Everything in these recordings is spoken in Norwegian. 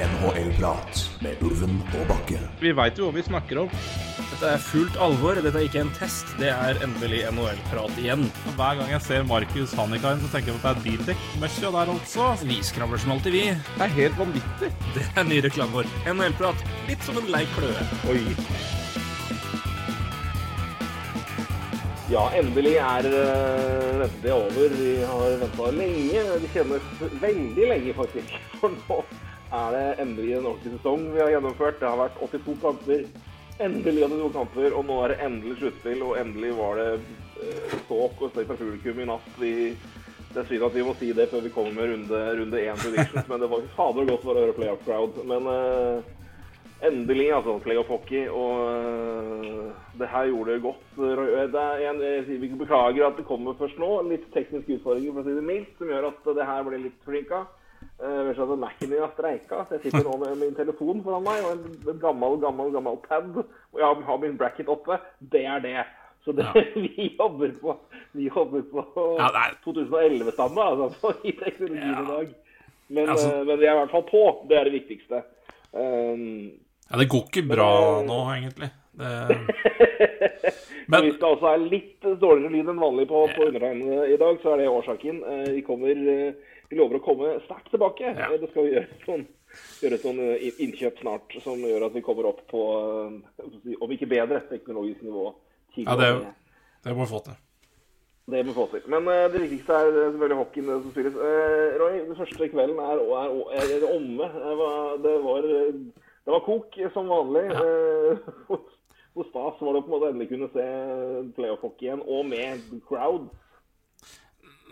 NHL-prat med Ulven og Bakke. Vi veit jo hva vi snakker om. Dette er fullt alvor. Dette er ikke en test. Det er endelig NHL-prat igjen. Hver gang jeg ser Markus Hannikainen, så tenker jeg på at det er bildekk-møkkja der altså. Vi skravler som alltid, vi. Det er helt vanvittig. Det er ny reklame vår. NHL-prat. Litt som en lei kløe. Oi. Ja, endelig er det over. Vi har venta lenge. Det kjennes veldig lenge, faktisk. For nå er det endelig en ordentlig sesong vi har gjennomført. Det har vært 82 kamper. Endelig 82 kamper, og nå er det endelig sluttspill. Og endelig var det ståk og støy fra publikum i natt. Vi, det er synd at vi må si det før vi kommer med runde, runde 1 predictions, men det var fader godt for å høre playoff crowd. Men uh, Endelig, altså. Playoff-hockey. Og øh, det her gjorde det godt. Er en, vi beklager at det kommer først nå. Litt tekniske utfordringer, for å si det mildt, som gjør at det her ble litt forsinka. Uh, at Mac-en min har streika, så jeg sitter nå med min telefon foran meg og en, gammel, gammel gammel pad. Og jeg har min bracket oppe. Det er det. Så det, ja. vi jobber på vi jobber på ja, 2011-standard altså, i teknologien ja. i dag. Men, altså, uh, men vi er i hvert fall på. Det er det viktigste. Um, ja, det går ikke bra nå, egentlig. Det... Men hvis det også er litt dårligere lyd enn vanlig på, på undertegnede i dag, så er det årsaken. Eh, vi kommer eh, Vi lover å komme sterkt tilbake. Ja. Det skal vi gjøre sånn, gjøre sånn innkjøp snart som gjør at vi kommer opp på, om ikke bedre, teknologisk nivå. Ja, det, det må vi få til. Det må vi få til. Men uh, det viktigste er selvfølgelig hockeyen som spilles. Uh, Roy, den første kvelden er, er, er, er omme. Det var, det var kok som vanlig. Ja. Uh, hvor stas var det på en måte endelig kunne se playoff-hockey igjen, og med crowd.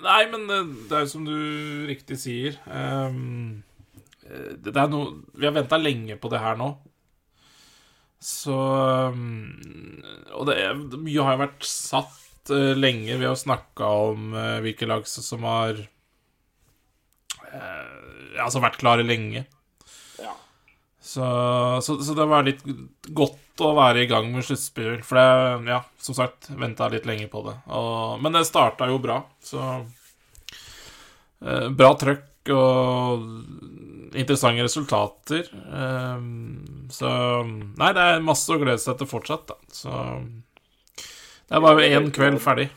Nei, men det er jo som du riktig sier. Um, det er noe Vi har venta lenge på det her nå. Så um, Og det er, mye har jo vært satt uh, lenge. Vi har snakka om uh, hvilke lag som har uh, Altså vært klare lenge. Ja. Så, så, så, det var litt godt å være i gang med sluttspill. For det, ja, som sagt, venta litt lenge på det. Og, men det starta jo bra, så Bra trøkk og interessante resultater. Um, så Nei, det er masse å glede seg til fortsatt, da. Så det er bare én kveld ferdig.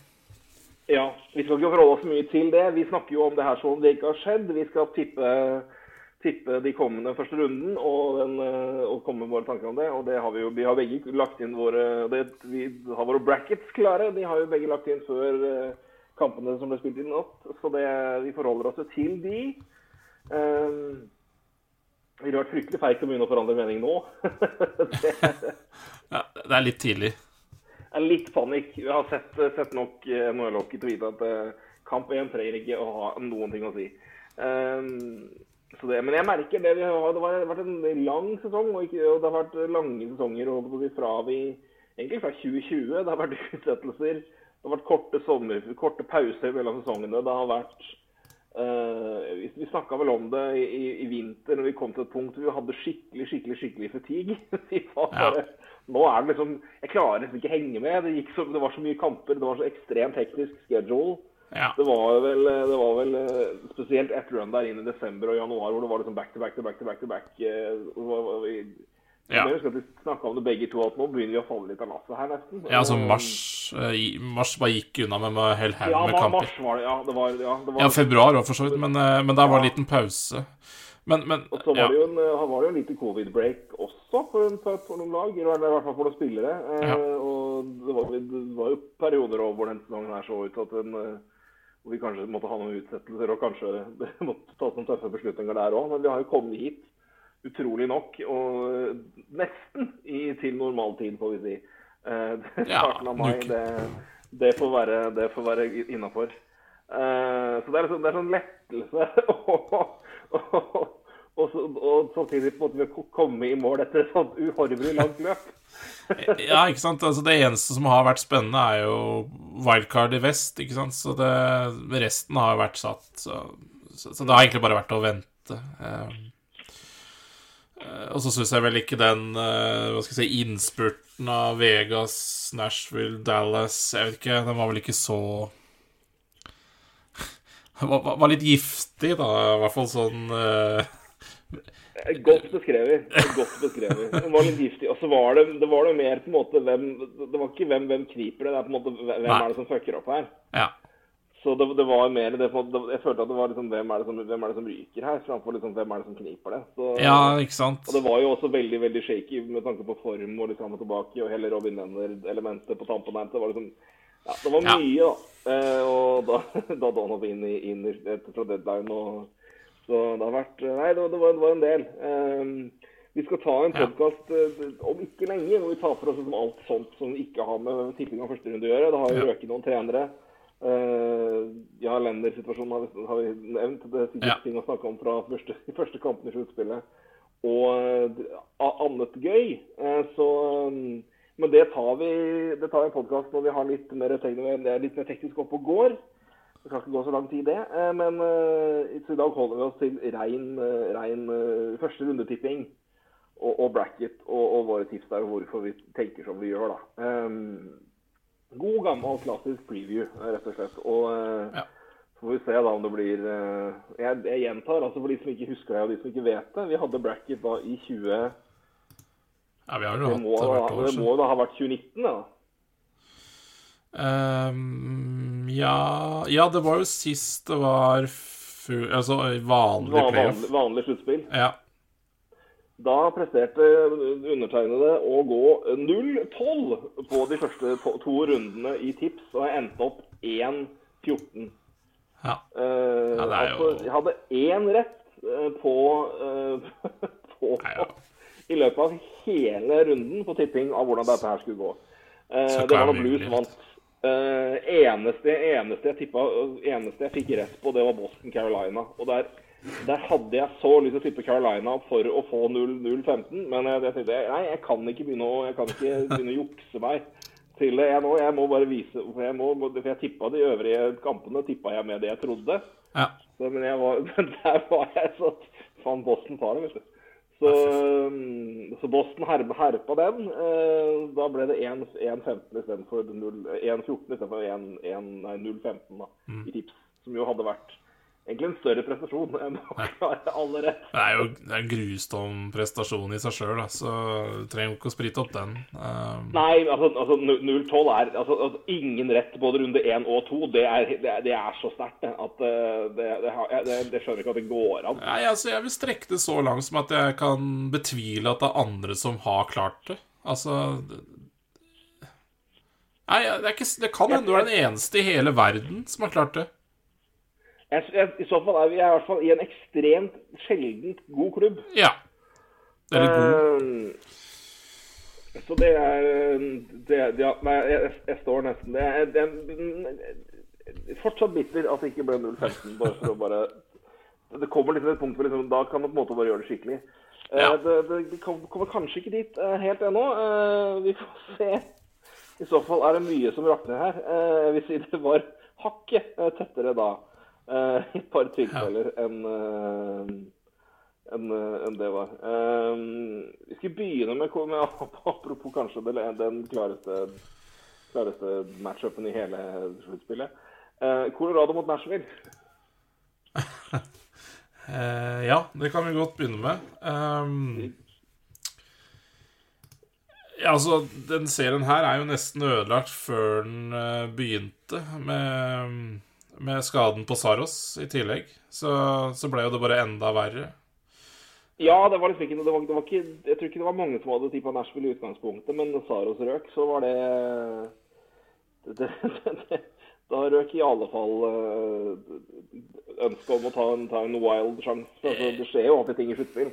Ja. Vi skal ikke forholde oss mye til det. Vi snakker jo om det her som om det ikke har skjedd. Vi skal tippe, tippe de kommende første runden og, den, eh, og, komme med våre tanker om det. Og det har vi jo. Vi har begge lagt inn våre det, Vi har våre brackets klare. De har jo begge lagt inn før eh, kampene som ble spilt i natt. Så det, vi forholder oss til de. Um, det ville vært fryktelig feigt å begynne å forandre mening nå. det, ja, det er litt tidlig Det er litt panikk. Vi har sett, sett nok eh, NHL-hockey til å vite at uh, kamp 1 trenger ikke å ha noen ting å si. Um, det, men jeg merker det. Vi har, det har vært en lang sesong, og, ikke, og det har vært lange sesonger fra vi, egentlig fra 2020. Det har vært utsettelser. Det har vært korte, sommer, korte pauser mellom sesongene. Det har vært uh, Vi, vi snakka vel om det i, i, i, vinter når vi kom til et punkt hvor vi hadde skikkelig skikkelig, skikkelig fatigue. ja nå er det liksom Jeg klarer liksom ikke henge med. Det, så, det, var så mye kamper, det var så ekstremt hektisk schedule. Ja. Det, var vel, det var vel eh, spesielt et run der inn i desember og januar hvor det var liksom back to back to back to back. to back. Vi, ja. Jeg husker at vi snakka om det begge to, at nå begynner vi å falle litt av lasset her, nesten. Ja, altså mars, eh, mars bare gikk unna med en hel haug med kamper. Mars var det, ja. Det var, ja, det var, ja februar òg, for så vidt, men, men der var det en liten pause. Men, men, og så var, det jo en, var det jo en liten covid-break også for, en, for, noen lag. I hvert fall for noen spillere. Eh, ja. og det var, det var, jo perioder hvor den sesongen her så ut at en, eh, hvor vi kanskje måtte ha noen utsettelser og kanskje måtte ta noen tøffe beslutninger der òg. Men vi har jo kommet hit, utrolig nok, og eh, nesten i, til normaltid, får vi si. Eh, starten av mai, det, det, får være, det være innafor. Uh, så det er, en det er sånn lettelse. og, og, og, samtidig på en måte komme i mål etter et sånt uhorvelig langt løp. ja, ikke sant. Altså, det eneste som har vært spennende, er jo wildcard i vest, ikke sant. Så det, resten har vært satt. Så, så, så, det har egentlig bare vært å vente. Um, og så syns jeg vel ikke den uh, hva skal jeg si, innspurten av Vegas, Nashville, Dallas Jeg vet ikke, den var vel ikke så var, var, litt giftig, da. I hvert fall sånn uh, Godt beskrevet. Godt beskrevet. Den var litt giftig. Og så var det, det var det mer på en måte hvem Det var ikke hvem hvem kniper det, det er på en måte hvem Nei. er det som fucker opp her. Ja. Så det, det var mer det, Jeg følte at det var liksom hvem er det som, hvem er det som ryker her, framfor liksom hvem er det som kniper det. Så, ja, ikke sant? Og det var jo også veldig veldig shaky med tanke på form og litt fram og tilbake, og hele Robin Lenner-elementet på tampen der. Det var liksom Ja, det var Ja. mye, da. Eh, og da, da Donovan inn, i- inn i- etter fra deadline og Så det har vært Nei, det, var- det, var, det var en del. Eh, vi skal ta en Ja. om ikke lenge hvor vi tar for oss liksom alt sånt som ikke har med tipping av første runde å gjøre. Det har jo Ja. røket noen trenere. Eh, ja, Lender-situasjonen har, har vi nevnt. Det er sikkert Ja. ting å snakke om fra første, første kampene i sluttspillet. Og eh, annet gøy. Eh, Så Men det tar vi det tar en podkast når vi har litt mer, er litt mer teknisk oppe og går. Det kan ikke gå så lang tid, det. Men i dag holder vi oss til rein, rein første rundetipping og, og bracket og, og våre tips der, og hvorfor vi tenker som vi gjør, da. Um, god, gammel, klassisk preview, rett og slett. Og eh, Ja. så får vi se da om det blir eh, jeg, jeg gjentar, altså for de som ikke husker det, og de som ikke vet det. Vi hadde bracket da i 20... Ja, vi har jo hatt det hvert år det må da ha vært 2019, da. Um, ja Ja, det var jo sist det var full, altså vanlig playoff. Vanlig, vanlig sluttspill. Ja. Da presterte undertegnede å gå 0-12 på de første to, to rundene i tips, og jeg endte opp 1-14. ja. Uh, Ja, det er jo- altså, jeg hadde én rett eh, på, uh, på Nei, ja. I løpet av hele runden på tipping av hvordan dette her skulle gå. Uh, det var da Blues vant. Eneste, eneste jeg tippa Eneste jeg fikk rett på, det var Boston Carolina. Og der, der hadde jeg så lyst til å tippe Carolina for å få 0-0-15, men jeg, jeg tenkte nei, jeg kan ikke begynne å, jeg kan ikke begynne å jukse meg til det. Jeg, nå, jeg må bare vise For jeg, må, for jeg tippa de øvrige kampene tippa jeg med det jeg trodde. ja. Så, men jeg var, men der var jeg så Faen, Boston tar det, vet du. Så, um, så Boston herpa, herpa den. Eh, da ble det 1-15 istedenfor 1-14 istedenfor 0-15 Mm. i tips. Som jo hadde vært egentlig en større prestasjon enn å klare alle rett. Det er jo det er en grusom prestasjon i seg sjøl, så du trenger ikke å sprite opp den. Um... Nei, altså, altså 0-12 er altså, altså, ingen rett både runde 1 og 2. Det er, det er, det er så sterkt at eh, det, det, skjønner ikke at det går an. Nei, altså, jeg vil strekke det så langt som at jeg kan betvile at det er andre som har klart det. Altså det- Nei, det, er ikke, det kan hende du er den eneste i hele verden som har klart det. Jeg, jeg, I så fall er vi i hvert fall i en ekstremt sjeldent god klubb. Ja. Eller god. Uh, så det er det, det, ja, Nei, jeg, jeg står nesten det er, det er Fortsatt bitter at det ikke ble 0-15. Bare for å bare Det kommer liksom et punkt hvor liksom, da kan man på en måte bare gjøre det skikkelig. Eh, Ja. det, det, det kommer kanskje ikke dit uh, helt ennå. Vi får se. I så fall er det mye som rakner her. hvis det var hakket tettere da. Eh, I et par tilfeller enn uh, enn eh, enn det var. Eh, vi skal begynne med, med apropos kanskje det, den klareste, klareste matchupen i hele sluttspillet. Uh, Colorado mot Nashville. Eh, ja, det kan vi godt begynne med. Um, ja, altså, den serien her er jo nesten ødelagt før den eh, begynte, med, med skaden på Saros i tillegg. Så, så ble jo det bare enda verre. Ja, det var liksom ikke, det var, det var ikke Jeg tror ikke det var mange som hadde tippa Nashville i utgangspunktet, men når Saros røk, så var det det, det, Da røk i alle fall uh, ønsket om å ta en, ta en wild sjanse. Altså, det skjer jo alltid ting i sluttspill.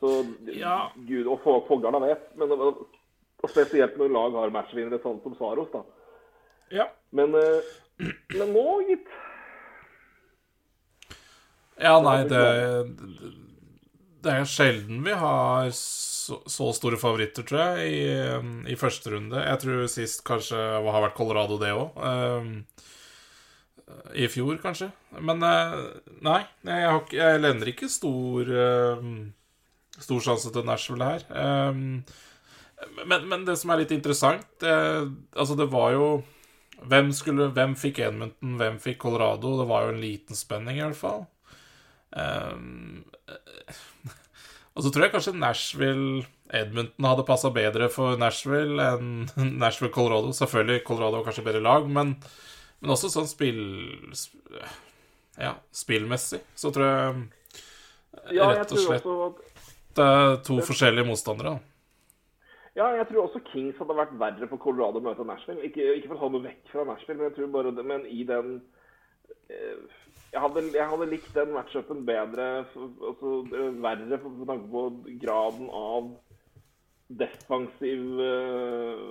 Så Ja. Gud og foggerne vet. Men, og spesielt når lag har matchvinnere sånn som Saros, da. Ja. Men, eh, men nå, gitt Ja, nei, det Det er sjelden vi har så, så store favoritter, tror jeg, i, i første runde. Jeg tror sist kanskje har vært Colorado, det òg. I fjor, kanskje. Men eh, nei, jeg, har, jeg lener ikke stor eh, Stor sjanse til Nashville her. Eh, men, men det som er litt interessant det, Altså, det var jo hvem, skulle, hvem fikk Edmonton, hvem fikk Colorado? Det var jo en liten spenning, i hvert fall. Um, og så tror jeg kanskje Nashville Edmonton hadde passa bedre for Nashville enn Nashville Colorado. Selvfølgelig Colorado var kanskje bedre lag, men, men også sånn spill... Ja, spillmessig så tror jeg rett og slett det er to forskjellige motstandere. da. Ja, jeg tror også Kings hadde vært verre for Colorado å møte Nashville. Ikke, ikke for å ta noe vekk fra Nashville, men jeg tror bare det, men i den eh, jeg hadde, jeg hadde likt den matchupen bedre, altså verre, med tanke på graden av defensiv, eh,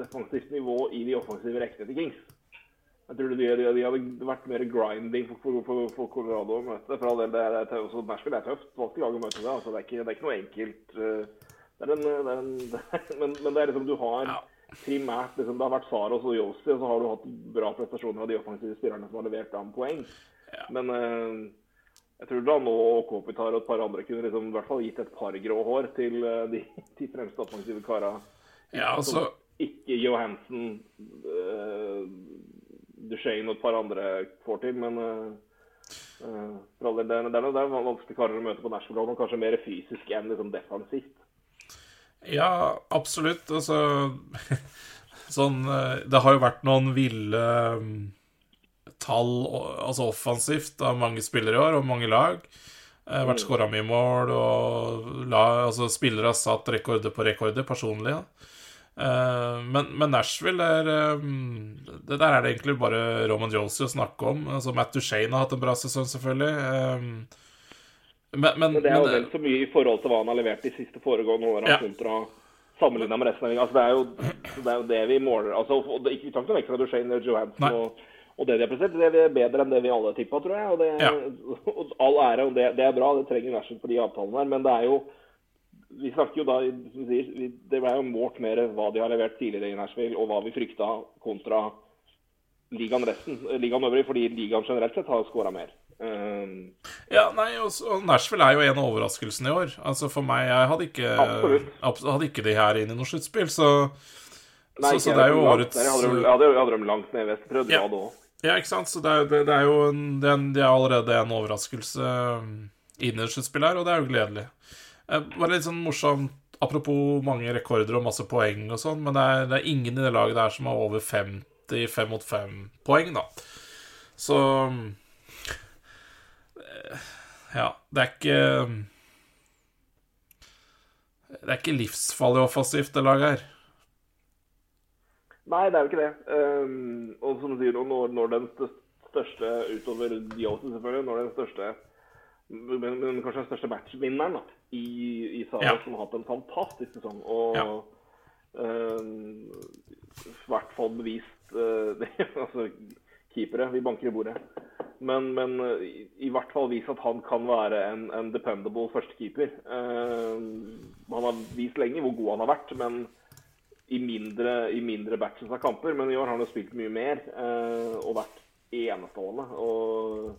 defensivt nivå i de offensive rekkene til Kings. Jeg tror de, de, de hadde vært mer grinding for, for, for, for Colorado å møte. For all del, det det også Nashville er tøft. Vanskelig lag å møte det. Altså, det, er ikke, det er ikke noe enkelt. eh, Det en, det en, men, men det er liksom du har Ja. primært liksom, Det har vært Saros og Yossi, og så har du hatt bra prestasjoner av de offensive spillerne som har levert dem poeng. Ja. Men eh, jeg tror da nå Kopitar og et par andre kunne liksom, i hvert fall gitt et par grå hår til eh, de, de fremste offensive kara. Ja, altså Ikke Johansen, uh, Duchene og et par andre får til, men eh, Uh, det, er- det, er, det er vanskelig karer å møte på Nashville, og kanskje mer fysisk enn liksom defensivt. Ja, absolutt. Altså Sånn eh, Det har jo vært noen ville mm, tall, altså offensivt, av mange spillere i år, og mange lag. Det har vært skåra mye mål, og la, altså, spillere har satt rekorder på rekorder, personlig. Ja. Eh, men, men Nashville er eh, Det der er det egentlig bare Roman Josie å snakke om. Altså, Matt Duchene har hatt en bra sesong, selvfølgelig. Men, men, Men det er jo vel så mye i forhold til hva han har levert de siste foregående åra Ja. kontra sammenligna med resten av ligaen. Altså, det, er jo, det er jo det vi måler. Altså, det, ikke vi tar ikke noe vekk fra Duchene Johansen og, og det de har prestert. Det er bedre enn det vi alle tippa, tror jeg. Og, det, Ja. og all ære, og det, det er bra. Det trenger Nashville for de avtalene der. Men det er jo Vi snakker jo da, som sier, vi, det ble jo målt mer hva de har levert tidligere i Nashville, og hva vi frykta kontra ligaen resten, ligaen øvrig, fordi ligaen generelt sett har skåra mer. Um, Ja, nei, og, Nashville er jo en av overraskelsene i år. Altså For meg, jeg hadde ikke, Absolutt. hadde ikke de her inn i noe sluttspill, så, Nei, så, så det er jo årets. Jeg hadde hadde, hadde dem langt ned i vest. Prøvde Ja. det òg. Ja, ikke sant? Så det er, det, det er jo en, det er, det er allerede en overraskelse um, inn i sluttspillet her, og det er jo gledelig. Eh, Bare litt sånn morsomt Apropos mange rekorder og masse poeng og sånn, men det er, det er ingen i det laget der som har over 50 fem mot fem poeng, da. Så eh, Ja, det er ikke Det er ikke livsfarlig offensivt, det laget her. Nei, det er jo ikke det. Um, og som du sier, når, når den største utover Diose, selvfølgelig, når den største men, men kanskje den største matchvinneren da, i, i Sara, Ja. som har hatt en fantastisk sesong. Og Ja. um, i hvert fall bevist uh, det, Altså, keepere, vi banker i bordet. Men, men uh, i, hvert fall vist at han kan være en, en dependable førstekeeper. Uh, han har vist lenge hvor god han har vært, men i mindre, i mindre batches av kamper. Men i år har han jo spilt mye mer uh, og vært enestående. Og,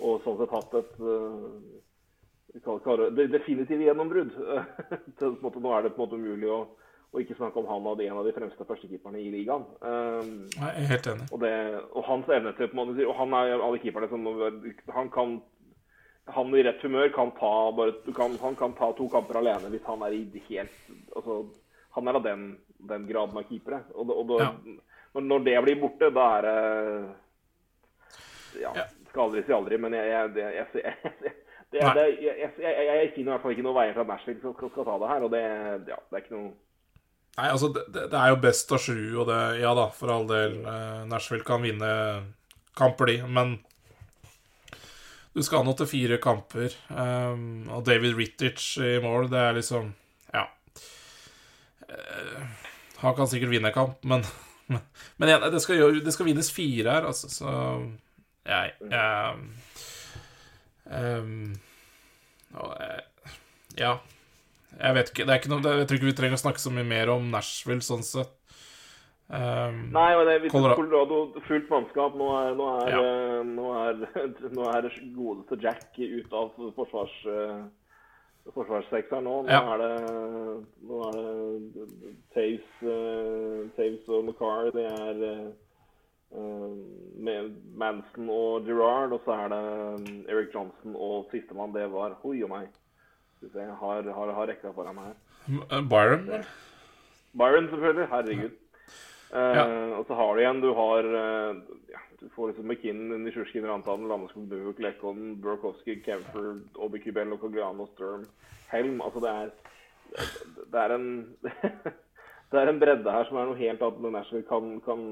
og sånn sett hatt et eh, kaller det definitivt gjennombrudd. Nå er det på en måte umulig å, å ikke snakke om han hadde en av de fremste førstekeeperne i ligaen. Um, Jeg er helt enig. og, det, og hans evne til måte, Og han er alle de keeperne som Han kan han i rett humør kan ta bare, kan, han kan ta to kamper alene hvis han er i helt altså, Han er av den, den graden av keepere. Og, og da, Ja. når, det blir borte, da er det Ja, Ja. skal aldri si aldri, men jeg, jeg, jeg, jeg, jeg, det, det, jeg, jeg, jeg, jeg finner i hvert fall ikke noen veier fra Nashville skal, skal ta det her. Og det, ja, det er ikke noe Nei, altså, det, det er jo best av sju, og det Ja da, for all del. Eh, Nashville kan vinne kamper, de, men du skal nå til fire kamper. Um, og David Rittich i mål, det er liksom Ja. Uh, han kan sikkert vinne en kamp, men Men, men det, skal, gjøre- det skal vinnes fire her, altså, så Jeg, jeg um, og, eh, Ja. Jeg vet ikke, det er ikke noe, Jeg tror ikke vi trenger å snakke så mye mer om Nashville sånn sett. Um, Nei, men det, hvis Colorado- Colorado fullt mannskap Nå er, nå er, Ja. eh, nå er, nå er godeste Jack ut av forsvars, forsvarssektoren nå. Nå Ja. er det, nå er det Taves, eh, Taves og McCarr. Det er, eh, eh, med Manson og Gerard. og så er det Eric Johnson og sistemann, det var Hoi og meg. Jeg har, har, har rekka foran meg her. Byron? Byron, selvfølgelig. Herregud. Ja. Og så har du igjen Du har uh, ja, Du får liksom McKinnon, Nisjurskin, Rantanen, Landeskog, Buvuk, Lekon, Burkowski, Kemper, Obikubel, Cogliano, Sturm, Helm. Altså, det er Det er en Det er en bredde her som er noe helt annet enn Nashville kan, kan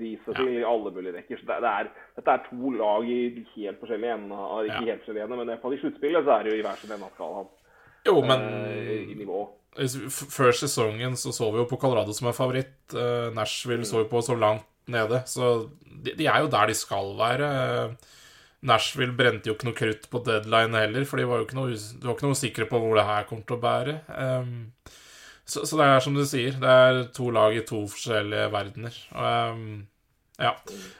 vise til i alle mulige rekker. Så det, det er, dette er to lag i helt forskjellige ender. Ikke helt forskjellige ender, men i sluttspillet så er det jo i hver sin ende av skalaen. Jo, men eh, I nivå. før sesongen så så vi jo på Colorado som en favoritt. Eh, Nashville så vi på så langt nede. Så de, de er jo der de skal være. Nashville brente jo ikke noe krutt på deadline heller, for de var jo ikke noe, de var ikke noe sikre på hvor det her kommer til å bære. Um, så, så det er som du sier, det er to lag i to forskjellige verdener. Um, ja.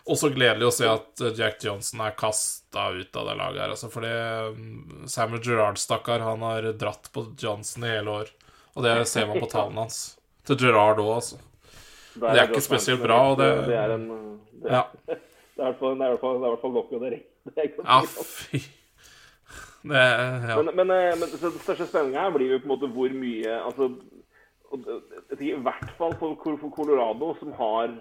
Også gledelig å se at eh, Jack Johnson er kasta ut av det laget her. Altså, fordi um, Samuel Gerrard, stakkar, han har dratt på Johnson i hele år. Og det ser man på tallene hans. Til Gerrard òg, altså. Det er ikke spesielt bra, og det- det er en det, Ja, det er i hvert fall- nok, og det ja fy Det Ja. Men, men, eh, men så den største spenninga her blir jo på en måte hvor mye altså, og det- jeg tenker I hvert fall for, for Colorado, som har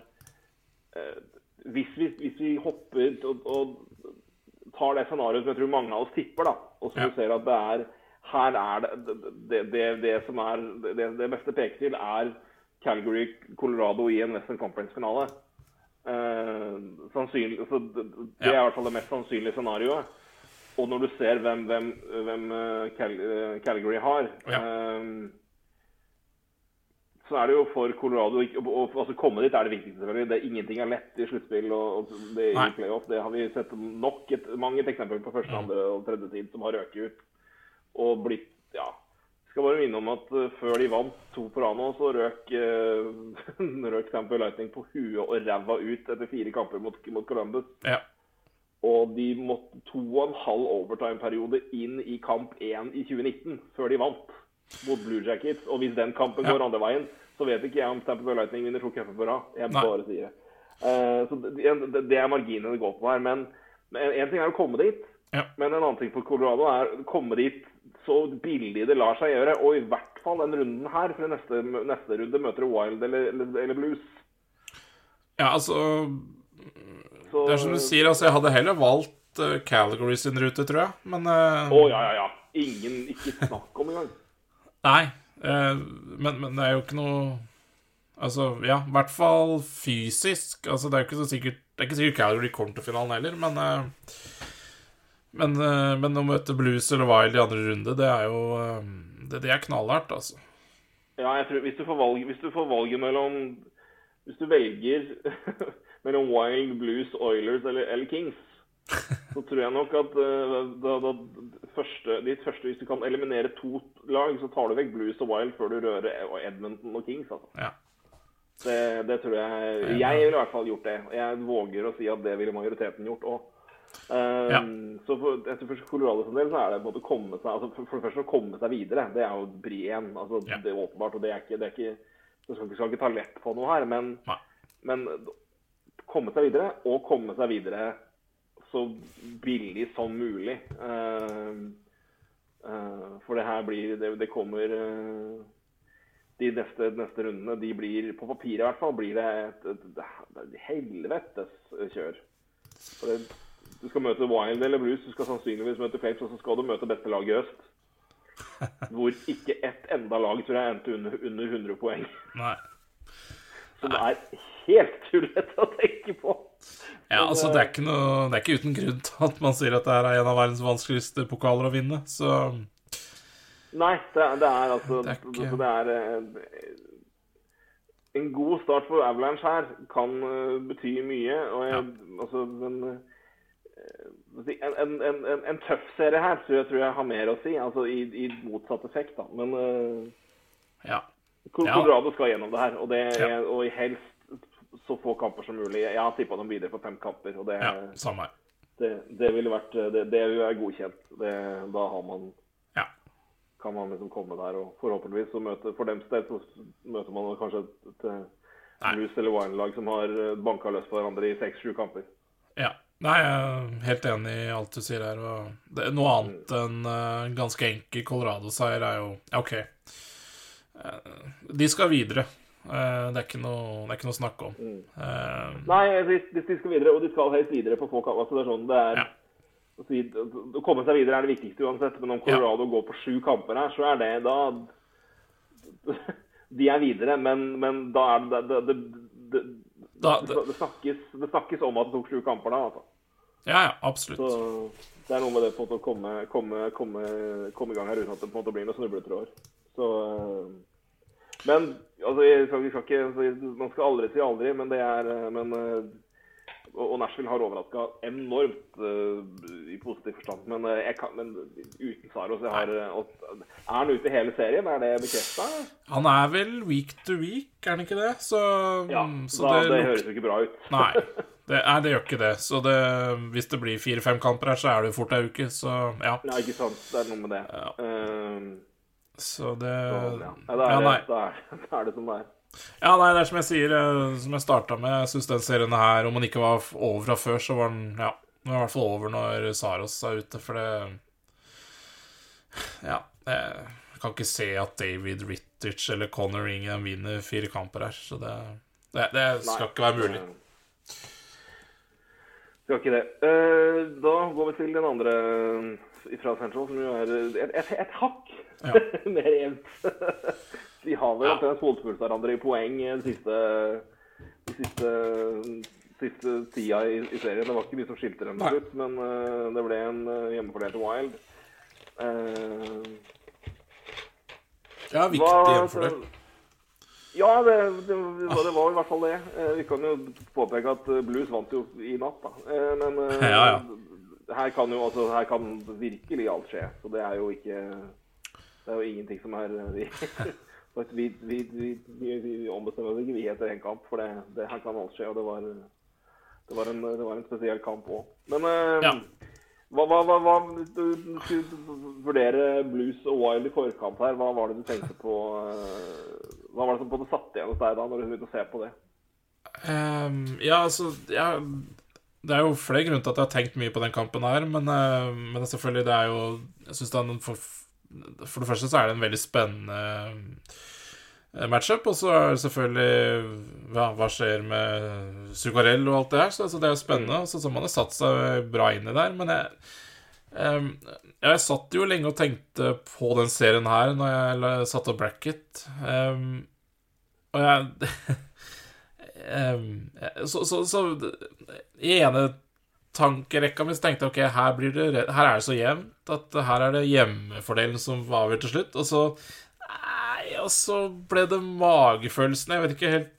eh, hvis, vi, hvis vi hopper og, og tar det scenarioet som jeg tror mange av oss tipper, da, og som Ja. du ser at det er her er det det, det, det som er det, det beste peker til, er Calgary, Colorado i en Western Conference-finale. Eh, sannsynlig, så det, det er i hvert fall det mest sannsynlige scenarioet. Og når du ser hvem, hvem, hvem eh, eh, Calgary har Ja. eh, så er det jo for Colorado å altså komme dit er det viktigste, selvfølgelig. Det, ingenting er lett i sluttspill og, og det, i playoff. Det har vi sett nok et, mange et eksempel på første, andre og tredje tid som har røket ut. Og blitt Ja. Skal bare minne om at eh, før de vant to på rad nå, så røk, uh, røk Tamper Lightning på huet og ræva ut etter fire kamper mot, mot Columbus. ja. Og de måtte to og en halv overtime-periode inn i kamp 1 i 2019 før de vant mot Blue Jackets. Og hvis den kampen Ja. går andre veien, så vet ikke jeg om Tampa Bay Lightning vinner to cuper på rad. Jeg Nei. bare sier det. Uh, så det, det- er marginene det går på her. Men én en ting er å komme dit, Ja. men en annen ting for Colorado er å komme dit så billig det lar seg gjøre. Og i hvert fall den runden her, for neste, neste runde møter du Wild eller, eller, eller Blues. ja, altså Så, Det er som du sier, altså, jeg hadde heller valgt uh, Calgary sin rute, tror jeg, men uh, Å, ja, ja, ja. Ingen Ikke snakk om engang. Nei. eh, men, men det er jo ikke noe Altså, ja, i hvert fall fysisk. Altså, det er jo ikke så sikkert Det er ikke sikkert Calgary kommer til finalen heller, men eh, men, eh, men å møte Blues eller Wild i andre runde, det er jo Det, det er knallhardt, altså. Ja, jeg tror hvis du får, valg, hvis du får valget mellom Hvis du velger mellom Wild, Blues, Oilers eller, eller Kings, så tror jeg nok at eh, da, da, første, ditt første, hvis du kan eliminere to lag, så tar du vekk Blues og Wild før du rører Edmonton og Kings. altså. Ja. Det, det tror jeg Jeg ville i hvert fall gjort det. Jeg våger å si at det ville majoriteten gjort òg. Ja. Så for, jeg tror Colorado sin del så er det på en måte komme seg altså for, for det første å komme seg videre. Det er jo bri én. Altså, Ja. Det er åpenbart. og det er ikke, det er ikke Du skal, ikke- skal ikke ta lett på noe her, men, men komme seg videre, og komme seg videre så billig som mulig. Eh, eh, for det her blir Det, det kommer eh, De neste, neste rundene de blir, på papiret i hvert fall, blir det et, et, et helvetes kjør. Det, du skal møte Wild eller Blues, du skal sannsynligvis møte Flames, og så skal du møte beste laget i øst. Hvor ikke ett enda lag tror jeg endte under, under 100 poeng. Nei. Det er helt tullete å tenke på. Ja, altså, det er ikke noe Det er ikke uten grunn til at man sier at det er en av verdens vanskeligste pokaler å vinne, så Nei, det, er- det er altså Det er ikke- det er eh, En god start for Avalanche her kan eh, bety mye. Og jeg, altså, men, eh, en, en, en, en, tøff serie her tror jeg, tror jeg har mer å si, altså i, i motsatt effekt. da. Men eh, ja. Colorado skal gjennom det her, og, det, Ja. og helst så få kamper som mulig. Jeg har tippa dem videre for fem kamper, og det, ja samme her. det, det ville vært det, det vil være godkjent. Det, da har man Ja. kan man liksom komme der, og forhåpentligvis så møte For dems del så møter man kanskje et, et, Blues eller Wine-lag som har banka løs på hverandre i seks-sju kamper. Ja. Nei, jeg er helt enig i alt du sier her. Og det, noe annet enn uh, ganske enkel Colorado-seier er jo OK. Uh, de skal videre. Uh, det, er ikke noe, det er ikke noe å snakke om. Mm. Nei, hvis, hvis, de skal videre, og de skal helst videre på få kamper altså det er ja. Å komme seg videre er det viktigste uansett, men om Colorado ja. går på sju kamper her, så er det da De er videre, men, men da er det, det, det da, det, snakkes, det, snakkes, om at det tok sju kamper da. Altså. Ja, ja, absolutt. Så det er noe med det på å komme, komme, komme, komme i gang her uten at det på en måte blir noen snubletråder. Så eh, Men altså, jeg, skal, skal ikke, altså, Man skal aldri si aldri, men det er eh, men, eh, og Nashville har overraska enormt uh, i positiv forstand. Men, uh, kan, men uten Saros jeg har, uh, Er han ute i hele serien? Er det bekrefta? Han er vel week to week, er han ikke det? Så, ja, så da, det, det høres jo ikke bra ut. nei, det, nei, det, gjør ikke det. Så det, hvis det blir fire-fem kamper her, så er det jo fort ei uke. Så ja. Nei, Ikke sant. Det er noe med det. Ja. Så det så, ja. ja, da, er det, er, er det som det er. Ja, nei, det er som jeg sier, eh, som jeg starta med. Jeg syns den serien her, om den ikke var over fra før, så var den ja, den var i hvert fall over når Saros er ute, for det Ja. Jeg kan ikke se at David Rittich eller Conor Ringen vinner fire kamper her, så det, det, det skal nei, ikke være mulig. Skal ikke det. Eh, da går vi til den andre fra Central, som jo er et, et, et hakk ja. mer jevnt. De har vel omtrent ja. motspurt hverandre i poeng den siste, de siste, siste tida i, i, serien. Det var ikke mye som skilte dem til slutt, men uh, det ble en uh, hjemmefordelt Wild. Uh, ja, viktig hjemmefordel. Ja, det, det, det, var i hvert fall det. Vi kan jo påpeke at Blues vant jo i natt, da. Men ja, ja. Her, kan jo, altså, her kan virkelig alt skje. Så det er jo ikke Det er jo ingenting som er vi, vi, vi, vi, ombestemmer oss ikke vi etter en kamp, for det, det, her kan alt skje. Og det var, det var, en, det var en, spesiell kamp òg. Men uh, ja. hva, hva, hva, hva du, du vurdere blues og wild i forkant her. Hva var det du tenkte på? Uh, hva var det som både satt igjen hos deg da, når du begynte å se på det? Um, ja, altså ja, Det er jo flere grunner til at jeg har tenkt mye på den kampen her, men, uh, men selvfølgelig, det er jo Jeg syns det for for det første så er det en veldig spennende eh, matchup, og så er det selvfølgelig ja, hva skjer med Zuccarell og alt det her. Så, så det er jo spennende. og Så, så man har satt seg bra inn i der. Men jeg, jeg satt jo lenge og tenkte på den serien her når jeg satte opp bracket. Og jeg så, så, så, i ene tankerekka mi tenkte jeg ok, her, her, er det så jevnt at her er det hjemmefordelen som avgjør til slutt. Og så Nei, og så ble det magefølelsen. Jeg vet ikke helt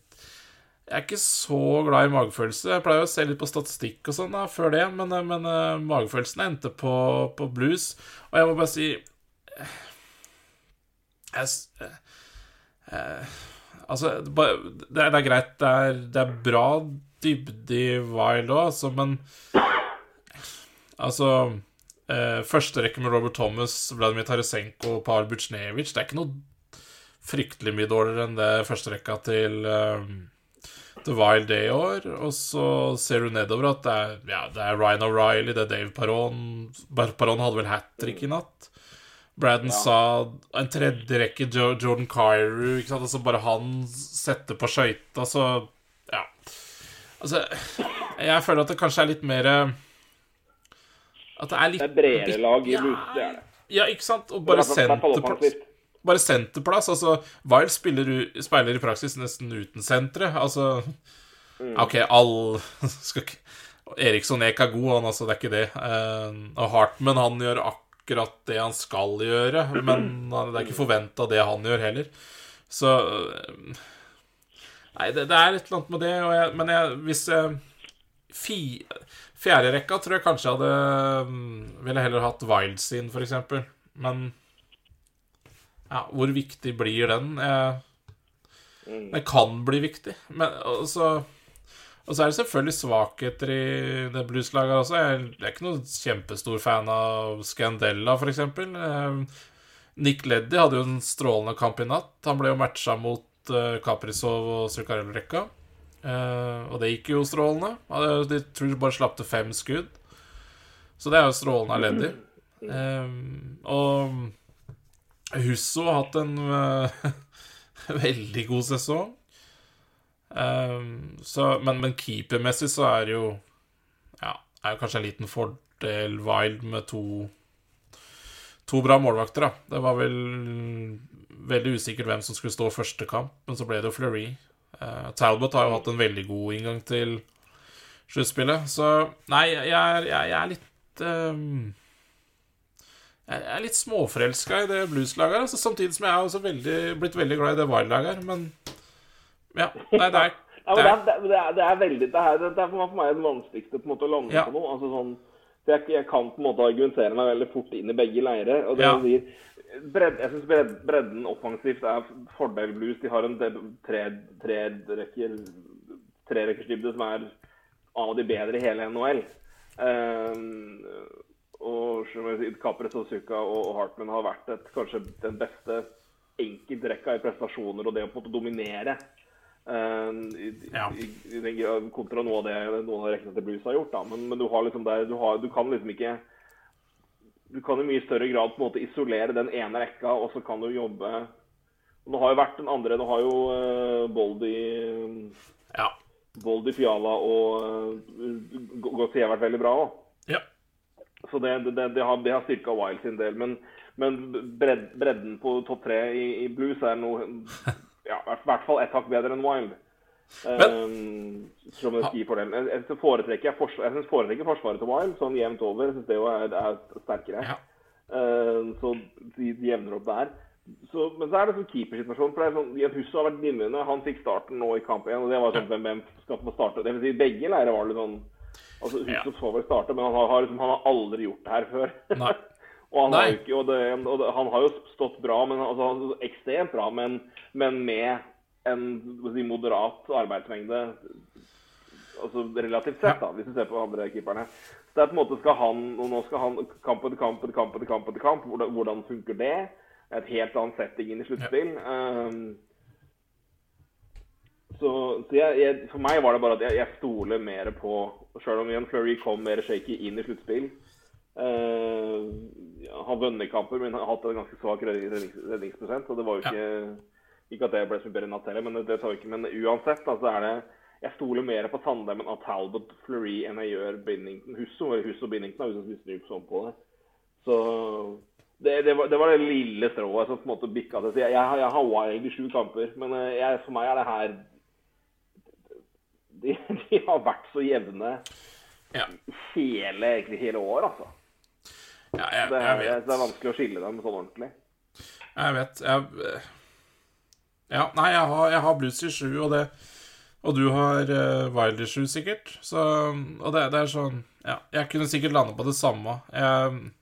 Jeg er ikke så glad i magefølelse. Jeg pleier å se litt på statistikk og sånn før det, men, men uh, magefølelsen endte på, på, blues. Og jeg må bare si jeg, uh, Altså, det er, det er greit, det er, det er bra dybde i Wild òg, altså, men Altså eh, Første rekke med Robert Thomas, Vladimir Tarasenko og Pavel Butsjnevitsj Det er ikke noe fryktelig mye dårligere enn det første rekka til eh, The Wild Day i år. Og så ser du nedover at det er, ja, det er Ryan O'Reilly, det er Dave Paron Paron hadde vel hat trick i natt. Braden ja. sa en tredje rekke Jordan Cairo. Ikke sant? Altså bare han setter på skøyta, så Ja. Altså, jeg føler at det kanskje er litt mer eh, At det er litt Det er bredere lag i blues, det er det. Ja, ikke sant? Og bare senterplass. Bare senterplass. Altså, Wild spiller, speiler i praksis nesten uten sentre. Altså mm. OK, all skal ikke Eriksson Ek er god, han altså, det er ikke det. Uh, og Hartman, han gjør akkurat det han skal gjøre, men det er ikke forventa det han gjør heller. Så uh, Nei, det, det, er et eller annet med det, jeg, men jeg, hvis jeg fi, Fjerderekka tror jeg kanskje hadde mm, Ville heller hatt Wild Scene, for eksempel. Men ja, hvor viktig blir den? Jeg, mm. den kan bli viktig. Men også og så er det selvfølgelig svakheter i det blueslaget også. Jeg er ikke noen kjempestor fan av Scandella, f.eks. Eh, Nick Leddy hadde jo en strålende kamp i natt. Han ble jo matcha mot uh, Kaprizov og Zuccarello-rekka. Eh, og det gikk jo strålende. De tror de bare slapp til fem skudd. Så det er jo strålende av Leddy. og Husso har hatt en uh, veldig god sesong. Um, så, men, men keepermessig så er det jo Ja, er jo kanskje en liten fordel Wild med to To bra målvakter, da. Det var vel veldig usikkert hvem som skulle stå første kamp, men så ble det jo Fleury. Uh, Talbot har jo hatt en veldig god inngang til sluttspillet, så Nei, jeg jeg, jeg er litt um, jeg er litt småforelska i det blueslaget altså, samtidig som jeg er også veldig, blitt veldig glad i det wild-laget men ja. Nei, det er, ja, det, er, det, er, det er veldig Det er, det er for meg det vanskeligste på en måte å lande ja. på noe. altså sånn jeg, jeg, kan på en måte argumentere meg veldig fort inn i begge leirer. og det ja. sier, bred, Jeg syns bred, bredden offensivt er fordel blues. De har en tre, tre rekker trerekkersdybde som er av de bedre i hele NHL. Um, og Capres og Suka og Hartman har vært et, kanskje den beste enkeltrekka i prestasjoner og det å på en måte dominere. Uh, i, ja. i, i, kontra noe av det noen av rekkene til Blues har gjort. Da. Men, men du, har liksom der, du, har, du, kan liksom ikke Du kan i mye større grad på en måte isolere den ene rekka, og så kan du jobbe Nå har jo vært den andre Nå har jo uh, Boldy ja. Boldy Fiala og uh, Gautier vært veldig bra òg. Ja. Så det, det, det har, det har styrka Wild sin del. Men, men bredden på topp tre i, i blues er noe ja, i hvert fall ett hakk bedre enn Wild. Um, som en skifordel. Jeg, jeg foretrekker, jeg, jeg synes foretrekker forsvaret til Wild sånn jevnt over. Jeg syns det er, er sterkere. Ja. Uh, så de, de, jevner opp der. Så, men så er det sånn keepersituasjon. for det er sånn, Jens Husso har vært vinnende. Han fikk starten nå i kamp igjen. og det var sånn, Hvem, hvem skal få starte? Det vil si, begge leirer var det sånn altså Husso ja. får vel starte, men han har, liksom, han har aldri gjort det her før. og, han har, ikke, og, det, og det, han har jo stått bra, men altså, ekstremt bra. men men med en si, moderat arbeidsmengde altså relativt sett, da, hvis du ser på andre keeperne. Så det er på en måte skal han, og Nå skal han kamp etter kamp etter kamp etter kamp. etter kamp. Hvordan, hvordan funker det? Et helt annet setting inn i sluttspill. Ja. Um, så, så jeg, jeg, for meg var det bare at jeg, jeg stoler mer på Selv om Ian Flurry kom mer shaky inn i sluttspill uh, Han vunnet kamper, men har hatt en ganske svak redningsprosent. Og det var jo ikke ja ikke at det ble så bedre natt heller, men det sa vi ikke. Men uansett, altså er det Jeg stoler mer på tandemen av Talbot Fleury enn jeg gjør Binnington Husso. Husso Binnington, hvis jeg snur sånn på det. Så det, det, var, det, var, det lille strået som på en måte bikka til. Jeg, jeg, jeg har i sju kamper, men eh, jeg, for meg er det her De, de har vært så jevne ja. hele, egentlig hele år, altså. Ja, jeg, det, er, vet. det er vanskelig å skille dem sånn ordentlig. Jeg vet. Jeg ja, nei, jeg har, jeg har Blues i sju, og, det, og du har uh, Wild i sju, sikkert. Så, og det, det, er sånn Ja, jeg kunne sikkert lande på det samme. Jeg,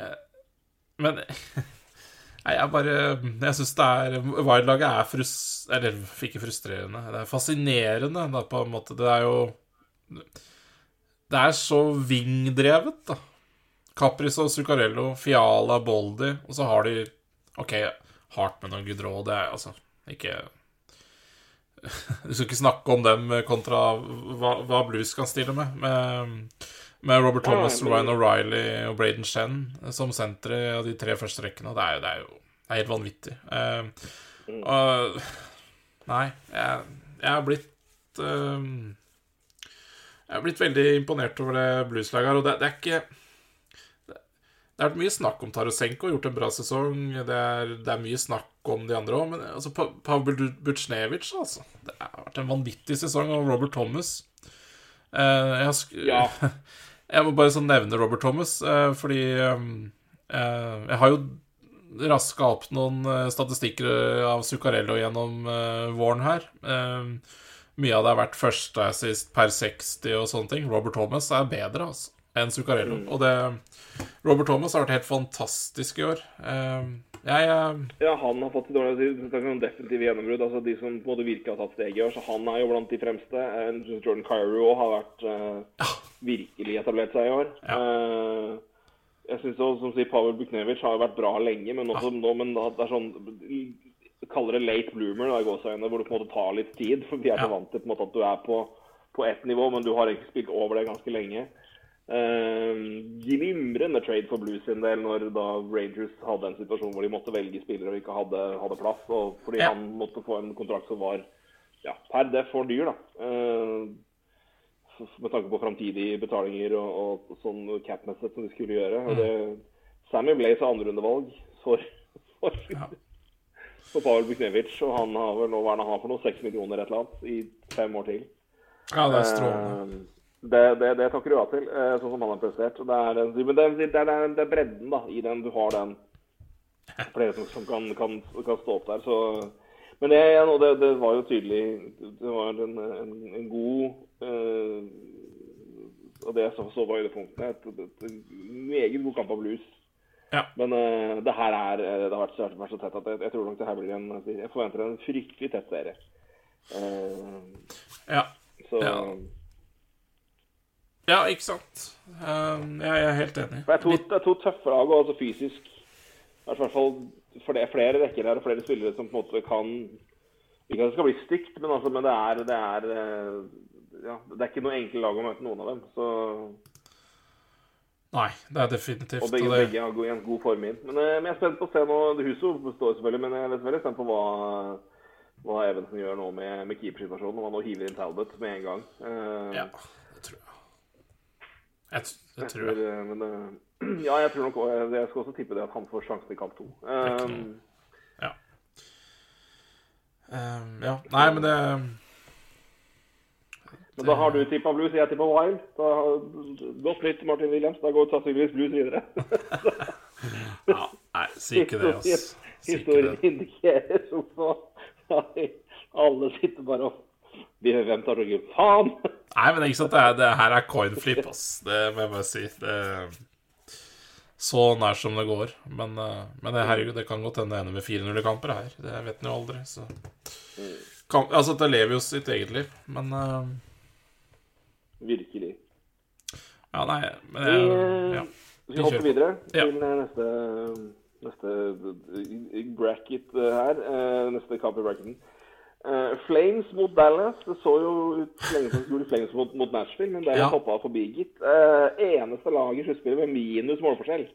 jeg, men Nei, jeg bare Jeg syns det er Wild-laget er frus... Eller ikke frustrerende. Det er fascinerende, da, på en måte. Det er jo Det er så vingdrevet, da. Capris og Zuccarello, Fiala, Boldi, og så har de OK, Hartman og Gudrå, det er altså ikke Du skal ikke snakke om dem kontra hva, hva Blues kan stille med. Med, med Robert Thomas, ja, men... Ryan O'Reilly og Braden Shen som sentre av de tre første rekkene. Det er, det er jo det er helt vanvittig. Uh, uh, Nei, jeg, jeg har blitt uh, Jeg har blitt veldig imponert over det blueslaget her, og det, det er ikke det har vært mye snakk om Tarosenko, gjort en bra sesong. Det er, det er mye snakk om de andre òg. Men altså, Pavel Butsjnevitsj, altså. Det har vært en vanvittig sesong. Og Robert Thomas. Uh, jeg, ja. jeg, må bare sånn nevne Robert Thomas, uh, fordi eh, Jeg har jo raska opp noen statistikker av Zuccarello gjennom våren her. Mye av det har vært første assist per 60 og sånne ting. Robert Thomas er bedre, altså enn Zuccarello. Mm. Og det Robert Thomas har vært helt fantastisk i år. Uh, jeg, uh, ja, han har fått et definitivt gjennombrudd. Altså, de som på en måte virkelig har tatt steget i år. Så han er jo blant de fremste. Uh, Jordan Cairo har vært uh, virkelig etablert seg i år. Ja. jeg syns også, som sier, Pavel Buknevic har vært bra lenge, men også ja. nå men det er sånn kaller det late bloomer, da, i gåseøynene, hvor det på en måte tar litt tid. For vi er så Ja. vant til på en måte at du er på, på ett nivå, men du har egentlig spilt over det ganske lenge. Uh, glimrende trade for Blues sin del når da Rangers hadde en situasjon hvor de måtte velge spillere og ikke hadde, hadde plass. Fordi Ja. han måtte få en kontrakt som var ja, per def for dyr. da. Eh, med tanke på framtidige betalinger og, og sånn cap-messig som de skulle gjøre. Og det, Sammy Blaze er andrerundevalg for, for, Ja. for Pavel Buknevic. Og han har vel nå hva er det han har for noe, seks millioner et eller annet i fem år til. Ja, det er strålende. Eh, Det, det, det takker du ja til, eh, sånn som han har prestert. Det er, men det, det, det er bredden da, i den. Du har den flere som, som kan, kan, kan stå opp der. Så. Men det, det, det var jo tydelig Det var en, en, en god eh, Og det jeg så, så var høydepunktene. Et, et, et meget god kamp av blues. Ja. Men eh, det her er eh, Det har vært så, vært så tett at jeg, jeg tror nok det her blir en Jeg forventer en fryktelig tett serie. Uh, Ja. så Ja. Ja, ikke sant. Um, jeg, er helt enig. Det er to, det er to tøffe lag, altså fysisk I hvert fall for det er flere rekker her og flere spillere som på en måte kan Ikke at det skal bli stygt, men, altså, men det er det er, eh, ja, det er ikke noe enkle lag å møte noen av dem. Så, Nei, det er definitivt. og begge, begge har god, en god form inn. Men, eh, men jeg er spent på å se nå Huso består selvfølgelig, men jeg er veldig spent på hva, hva Evensen gjør nå med, med keepersituasjonen. Om han nå hiver inn Talbot med en gang. Uh, ja, det tror jeg. Jeg, det tror etter, jeg. eh, men, eh, ja, jeg tror nok også- Jeg skal også tippe det at han får sjansen i kamp to. Eh, Ja. Um, ja. Nei, men det Men da har du tippa blues, jeg tippa wild. Da har Godt nytt, Martin Williams. Da går sannsynligvis blues videre. Ja, nei, si ikke det, ass. Si Historien indikerer også at alle sitter bare og vi, Hvem tar Torgeir? Faen! Nei, men ikke sant, det, er, det her er coin flip, ass. Det må jeg bare si. Det, så nær som det går. Men, eh, men det, herregud, det kan godt hende det ender med 4-0-kamper her. Det vet en jo aldri. Så. Kan, altså, det lever jo sitt eget liv. Men uh... Virkelig. Ja, nei men Vi, jeg, ja. vi hopper videre Ja. til neste, neste bracket eh, her. Eh, Neste kamp i bracketen. Eh, Flames mot Dallas. Det så jo ut lenge som skulle Flames mot, mot Nashville, men Dallas Ja. hoppa forbi, gitt. Uh, eneste lag i sluttspillet med minus målforskjell.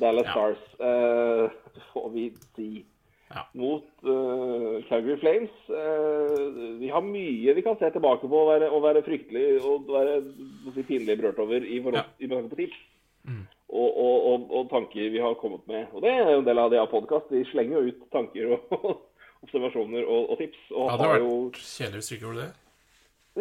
Dallas Ja. Stars, uh, får vi si. Ja. Mot Calgary Flames. Vi har mye vi kan se tilbake på å være, å være fryktelig og være si, pinlig berørt over i forhold Ja. på tips. Og, og, og, og tanker vi har kommet med. Og det er jo en del av det av podkast. Vi slenger jo ut tanker og observasjoner og, og tips. Og Ja, det hadde jo vært kjedelig hvis du ikke gjorde det.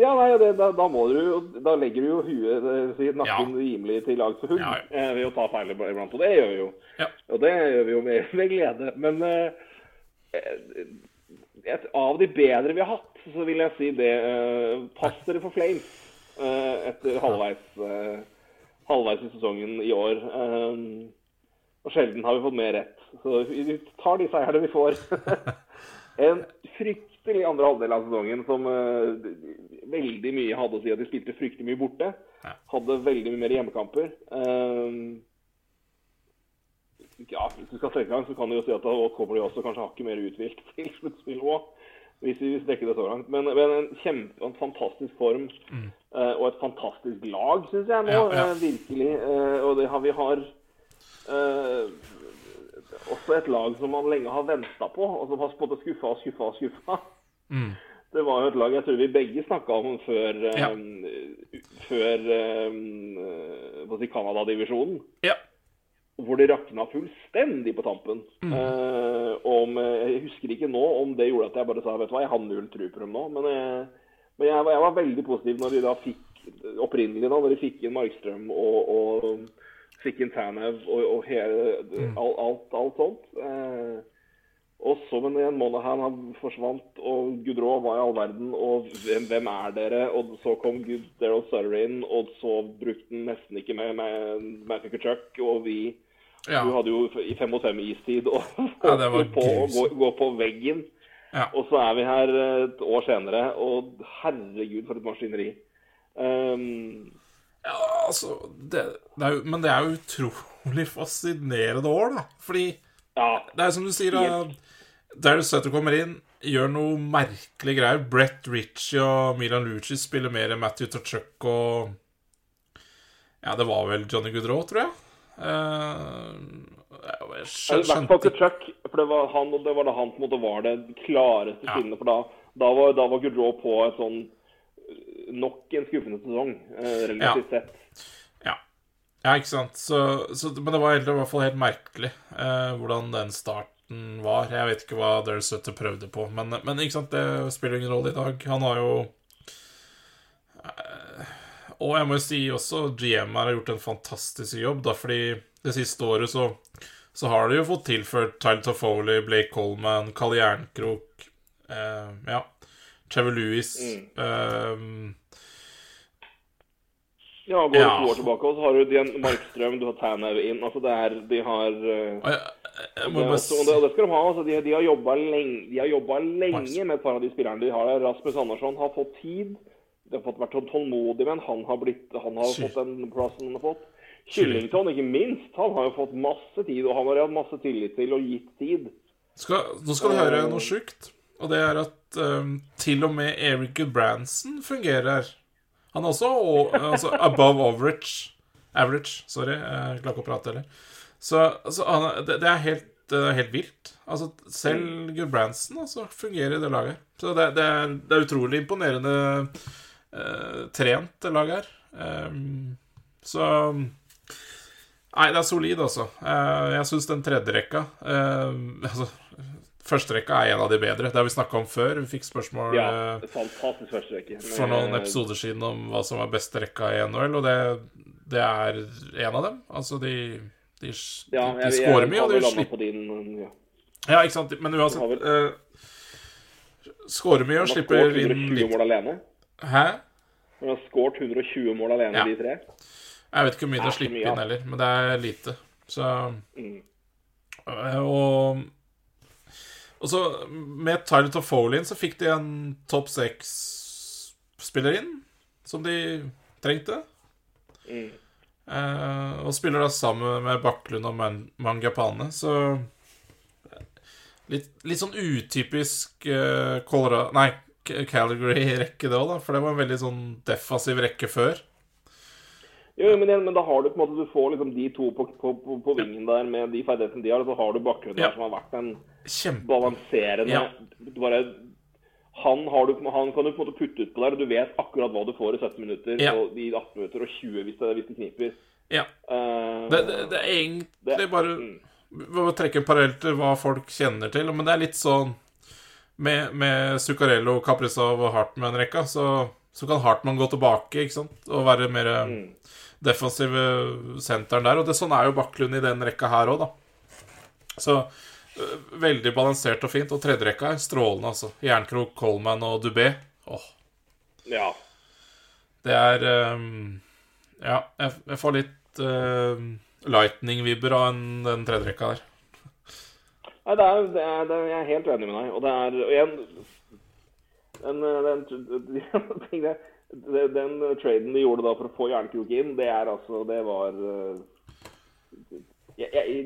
ja, nei, det, da, da må du Da legger du jo huet, eh, nakken nakken rimelig til lag for hund Ja, ja. ved å ta feil iblant. Og det gjør vi jo. Ja. Og det gjør vi jo med, med glede. Men eh, et, av de bedre vi har hatt, så vil jeg si det uh, Pass dere for Flames eh, etter halvveis, eh, halvveis i sesongen i år. Eh, og sjelden har vi fått mer rett. Så vi tar de seierne vi får. en fryktelig andre halvdel av sesongen som uh, veldig mye hadde å si at de spilte fryktelig mye borte. Ja. Hadde veldig mye mer hjemmekamper. Uh, ja, hvis du skal trekke gang, så kan du jo si at da kommer de også kanskje hakket mer uthvilt til sluttspill òg. Hvis vi strekker det så langt. Men, men en kjempe, en fantastisk form eh, og et fantastisk lag, syns jeg nå. Ja, ja. Uh, virkelig. Uh, og det har vi har også et lag som man lenge har venta på, og som har på skuffa og skuffa og skuffa. Mm. Det var jo et lag jeg tror vi begge snakka om før, ja. um, før um, si, Canada-divisjonen Ja. hvor det rakna fullstendig på tampen. Mm. Eh, om, jeg husker ikke nå om det gjorde at jeg bare sa vet du hva, jeg har null tro på dem nå. Men, jeg, men jeg, var- jeg var veldig positiv når de da fikk opprinnelig da, når de fikk inn Markstrøm og, og fikk inn Tanev og, og hele, Mm. alt, alt, alt sånt. Eh, og så, men en Monahan han forsvant, og Gudrå var i all verden, og hvem, hvem er dere? Og så kom Gud- Daryl Sutter inn, og så brukte han nesten ikke med, med Matthew Kachuk, og vi Ja. Du hadde jo i fem mot fem istid og Ja, på, og gå, gå på veggen. Ja. Og så er vi her eh, et år senere, og herregud, for et maskineri. Um, Ja, altså det, det er jo, Men det er jo utrolig fascinerende år, da. Fordi ja, det er som du sier, da, Darius Sutter kommer inn, gjør noe merkelige greier. Brett Ritchie og Milan Lucic spiller mer Matthew Tachuk og Ja, det var vel Johnny Goodrow, tror jeg. Uh, jeg I skjønte, hvert fall til for det var han, og det var da han på en måte var det klareste Ja. skinnet. For da, da var, da var Goodrow på et sånn nok en skuffende sesong, relativt relativt sett. Ja. ja, ikke sant. Så, så, men det var helt, i hvert fall helt merkelig eh, hvordan den starten var. Jeg vet ikke hva Darius Sutter prøvde på, men, men ikke sant, det spiller ingen rolle i dag. Han har jo eh, Og jeg må jo si også GM her har gjort en fantastisk jobb, da, fordi det siste året så, så har de jo fått tilført Tyler Toffoli, Blake Coleman, Kalle Jernkrok eh, Ja, Trevor Lewis um, Ja, går Ja. to år tilbake, og så har du Dian Markstrøm, du har Tanev inn. Altså, det er De har uh, og jeg, jeg det, også, og det, og det skal de ha. altså De, de har jobba lenge, de har jobbet lenge med et par av de spillerne de har der. Rasmus Andersson har fått tid. De har fått vært tålmodig med han. Han har, blitt, han har fått den plassen han har fått. Kyllington, ikke minst. Han har jo fått masse tid, og han har hatt masse tillit til og gitt tid. Skal, nå skal du høre noe sjukt. Og det er at um, til og med Eric Goodbranson fungerer. Han er også og, altså, above average. Average, sorry. Jeg klarer ikke å prate heller. Så, altså, han, det, det er helt, det er helt vilt. Altså, selv Goodbranson altså, fungerer i det laget. Så det, det, er, det er utrolig imponerende uh, trent, det laget her. Um, så Nei, det er solid, altså. Uh, jeg syns den tredje rekka eh, Altså, første rekka er en av de bedre. Det har vi snakka om før. Vi fikk spørsmål Ja, eh, fantastisk førsterekke. for noen episoder siden om hva som var beste rekka i NHL, og det, det er en av dem. Altså, de De, de, Ja, de scorer mye, og de slipper din ja. Ja, ikke sant? Men har uansett vel- uh, Scorer mye og slipper inn litt. mål alene. Hæ? Han har skåret 120 mål alene, Ja. de tre. Jeg vet ikke hvor mye Det er de så slipper inn heller, men det er lite. Så Mm. Eh, Og Og så med Tyler Toffoli inn så fikk de en topp seks-spiller inn, som de trengte. Mm. Eh, og spiller da sammen med Baklund og Man Mangapane, så litt, litt sånn utypisk uh, Colorado Nei, Calgary-rekke det òg, da. For det var en veldig sånn defensiv rekke før. Jo, men, men da har du på en måte Du får liksom de to på, på, på, på vingen der med de ferdighetene de har, og så har du Baklund der Ja. som har vært en Kjempe... balanserende Ja. bare han, har du, han kan du på en måte putte utpå der, og du vet akkurat hva du får i 17 minutter, Ja. og i 18 minutter og 20 hvis det, hvis det kniper. Ja. Uh, Det, det, det er egentlig det- bare mm. Vi må trekke en parallell til hva folk kjenner til, men det er litt sånn Med, med Zuccarello, Caprizov og Hartmann-rekka, så, så kan Hartmann gå tilbake ikke sant? og være mer Mm. Defensive senteren der. Og det, sånn er jo Bakklund i den rekka her òg, da. Så øh, veldig balansert og fint. Og tredje rekka er strålende, altså. Jernkrok, Coleman og Dubé. Åh, Ja. det er øh, Ja, jeg, jeg får litt øh, lightning-vibber av en, den tredje rekka der. Nei, det er, det er, det er, jeg er helt enig med deg. Og det er og igjen en, den, den, den, den traden de gjorde da for å få Jernkrok inn, det er altså Det var eh, jeg, jeg,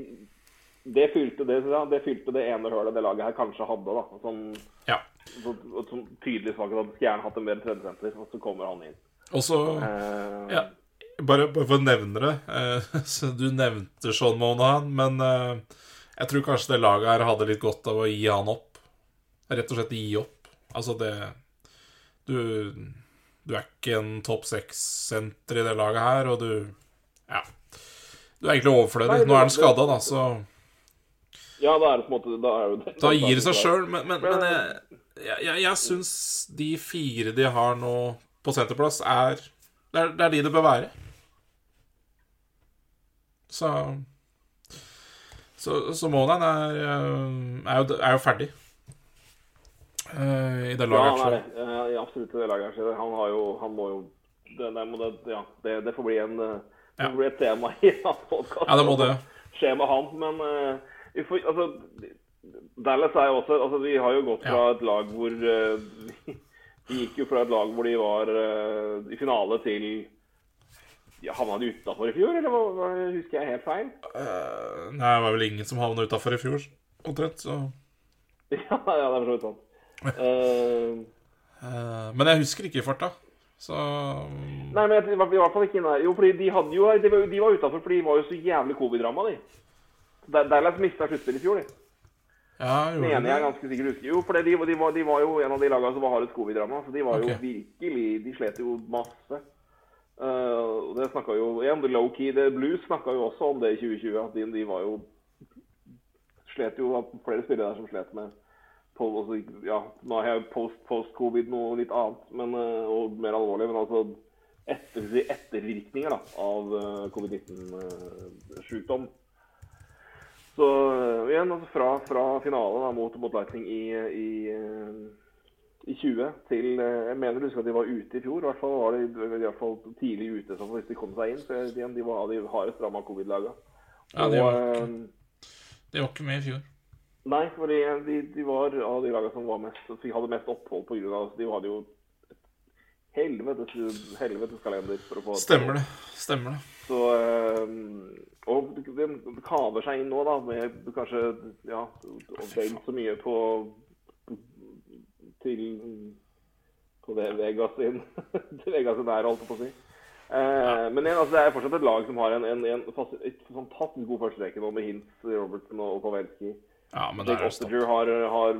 Det fylte det, det fylte det ene hølet det laget her kanskje hadde, da. Som, Ja. som, som tydelig svakhet at de skulle gjerne hatt en bedre tredjesenter, og så kommer han inn. Og så uh, Ja, bare, bare for å nevne det. Eh, du nevnte Sean Monahan, men jeg tror kanskje det laget her hadde litt godt av å gi han opp. Rett og slett gi opp. Altså, det Du, du er ikke en topp seks-senter i det laget her, og du Ja. Du er egentlig overflødig. Nå er han skada, da, så ja, da er det på en måte Da, er jo det, Da gir det seg sjøl. Men, men, men jeg, jeg, jeg, jeg syns de fire de har nå på senterplass, er det, er det er de det bør være. Så Så, så Monan er, øh, er, jo, er jo ferdig eh, i det Ja, laget. han er det. Eh, ja, absolutt i det laget. så Han har jo Han må jo Det, det, ja, det, det får bli en eh, Det Ja. får et tema i podkasten. Ja, det må det. Skje med han. Men uh, vi får, altså Dallas er jo også Altså, vi har jo gått fra Ja. et lag hvor uh, vi, vi gikk jo fra et lag hvor de var uh, i finale til ja, Havna de utafor i fjor, eller hva, husker jeg helt feil? Uh, nei, det var vel ingen som havna utafor i fjor, omtrent. Så Ja, ja, det er for så vidt sant. Eh, men jeg husker ikke i farta. Så nei, men jeg, i hvert- i hvert fall ikke. Jo, fordi de hadde jo De var, de var utafor, for de var jo så jævlig covid-ramma, de. Der- Dallas mista sluttspillet i fjor, de. Ja, gjorde Mener jeg er ganske sikkert husker. Jo, for de, de, var, de var jo en av de lagene som var hardest covid-ramma. Så de var jo virkelig De slet jo masse. Uh, det snakka jo igjen, The Low Key The Blues snakka jo også om det i 2020. At de, de var jo Slet jo flere spillere der som slet med på, altså, Ja, nå har jeg post, post-covid noe litt annet, men, eh, og mer alvorlig, men altså etter, ettervirkninger da, av eh, covid-19-sjukdom. Så øh, igjen, altså fra, fra finalen da, mot, mot Lightning i, i, i 20 til Jeg mener du husker at de var ute i fjor. I hvert fall var de, i hvert fall tidlig ute så hvis de kom seg inn. Så igjen, de var de hardest ramma covid-laga. Ja, de var, de var ikke med i fjor. Nei, fordi de, de var av de lagene som var mest, hadde mest opphold på grunn av De hadde jo et helvetes, helvetes kalender for å få Stemmer det. Stemmer det. Så øh, Og det kaver seg inn nå, da, med kanskje ja, og vel så mye på til på det Vegas sin til Vegas sin der, holdt jeg på å si. Eh, Men igjen, altså, det er fortsatt et lag som har en, en, en fas- et fantastisk god førsterekke nå med Hintz, Robertson og, og Pavelski. Ja, men det Jake er. Osterger har, har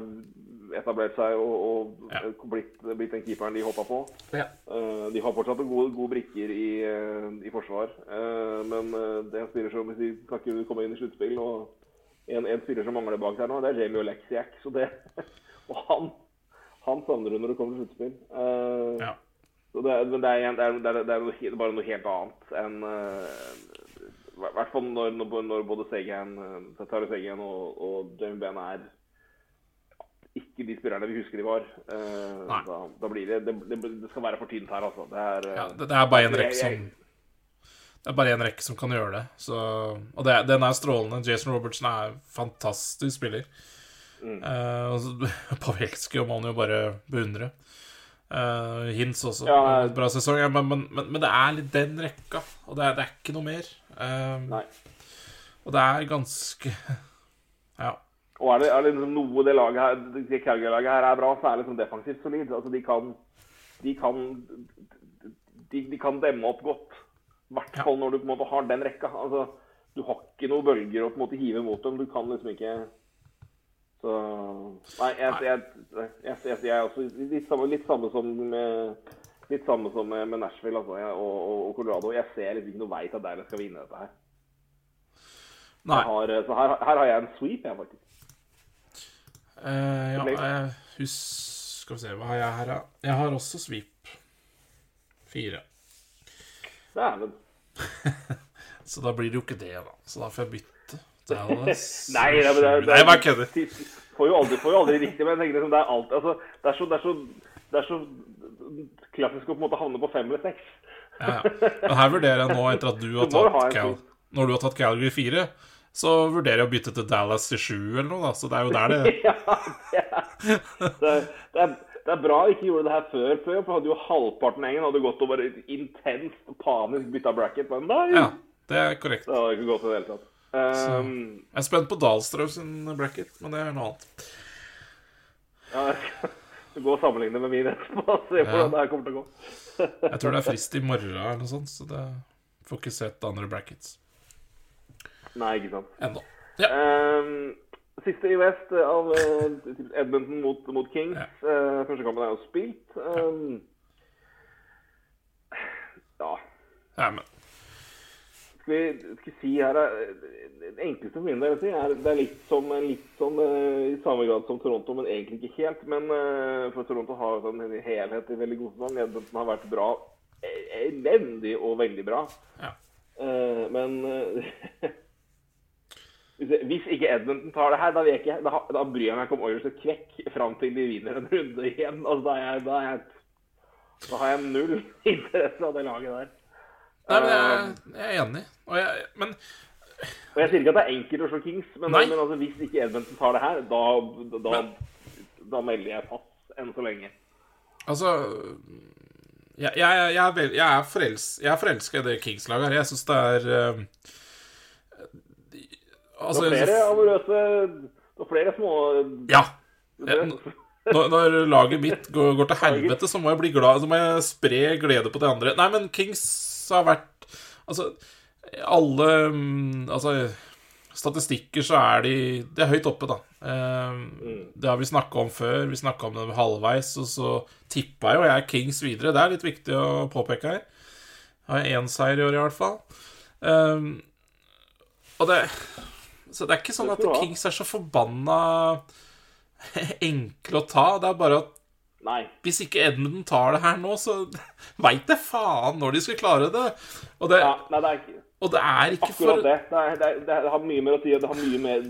etablert seg og, og Ja. blitt, blitt den keeperen de hoppa på. Ja. Uh, de har fortsatt gode, gode brikker i, eh, i forsvar, uh, men eh, det er en spiller som hvis de kan ikke komme inn i sluttspill og en, en spiller som mangler bak der nå, det er Jamie Oleksiak. Så det, og han, han savner du når det kommer til sluttspill. Uh, Ja. det, er- men det er, det er, det er, det er bare noe helt annet enn eh, I hvert fall når, når, både Segen, eh, Segen og, og Jamie Benn er ikke de spillerne vi husker de var. Uh, da, da blir det, det det det skal være for tynt her, altså. Det er, uh, Ja, det, det er bare en rekke som Det er bare én rekke som kan gjøre det. Så, og det, den er strålende. Jason Robertson er fantastisk spiller. Mm. Uh, Pavelski må man jo bare beundre. Uh, Hintz også. Ja, bra sesong. Ja, men, men, men, men det er litt den rekka, og det er, det er ikke noe mer. Um, og det er ganske Ja. Og er det, er det liksom noe det laget her, det Calgary-laget her er bra, så er det liksom defensivt solid. Altså, de kan De kan De, de kan demme opp godt. I hvert fall når du på en måte har den rekka. Altså, du har ikke noen bølger å på en måte hive mot dem. Du kan liksom ikke Så Nei, jeg, jeg, jeg, jeg, er også litt samme, litt samme som med Litt samme som med, med Nashville altså, og, og, og Colorado. Jeg ser liksom ikke noe vei til at Dallas skal vinne dette her. Nei. Har, så her, her har jeg en sweep, jeg, faktisk. Eh, ja, jeg husker Skal vi se, hva har jeg her, da? Jeg har også sweep. Fire. Dæven. Så da blir det jo ikke det, da. Så da får jeg bytte. Nei, det, er- det, er- det, bare kødder. Får jo aldri, får jo aldri riktig, men jeg tenker liksom, det er alt altså, det, er så, det, er så, det er så klassisk å på en måte havne på fem eller seks. Ja, ja. Men her vurderer jeg nå, etter at du har ha tatt en Cal. Når du har tatt Calgary 4, så vurderer jeg å bytte til Dallas til 7 eller noe, da. Så det er jo der det Ja, det er, det, er, det, er, bra vi ikke gjorde det her før, for hadde jo halvparten av gjengen hadde gått og bare intenst panisk bytta bracket. Men nei, Ja, det er korrekt. det hadde ikke gått i det hele tatt. Um, Jeg er spent på Dahlstrøm sin bracket, men det er noe annet. ja, jeg skal gå og sammenligne med min etterpå og se hvordan Ja. det her kommer til å gå. Jeg tror det er frist i morgen eller noe sånt, så det får ikke sett andre brackets Nei, ikke sant. ennå. Ja. Um, siste i vest av eh, Edmonton mot, mot Kings. Ja. Uh, første kampen er jo spilt. Um, ja, ja, men vi, skal si her er, Det enkleste for min del å si er det er litt som litt sånn eh, i samme grad som Toronto, men egentlig ikke helt. Men eh, for Toronto har jo en helhet i veldig god sesong. Edmonton har vært bra. Elendig og veldig bra. ja. Eh, men eh, hvis, ikke Edmonton tar det her, da, jeg, da, da bryr jeg meg ikke om Oilers og kvekk fram til de vinner en runde igjen. Altså, da, er jeg, da, er jeg, da har jeg null interesse av det laget der. Nei, men jeg, jeg er enig. Og jeg, men Og Jeg sier ikke at det er enkelt å slå Kings, men, men altså, hvis ikke Edmundsen tar det her, da, da, da, melder jeg pass enn så lenge. altså Jeg, jeg, jeg, er, jeg, er, forels, forelska i det Kings-laget her. Jeg syns det er Det Altså er flere amorøse Det er flere små Ja. Når, når laget mitt går, går til helvete, så må jeg bli glad Så må jeg spre glede på de andre. Nei, men Kings har vært Altså, alle mm, Altså statistikker så er de Det er høyt oppe, da. Eh, Det har vi snakka om før. Vi snakka om det halvveis, og så tippa jo jeg Kings videre. Det er litt viktig å påpeke her. Har én seier i år, i hvert fall. Eh, og det Så det er ikke sånn at. Kings er så forbanna enkle å ta. Det er bare at Nei. hvis ikke Edmundton tar det her nå, så veit jeg faen når de skal klare det. Og det, Ja, nei, det er ikke og det er ikke akkurat for det. Det, er, det, er, det har mye mer å si. Det har mye mer,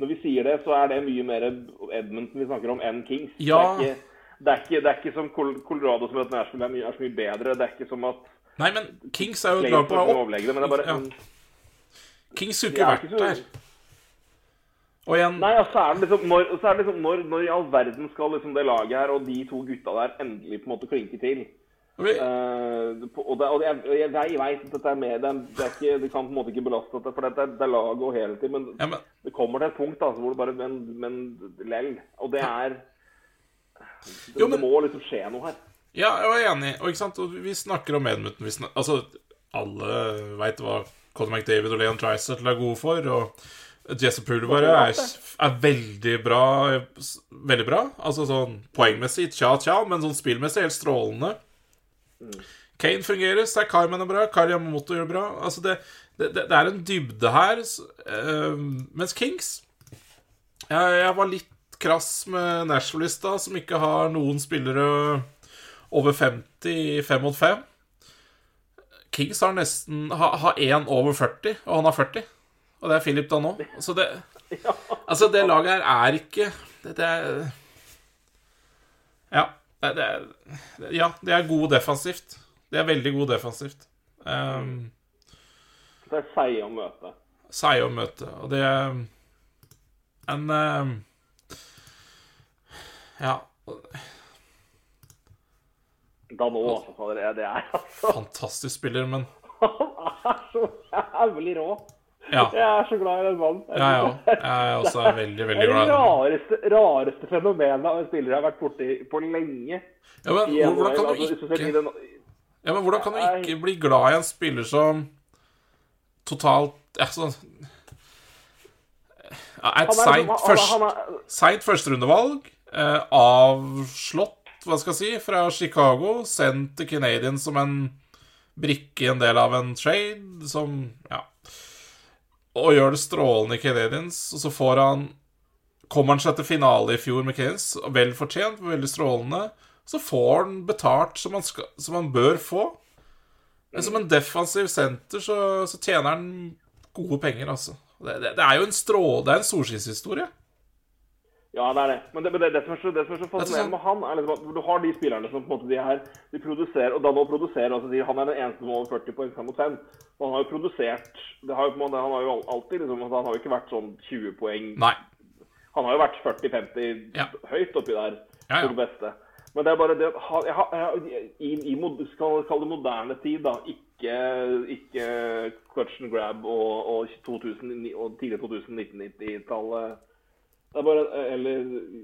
når vi sier det, så er det mye mer Edmundton vi snakker om, enn Kings. Ja. Det, er ikke, det, er ikke, det er ikke som Colorado som heter Nashville er, mye, er så mye bedre. Det er ikke som at Nei, men Kings er jo et lag på er vei overlegne, men det er bare Ja. Kings skulle ikke vært der. Og igjen Nei, altså, så er det liksom når, så er det liksom, når, når i all verden skal liksom det laget her og de to gutta der endelig på en måte klinke til? Okay. Uh, på- og det, og jeg, jeg, jeg vet at dette er med det, er, det, ikke, det kan på en måte ikke belaste dette, for dette er, det er lag og helhetid, men ja, men, det kommer til et punkt da, hvor det bare Men, men lell. Og det er det, Jo, men- det må liksom skje noe her. ja, jeg var enig. Og, og vi snakker om Edmundton. Vi altså, alle veit hva Conor McDavid og Leon Tricer er gode for. Og Jesse Pulver er, er veldig bra. Veldig bra. Altså sånn poengmessig, tja-tja, men sånn spillmessig helt strålende. Kane fungerer, Sakaiman er bra, Kari Yamamoto gjør det bra. Altså det, det, det er en dybde her. eh, mens Kings jeg, jeg var litt krass med Nashville i stad, som ikke har noen spillere over 50 i 5 mot 5. Kings har nesten har én over 40, og han har 40. Og det er Philip da nå. Så det Altså, det laget her er ikke Det, det er Ja. Det, er, ja, det er god defensivt. Det er veldig god defensivt. Um, Det er seige å møte. Seige å møte. Og det er en um, Ja. Da nå, altså. Det er altså Fantastisk spiller, men Han er så jævlig rå. Ja. Jeg er så glad i den mannen. Ja, ja. Jeg er også veldig, veldig glad i den. Det rareste, rareste fenomenet av en spiller jeg har vært borti på lenge. Ja, men hvordan kan altså, du ikke Ja, men hvordan kan du ikke bli glad i en spiller som totalt Altså ja, Et Han er liksom- seint først, er- førsterundevalg, eh, avslått, hva skal jeg si, fra Chicago, sendt til Canadian som en brikke i en del av en trade, som Ja. Og gjør det strålende i Canadians, og så får han Kommer han seg til finale i fjor med Canadiens, vel fortjent, veldig strålende. Så får han betalt som han, skal, som han bør få. Men som en defensiv senter så, så tjener han gode penger, altså. Det, det, det er jo en strå... Det er en solskinnshistorie. Ja, det er det. Men det, men det, det, som, er så, det som er så fascinerende med han, er liksom at du har de spillerne som på en måte de her de produserer, og da nå produserer altså sier Han er den eneste som er over 40 poeng 5 mot 5. Og han har jo produsert det har jo, på en måte, Han har jo alltid liksom, altså, Han har jo ikke vært sånn 20 poeng Nei. Han har jo vært 40-50 Ja. høyt oppi der Ja, ja. for det beste. Men det er bare det at jeg, har- jeg, i, i mod- skal kalle det moderne tid, da, ikke, ikke clutch and grab og, og, 2000, og tidlig 2019-90-tallet det er bare, Eller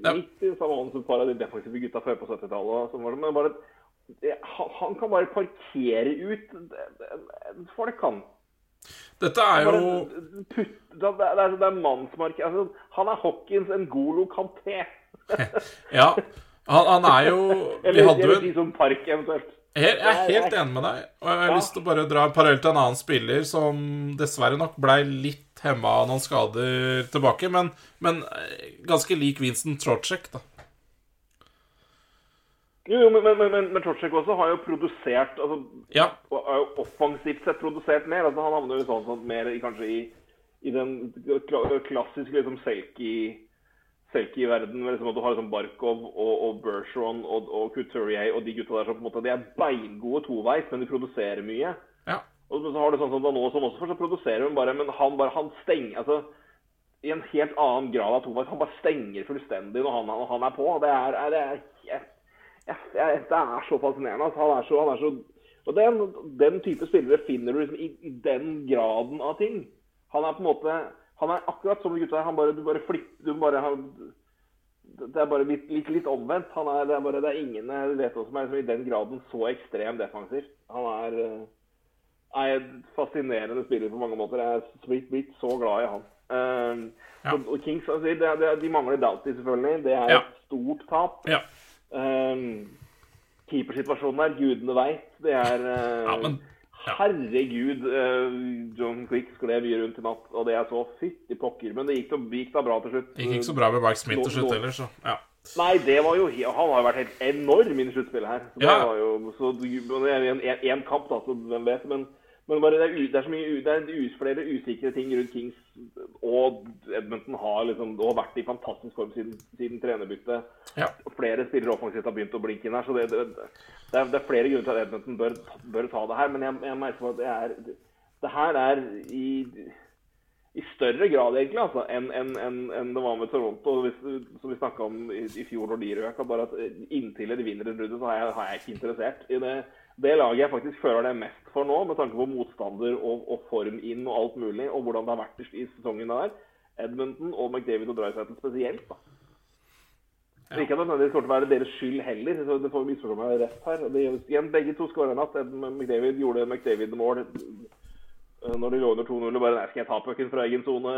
Ja. 90, samme ånd som et par av de defensive gutta før på 70-tallet. sånn var det, Men bare han, han kan bare parkere ut folk, han. Dette er jo putt, det, er, det er, det er mannsmark... Altså, han er Hawkins en Golo Kanté. Ja. Han, han er jo Vi hadde jo en Park, eventuelt. Jeg er helt enig med deg. Og jeg har Ja. lyst til å bare dra en parallell til en annen spiller som dessverre nok blei litt hemma av noen skader tilbake, men, men eh, ganske lik Vincent Trocek, da. Jo, men, men, men, men, også har jo produsert altså, Ja. og er jo offensivt sett produsert mer. altså Han havner jo sånn, sånn mer i, kanskje i, i den klassiske liksom selki i verden, liksom, at du har liksom Barkov og, og Bergeron og, og Couturier og de gutta der som på en måte De er beingode toveis, men de produserer mye. Og så har du sånn som nå som også fortsatt produserer, men bare, men han bare han stenger altså, I en helt annen grad av toveis. Han bare stenger fullstendig når han, når han er på. Det er, er, det er, jeg, jeg, det er så fascinerende. Altså, han er så, han er så og den, den type spillere finner du liksom i, i den graden av ting. Han er på en måte Han er akkurat som de gutta her. Han bare, du bare flipper Du bare han, det er bare litt, litt, litt omvendt. Er, det, er bare, det er ingen jeg vet om som er liksom, i den graden så ekstrem defensiv. Han er, er fascinerende spiller på mange måter. Jeg er blitt, så glad i han. Um, Ja. og Kings, altså, det, det, de mangler Doughty, selvfølgelig. Det er Ja. et stort tap. Ja. Um, keepersituasjonen der, gudene veit. Det er uh, Ja, men- ja. Herregud, uh, John Quick sklev mye rundt i natt, og det er så fytti pokker. Men det gikk, da- gikk da bra til slutt. Det gikk ikke så bra med Mike Smith til slutt heller, så ja. Nei, det var jo Han har jo vært helt enorm i sluttspillet her. Så det var jo så, en, en kamp, da, så hvem vet. Men, men bare det, er, det er så mye Det er flere usikre ting rundt Kings. Og Edmonton har liksom har vært i fantastisk form siden, siden trenerbyttet. Ja. Flere spillere offensivt har begynt å blinke inn her. Så det, det, det, er, det er flere grunner til at Edmonton bør, bør ta det her. Men jeg, jeg merker at det er Det her er i i større grad egentlig altså, enn en, en, en det var med Toronto, hvis, som vi snakka om i, i fjor når de røk. Bare at inntil de vinner en runde, så har jeg, har jeg ikke interessert i det. Det laget jeg faktisk føler det mest for nå, med tanke på motstander og, og form inn og alt mulig, og hvordan det har vært i, i sesongen der. Edmonton og McDavid og Dreisaitl spesielt. da. Ja. Ikke at det nødvendigvis kommer til å være deres skyld heller, så det får misforstå meg rett her. Det, igjen, begge to skåra i natt. McDavid gjorde McDavid-mål eh, når de lå under 2-0 og bare Nei, skal jeg ta pucken fra egen sone?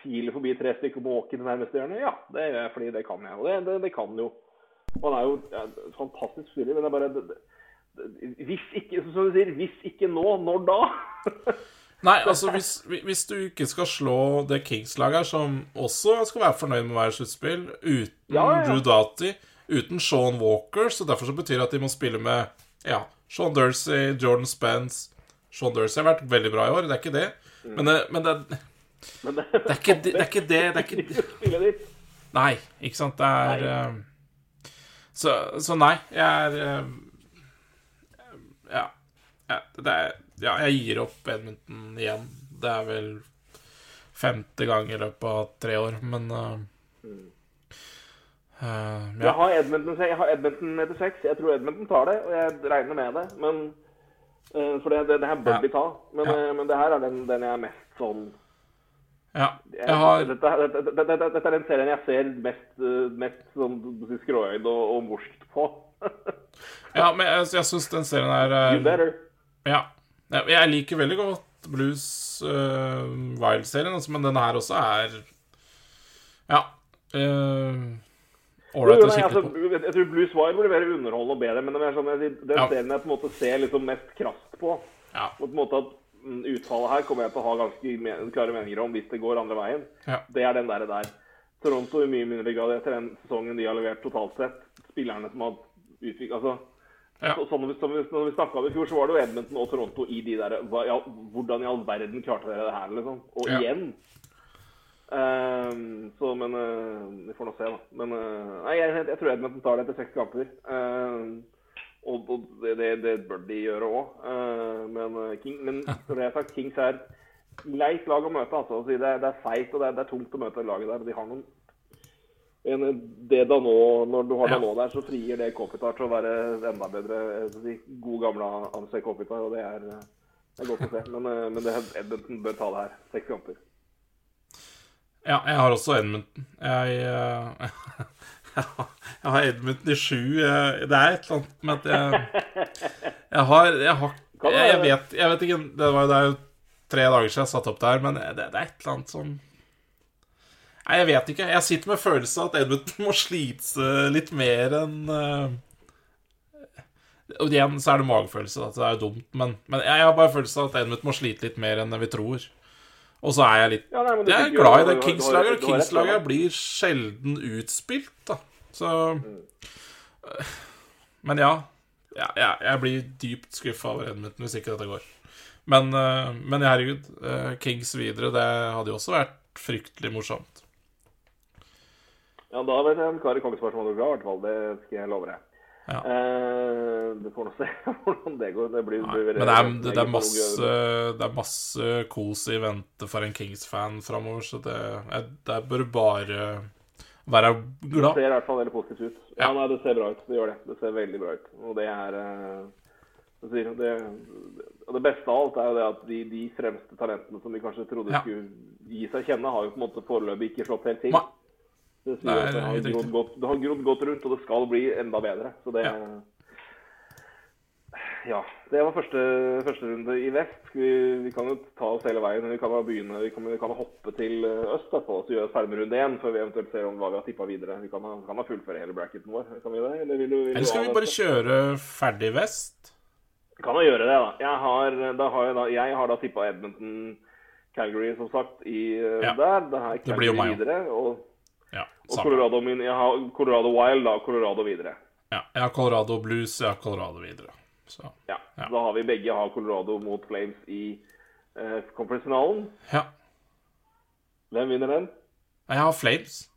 Pile forbi tre stykker på åken til nærmeste hjørne? Ja, det gjør jeg fordi det kan jeg. Og det, det, det kan jo. Og han er jo ja, fantastisk spiller, men det er bare det, Hvis ikke, som du sier, hvis ikke nå, når da? Nei, altså hvis, hvis du ikke skal slå det Kings-laget her, som også skal være fornøyd med å være sluttspill, uten Ja, ja. Drew Dati, uten Sean Walker, så derfor så betyr det at de må spille med ja, Sean Dursey, Jordan Spence Sean Dursey har vært veldig bra i år, det er ikke det. Mm. Men det, men det, Men det, det, er ikke det, det er ikke det. det er ikke, Nei, ikke sant. Det er eh, så, så nei, jeg er eh, ja, det er, ja, jeg gir opp Edmonton igjen. Det er vel femte gang i løpet av tre år, men uh, Jeg ja. har Edmonton, jeg har Edmonton etter seks. Jeg tror Edmonton tar det, og jeg regner med det. Men uh, For det, det, det her bør Ja. de ta. Men, Ja. men det her er den, den jeg er mest sånn ja. jeg, Jeg har dette, dette, dette, dette, er den serien jeg ser mest, mest sånn skråøyd og, og morskt på. Ja, men jeg, jeg syns den serien eh, you better. Ja. Jeg liker veldig godt Blues uh, Wild-serien, men denne her også er Ja. Uh, å nei, altså, jeg, tror Blues Wild blir mer underholdende og bedre, men det er sånn, den Ja. serien jeg på en måte ser liksom mest krast på. Ja. Og på en måte at mm, Utfallet her kommer jeg til å ha ganske klare meninger om hvis det går andre veien. Ja. Det er den der. der. Toronto i mye mindre grad etter den sesongen de har levert totalt sett. Spillerne som har utviklet altså, Ja. så, sånn, vi, når vi snakka om i fjor, så var det jo Edmonton og Toronto i de der hva, ja, Hvordan i all verden klarte dere det her, liksom? Og Ja. igjen. Um, så, men uh, Vi får nå se, da. Men uh, nei, jeg, jeg tror Edmonton tar det etter seks kamper. Ehm, og og det, det, det bør de gjøre òg. men, eh, King, men når det er sagt, Kings er leit lag å møte. Altså. Det er, det er feigt og det er, det er tungt å møte laget der. De har noen en, det da nå, Når du har Ja. nå der, så frier det Kopitar til å være enda bedre. De gode god gamle Ansel Kopitar, og det er, eh, det er godt å se. Men, eh, men det, Edmonton bør ta det her. Seks kamper. ja, jeg har også Edmonton. Jeg jeg, Jeg har Edmonton i sju. Det er et eller annet med at jeg Jeg har Jeg, har, jeg, vet Jeg vet ikke Det, var, det jo tre dager siden jeg satte opp det her, men det, det er et eller annet sånn Nei, jeg vet ikke. Jeg sitter med følelsen av at Edmundton må slite litt mer enn eh, Og igjen så er det magefølelse, at det er jo dumt, men, men jeg har bare følelsen av at Edmundton må slite litt mer enn vi tror. Og så er jeg litt Ja, nei, Jeg er glad i det Kings-laget, og Kings-laget blir sjelden utspilt, da. Så Men ja. ja, ja jeg blir dypt skuffa over Edmundton hvis ikke dette går. Men, eh, men herregud, eh, Kings videre, det hadde jo også vært fryktelig morsomt. Ja, da vet jeg en kar i Kongsberg som hadde glad, i hvert fall. Det skal jeg love deg. Ja. Eh, du får nå se hvordan det går. Det blir, Nei, men det er, det, det, er masse, det er masse kos i vente for en Kings-fan framover, så det, der bør bare være Det ser i hvert fall veldig positivt ut. Ja, Ja. nei, det ser bra ut. Det gjør det. Det ser veldig bra ut. Og det er eh, hva det, det beste av alt er jo det at de, de fremste talentene som vi kanskje trodde Ja. skulle gi seg kjenne, har jo på en måte foreløpig ikke slått helt til. Det, sier Nei, at det, har grodd godt, det har grodd godt rundt, og det skal bli enda bedre. Så det Ja. Ja. Det var første, første runde i vest. Vi, vi kan jo ta oss hele veien. Vi kan begynne, vi kan, vi kan hoppe til øst etterpå, og så gjøre oss ferdig med runde én før vi eventuelt ser om hva vi har tippa videre. Vi kan, kan ha fullføre hele bracketen vår. Kan vi det? Eller, vil du, vil Eller skal vi bare kjøre ferdig vest? Vi kan jo gjøre det, da. Jeg har da, har jeg da, jeg har da tippa Edmonton Calgary, som sagt, i Ja. der. Det her Det blir jo meg også. Og, samme. Colorado min Jeg har Colorado Wild, da. Colorado videre. Ja, jeg har Colorado Blues, jeg har Colorado videre. Så Ja. Ja. Da har vi begge har Colorado mot Flames i eh, conference-finalen. ja. Hvem vinner den? Jeg har Flames.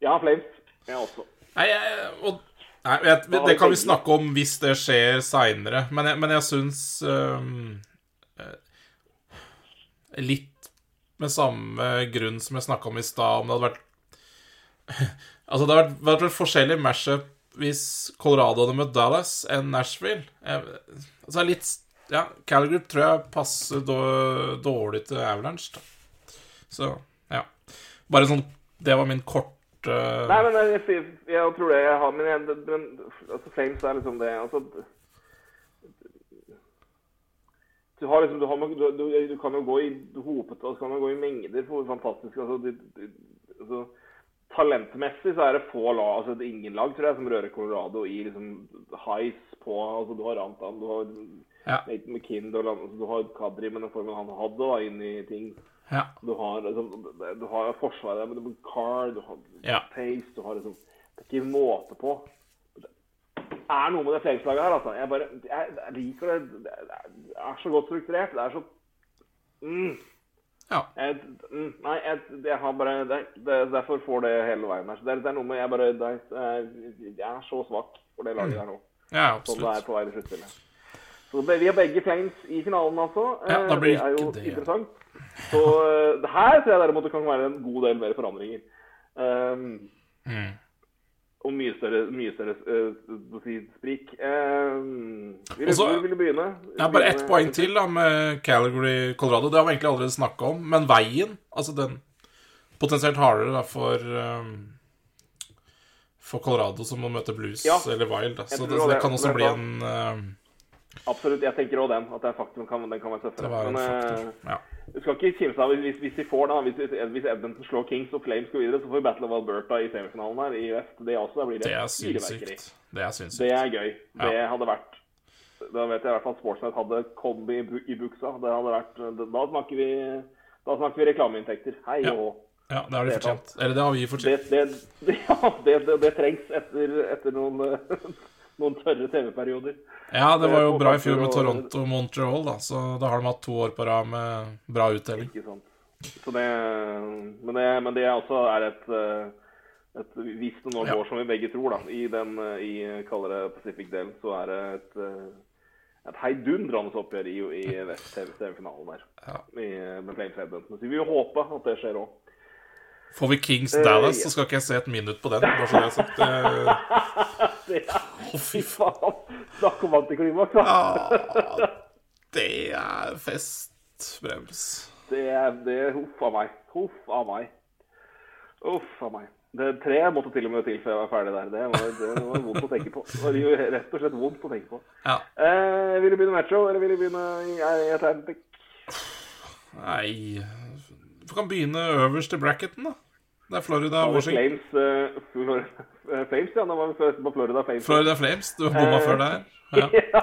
Jeg har Flames. Jeg også. Nei, jeg, og, nei jeg, det kan vi snakke om hvis det skjer seinere, men jeg, men jeg syns eh, Litt med samme grunn som jeg snakka om i stad, om det hadde vært Altså, det hadde vært, vært forskjellig mashup hvis Colorado hadde møtt Dallas enn Nashville. Jeg, altså litt Ja, Calgary tror jeg passer dårlig til Avalanche, da. Så, ja. Bare sånn Det var min korte Nei, men jeg, jeg, jeg tror det jeg har Men, jeg, men altså, Flames er liksom det altså, Du har liksom Du, har, du, du, du kan jo gå i hopete og så kan du gå i mengder for fantastisk altså, du, altså, Talentmessig så er det få lag, altså det er ingen lag tror jeg, som rører Colorado i liksom highs på altså Du har Antan, du har Ja. Nathan McKinn, du har, altså, du har Kadri med den formen han hadde da, inn i ting. Ja. Du har, liksom, du har forsvaret der, men du har Ja. Pace, du har liksom Det er ikke måte på. Det er noe med det Flames-laget her, altså. Jeg bare jeg, jeg liker det. Det er så godt strukturert. Det er så mm, ja. jeg, mm, Nei, jeg, jeg har bare det, det, Derfor får det hele veien her. Så det, det er noe med Jeg bare det, er- Jeg er så svak for det laget her nå. Ja, Som det er på vei til sluttspillet. Så vi har begge Flames i finalen, altså. Ja, da Eh, blir det er jo det. interessant. Så eh, det her tror jeg derimot det kan være en god del mer forandringer. Um, Mm. Og mye større, mye større jeg si, sprik. Um, vil, du, Og så- hvor vil du begynne? Ja, bare ett poeng til da med Calgary, Colorado. Det har vi egentlig allerede snakka om. Men veien, altså den Potensielt hardere da for um, For Colorado som må møte Blues Ja, eller Wild. Da. Så det, det kan også bli en um, Absolutt. Jeg tenker òg den. At det er faktum kan, den kan være tøffere. Men eh. Ja. du skal ikke kimse av hvis, hvis de får da, hvis, hvis Edmonton slår Kings og Flames går videre, så får vi Battle of Alberta i semifinalen her i vest. Det også, da blir det, Det er sinnssykt. Det er sinnssykt. Det er gøy. Ja. Det hadde vært Da vet jeg i hvert fall Sportsnet hadde Colby i i buksa. Det hadde vært Da snakker vi Da snakker vi reklameinntekter. Hei Ja. og hå. Ja, det har de fortjent. Eller det har vi fortjent. det, det, ja, det, det, det trengs etter, etter noen, noen tørre TV-perioder. Ja, det var jo bra i fjor med Toronto og Montreal, da. Så da har de hatt to år på rad med bra uttelling. Ikke sant. Så det, men, det, men det også er et, eh, et Hvis det nå Ja. som vi begge tror, da, i den eh, i kaldere Pacific-delen, så er det et, eh, et heidundrende oppgjør i, i Vest-TV-finalen der. Ja. I, med Flames Edmonton. Så vi vil håpe at det skjer òg. Får vi Kings Eh, Dallas, så skal ikke jeg se et minutt på den. Bare så jeg har sagt. Det- Å, Fy fy faen! Snakk om antiklimaks, da! Ja, det er festbrems. Det er det, Huff a meg. Huff a meg. Uff a meg. Det tre måtte til og med til før jeg var ferdig der. Det var, det var vondt å tenke på. Det var jo rett og slett vondt å tenke på. Ja. Eh, vil du begynne Macho, eller vil du begynne i Atlantic? Nei Vi kan begynne øverst i bracketen, da. Det er Florida Har Washington. Flames, uh, Flor eh, Flames, ja. Da var vi først på Florida Flames. Florida Flames. Du bomma før der. Ja. ja,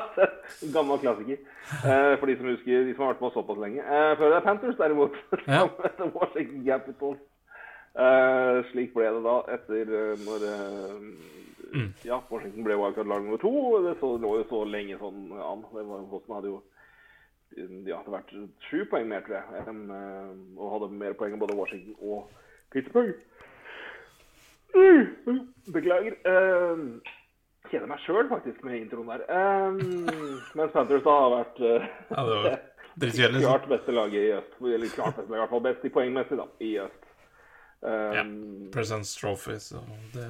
gammel klassiker. Uh, for de som husker, de som har vært med såpass lenge. Uh, Florida Panthers derimot. Ja. Washington Capitals. Uh, slik ble det da etter når Mm. Ja, Washington ble wildcard-lag nummer to. Det så, lå jo så lenge sånn an. Det var, Boston hadde jo ja, det vært sju poeng mer, tror jeg. eh, og hadde mer poeng enn både Washington og Pittsburgh. Mm, Beklager. Uh, kjeder meg sjøl faktisk med introen der. Um, mens Panthers da har vært eh, Ja, det var drittkjedelig. liksom. klart beste laget i øst. Eller klart beste, i hvert fall best i poengmessig da, i øst. Ja. Presents Trophy, så det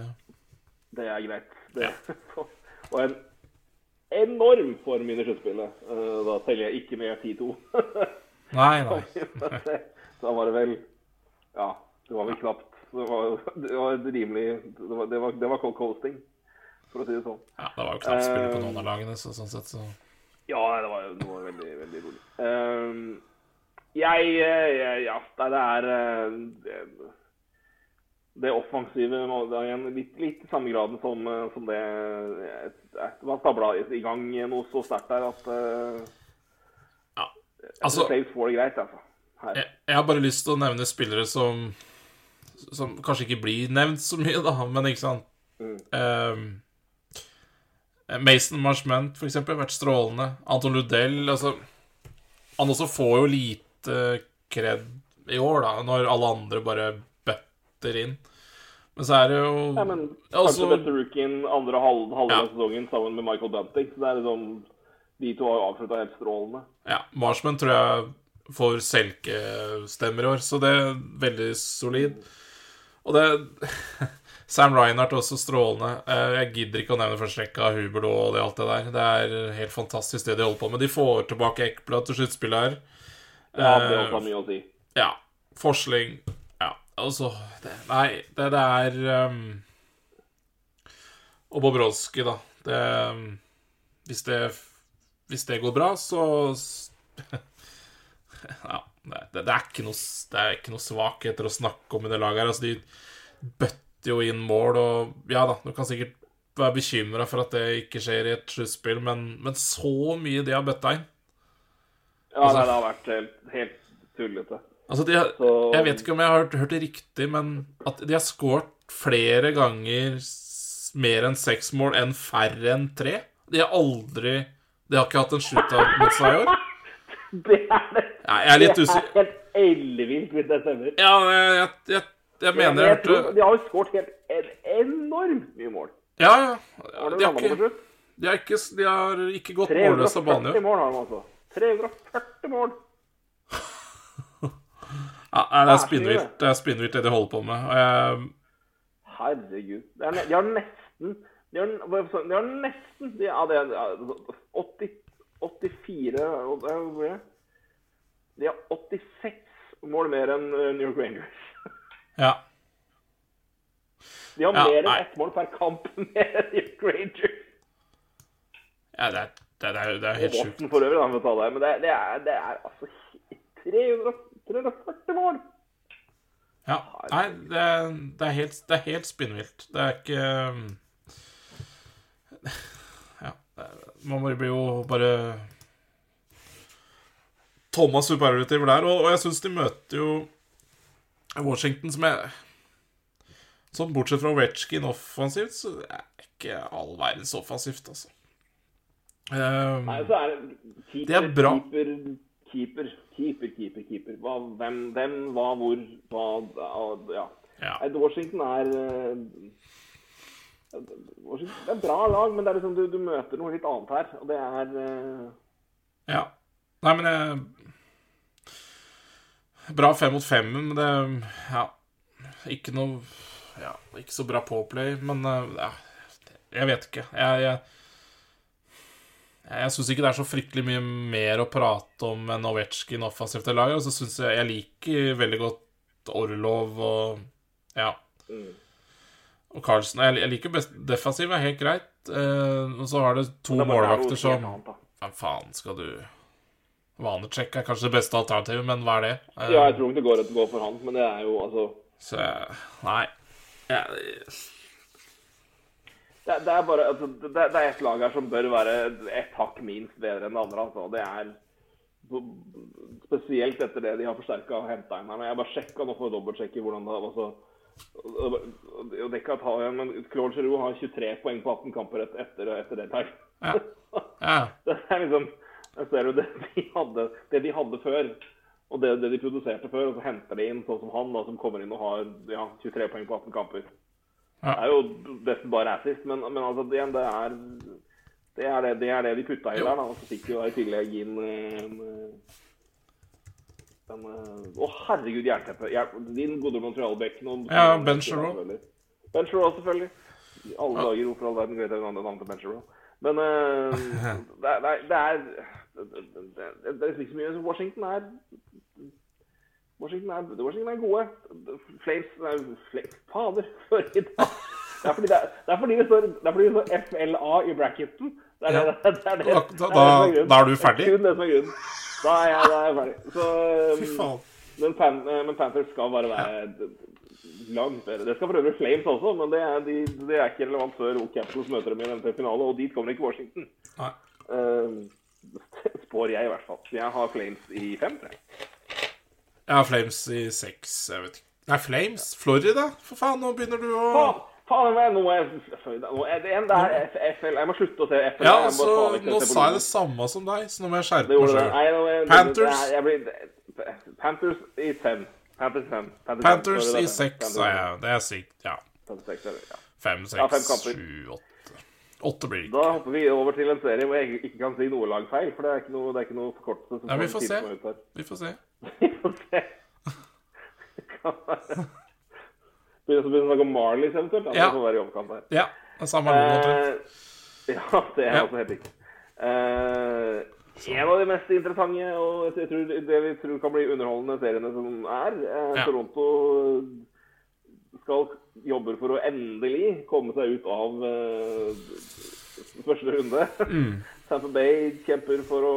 Det er greit. Det. og en enorm form under sluttspillet. Eh, da teller jeg ikke med 10-2. Nei, nei. da var det vel Ja, det var vel knapt Det var, det var rimelig Det var, det var, det var cold coasting, for å si det sånn. Ja, det var jo knapt spill på Eh, noen av lagene, så sånn sett så Ja, det var, det var veldig, veldig rolig. Um, jeg, jeg Ja, det er det det, det offensive igjen litt, litt i samme graden som, eh, som det eh, Man stabla i gang noe så sterkt der at uh, Ja. Altså, Flames får det greit, altså. Jeg, jeg har bare lyst til å nevne spillere som Som kanskje ikke blir nevnt så mye, da, men ikke sant Mm. Ehm, Mason Marshment, for eksempel, har vært strålende. Anton Ludell altså, Han også får jo lite kred i år, da, når alle andre bare bøtter inn. Men så er det jo Ja, men kanskje altså- beste rookien andre halv, av Ja. sesongen sammen med Michael Bunting. Så det er liksom De to har jo avslutta helt strålende. Ja, Marshman tror jeg får Selke-stemmer i år, så det er veldig solid. Og det Sam Reinhardt også strålende. Eh, Jeg gidder ikke å nevne førsterekka, Hubert og det, alt det der. Det er helt fantastisk det de holder på med. De får tilbake Ekblad til sluttspillet her. Ja, det Eh, har mye å si. Ja. Forsling Ja, altså det, Nei, det, det er um, Og Bobrovskij, da. Det um, hvis, det hvis det går bra, så Ja. Det, det, er ikke noe, det er ikke noe svakheter å snakke om i det laget her. Altså, de bøtter jo inn mål, og ja da, du kan sikkert være bekymra for at det ikke skjer i et sluttspill, men, men så mye de har bøtta inn Ja, altså- det har vært helt, helt tullete. Altså, de har, Så- Jeg vet ikke om jeg har hørt, det riktig, men at de har skåret flere ganger mer enn seks mål enn færre enn tre. De har aldri De har ikke hatt en shootout mot seg i år. Det er det. Ja, jeg er litt usikker er helt ellevilt, hvis det stemmer. Ja, jeg, jeg, jeg, jeg mener jeg jeg hørte De har jo skåret helt en- enormt mye mål. Ja, ja. De har ikke, de har ikke, de har ikke gått målløs av banen i 340 mål har de altså. 340 mål. Ja, det er mye, spinnvilt, det spinnvilt det de holder på med. Jeg, Herregud. Er, de har nesten De har, nesten de, ja, det, er- 80, 84 og det er hvor mye? De har 86 mål mer enn eh, New York Rangers. ja. De har Ja, mer enn ett mål per kamp mer enn New York Rangers. ja det, er, det, er, det er helt sjukt. For øvrig, da, for å ta det. Men det, det, er, det er altså 300, 340 mål. Ja. Nei, det, det, er helt, det er helt spinnvilt. Det er ikke Ja. er- Man må bli jo bare Thomas superlative der. Og, og jeg syns de møter jo Washington som er Sånn bortsett fra Ovetsjkin offensivt, så er ikke all verdens offensivt, altså. Um, Nei, så er det keeper, Det er bra. keeper, keeper, keeper, keeper, keeper. Hva, hvem, hvem, hva, hvor, hva, ja. ja. Washington er eh, Washington, Det er bra lag, men det liksom, du, du møter noe litt annet her. Og det er eh, Ja. Nei, men jeg Bra fem mot fem, men det Ja. Ikke noe Ja, ikke så bra påplay, men eh, ja, Jeg vet ikke. Jeg Jeg, jeg syns ikke det er så fryktelig mye mer å prate om enn Ovetsjkin offensivt i laget. Og så syns jeg Jeg liker veldig godt Orlov og Ja. mm. Og Carlsen. Jeg, jeg liker best defensiv, er helt greit. Eh, og så har det to er målvakter som. Hva faen skal du Vanecek er kanskje det beste alternativet, men hva er det? Eh, Ja, jeg tror ikke det går, går for han, men det er jo altså Så jeg- Nei. Jeg, Det, det er bare altså, det, det er et lag her som bør være et hakk minst bedre enn det andre. Altså. Det er spesielt etter det de har forsterka og henta inn her. Men jeg bare sjekka nå for å dobbeltsjekke hvordan det altså, det kan ta igjen, men Claude Giroux har 23 poeng på 18 kamper etter, etter det her. Ja. ja. Det er liksom ser du det de hadde, det de hadde før, og det, det de produserte før, og så henter de inn sånn som han, da, som kommer inn og har ja, 23 poeng på 18 kamper. Ja. Det er jo nesten bare assist, men, men altså, det, det, er, det, er det, det er det de putta i Jo. der. da, Og så fikk de i tillegg inn eh, en, en, eh, Å, herregud, jernteppe. Din gode Montreal-bekk. Ja, Ben Sherrow. Ben Sherrow, selvfølgelig. I alle dager, hvorfor all verden vet jeg navnet til Ben Sherrow? Men uh, det, er- det, er- det er det er liksom ikke så mye Washington er Washington er, Washington er gode. Flames er Flames, Fader, dag. Det er fordi det, er, det, er fordi det, står, det er fordi det står FLA i bracketen. Det er det, det, er det, Da- er da- da du ferdig? Det kun det som er grunnen. Da er jeg, da er jeg ferdig. Så, Fy faen. men, Pan, eh, men Panthers skal bare være langt bedre. Det skal for øvrig Flames også, men det er, de, det er ikke relevant før O Capitals møter dem i denne finale, og dit kommer ikke Washington. Nei. Uh, spår jeg i hvert fall. Jeg har Flames i fem. tror jeg. Jeg Flames i seks, jeg vet ikke. Nei, Flames? Florida? For faen, nå begynner du å Faen! Faen, nå er- nå er nå er det en det er FL Jeg må slutte å se FL. Ja, jeg må så faen ikke nå sa jeg det samme som deg, så nå må jeg skjerpe meg sjøl. Er- Panthers? er- jeg blir- Panthers i fem. Panthers fem. Panthers Sorry, i seks, sa jeg. Det er sykt. Ja. Ja. Fem, Ja, seks, sju, åtte. Åtte blir det Da hopper vi over til en serie hvor jeg ikke kan si noe lagfeil, for det er ikke noe, det er ikke noe forkortelse. Ja, vi får se. Vi får se. Vi får se. Begynner å snakke om Marlies eventuelt. da. Ja. Det får være i overkant her. Ja, det samme omtrent. Eh, ja, det er Ja. også helt riktig. Eh, en av de mest interessante og jeg tror det vi tror kan bli underholdende seriene som er eh, Ja. Toronto skal jobber for å endelig komme seg ut av uh, første runde. Mm. Tampa Bay kjemper for å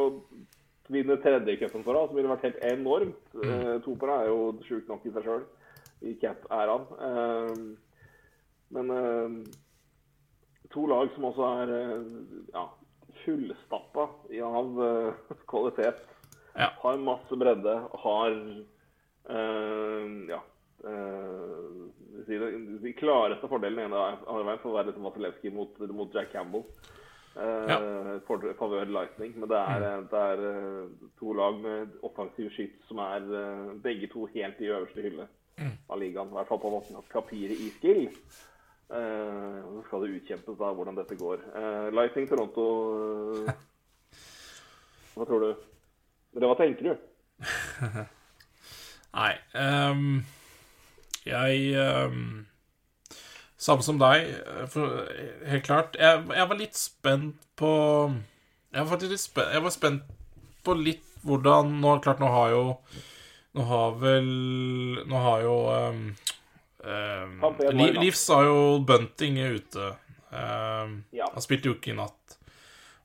vinne tredje cupen for henne, som ville vært helt enormt. Mm. Uh, to på er jo sjukt nok i seg sjøl, i cap-æraen. Uh, men eh, to lag som også er eh, ja, fullstappa av eh, kvalitet. Ja. Har masse bredde, har eh, ja eh, de klareste fordelene andre veien for å være liksom Vasilevskij mot, mot Jack Campbell. Uh, Ja. Mm. favør Lightning. Men det er, eh, det er eh, to lag med offensiv skyts som er eh, begge to helt i øverste hylle Mm. av ligaen. I hvert fall på papiret i skill. Uh, så skal det utkjempes da hvordan dette går. Uh, Lightning Toronto eh, Hva tror du? Eller hva tenker du? Nei ehm, Jeg ehm, Samme som deg, eh, for, helt klart. Jeg, jeg var litt spent på Jeg var faktisk litt spent, jeg var spent på litt hvordan Nå klart, nå har jo Nå har vel Nå har jo um, um? Livs har jo Bunting ute. Um, Ja. Han spilte jo ikke i natt.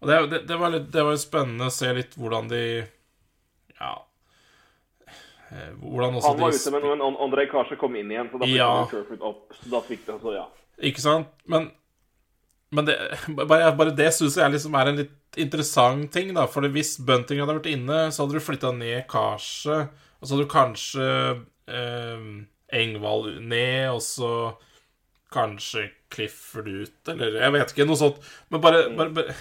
Og det, det, det, var litt, det var spennende å se litt hvordan de Ja eh, Hvordan også Han var ute, men, men Andrej Karse kom inn igjen, så da fikk Ja. han Sherford opp. Så da fikk det, så ja. Ikke sant? Men, men det, bare, bare det syns jeg liksom er en litt interessant ting, da. For hvis Bunting hadde vært inne, så hadde du flytta ned Karse, og så hadde du kanskje eh, Engvald ned, og så kanskje Clifford ut, eller jeg vet ikke, noe sånt. Men bare, bare, bare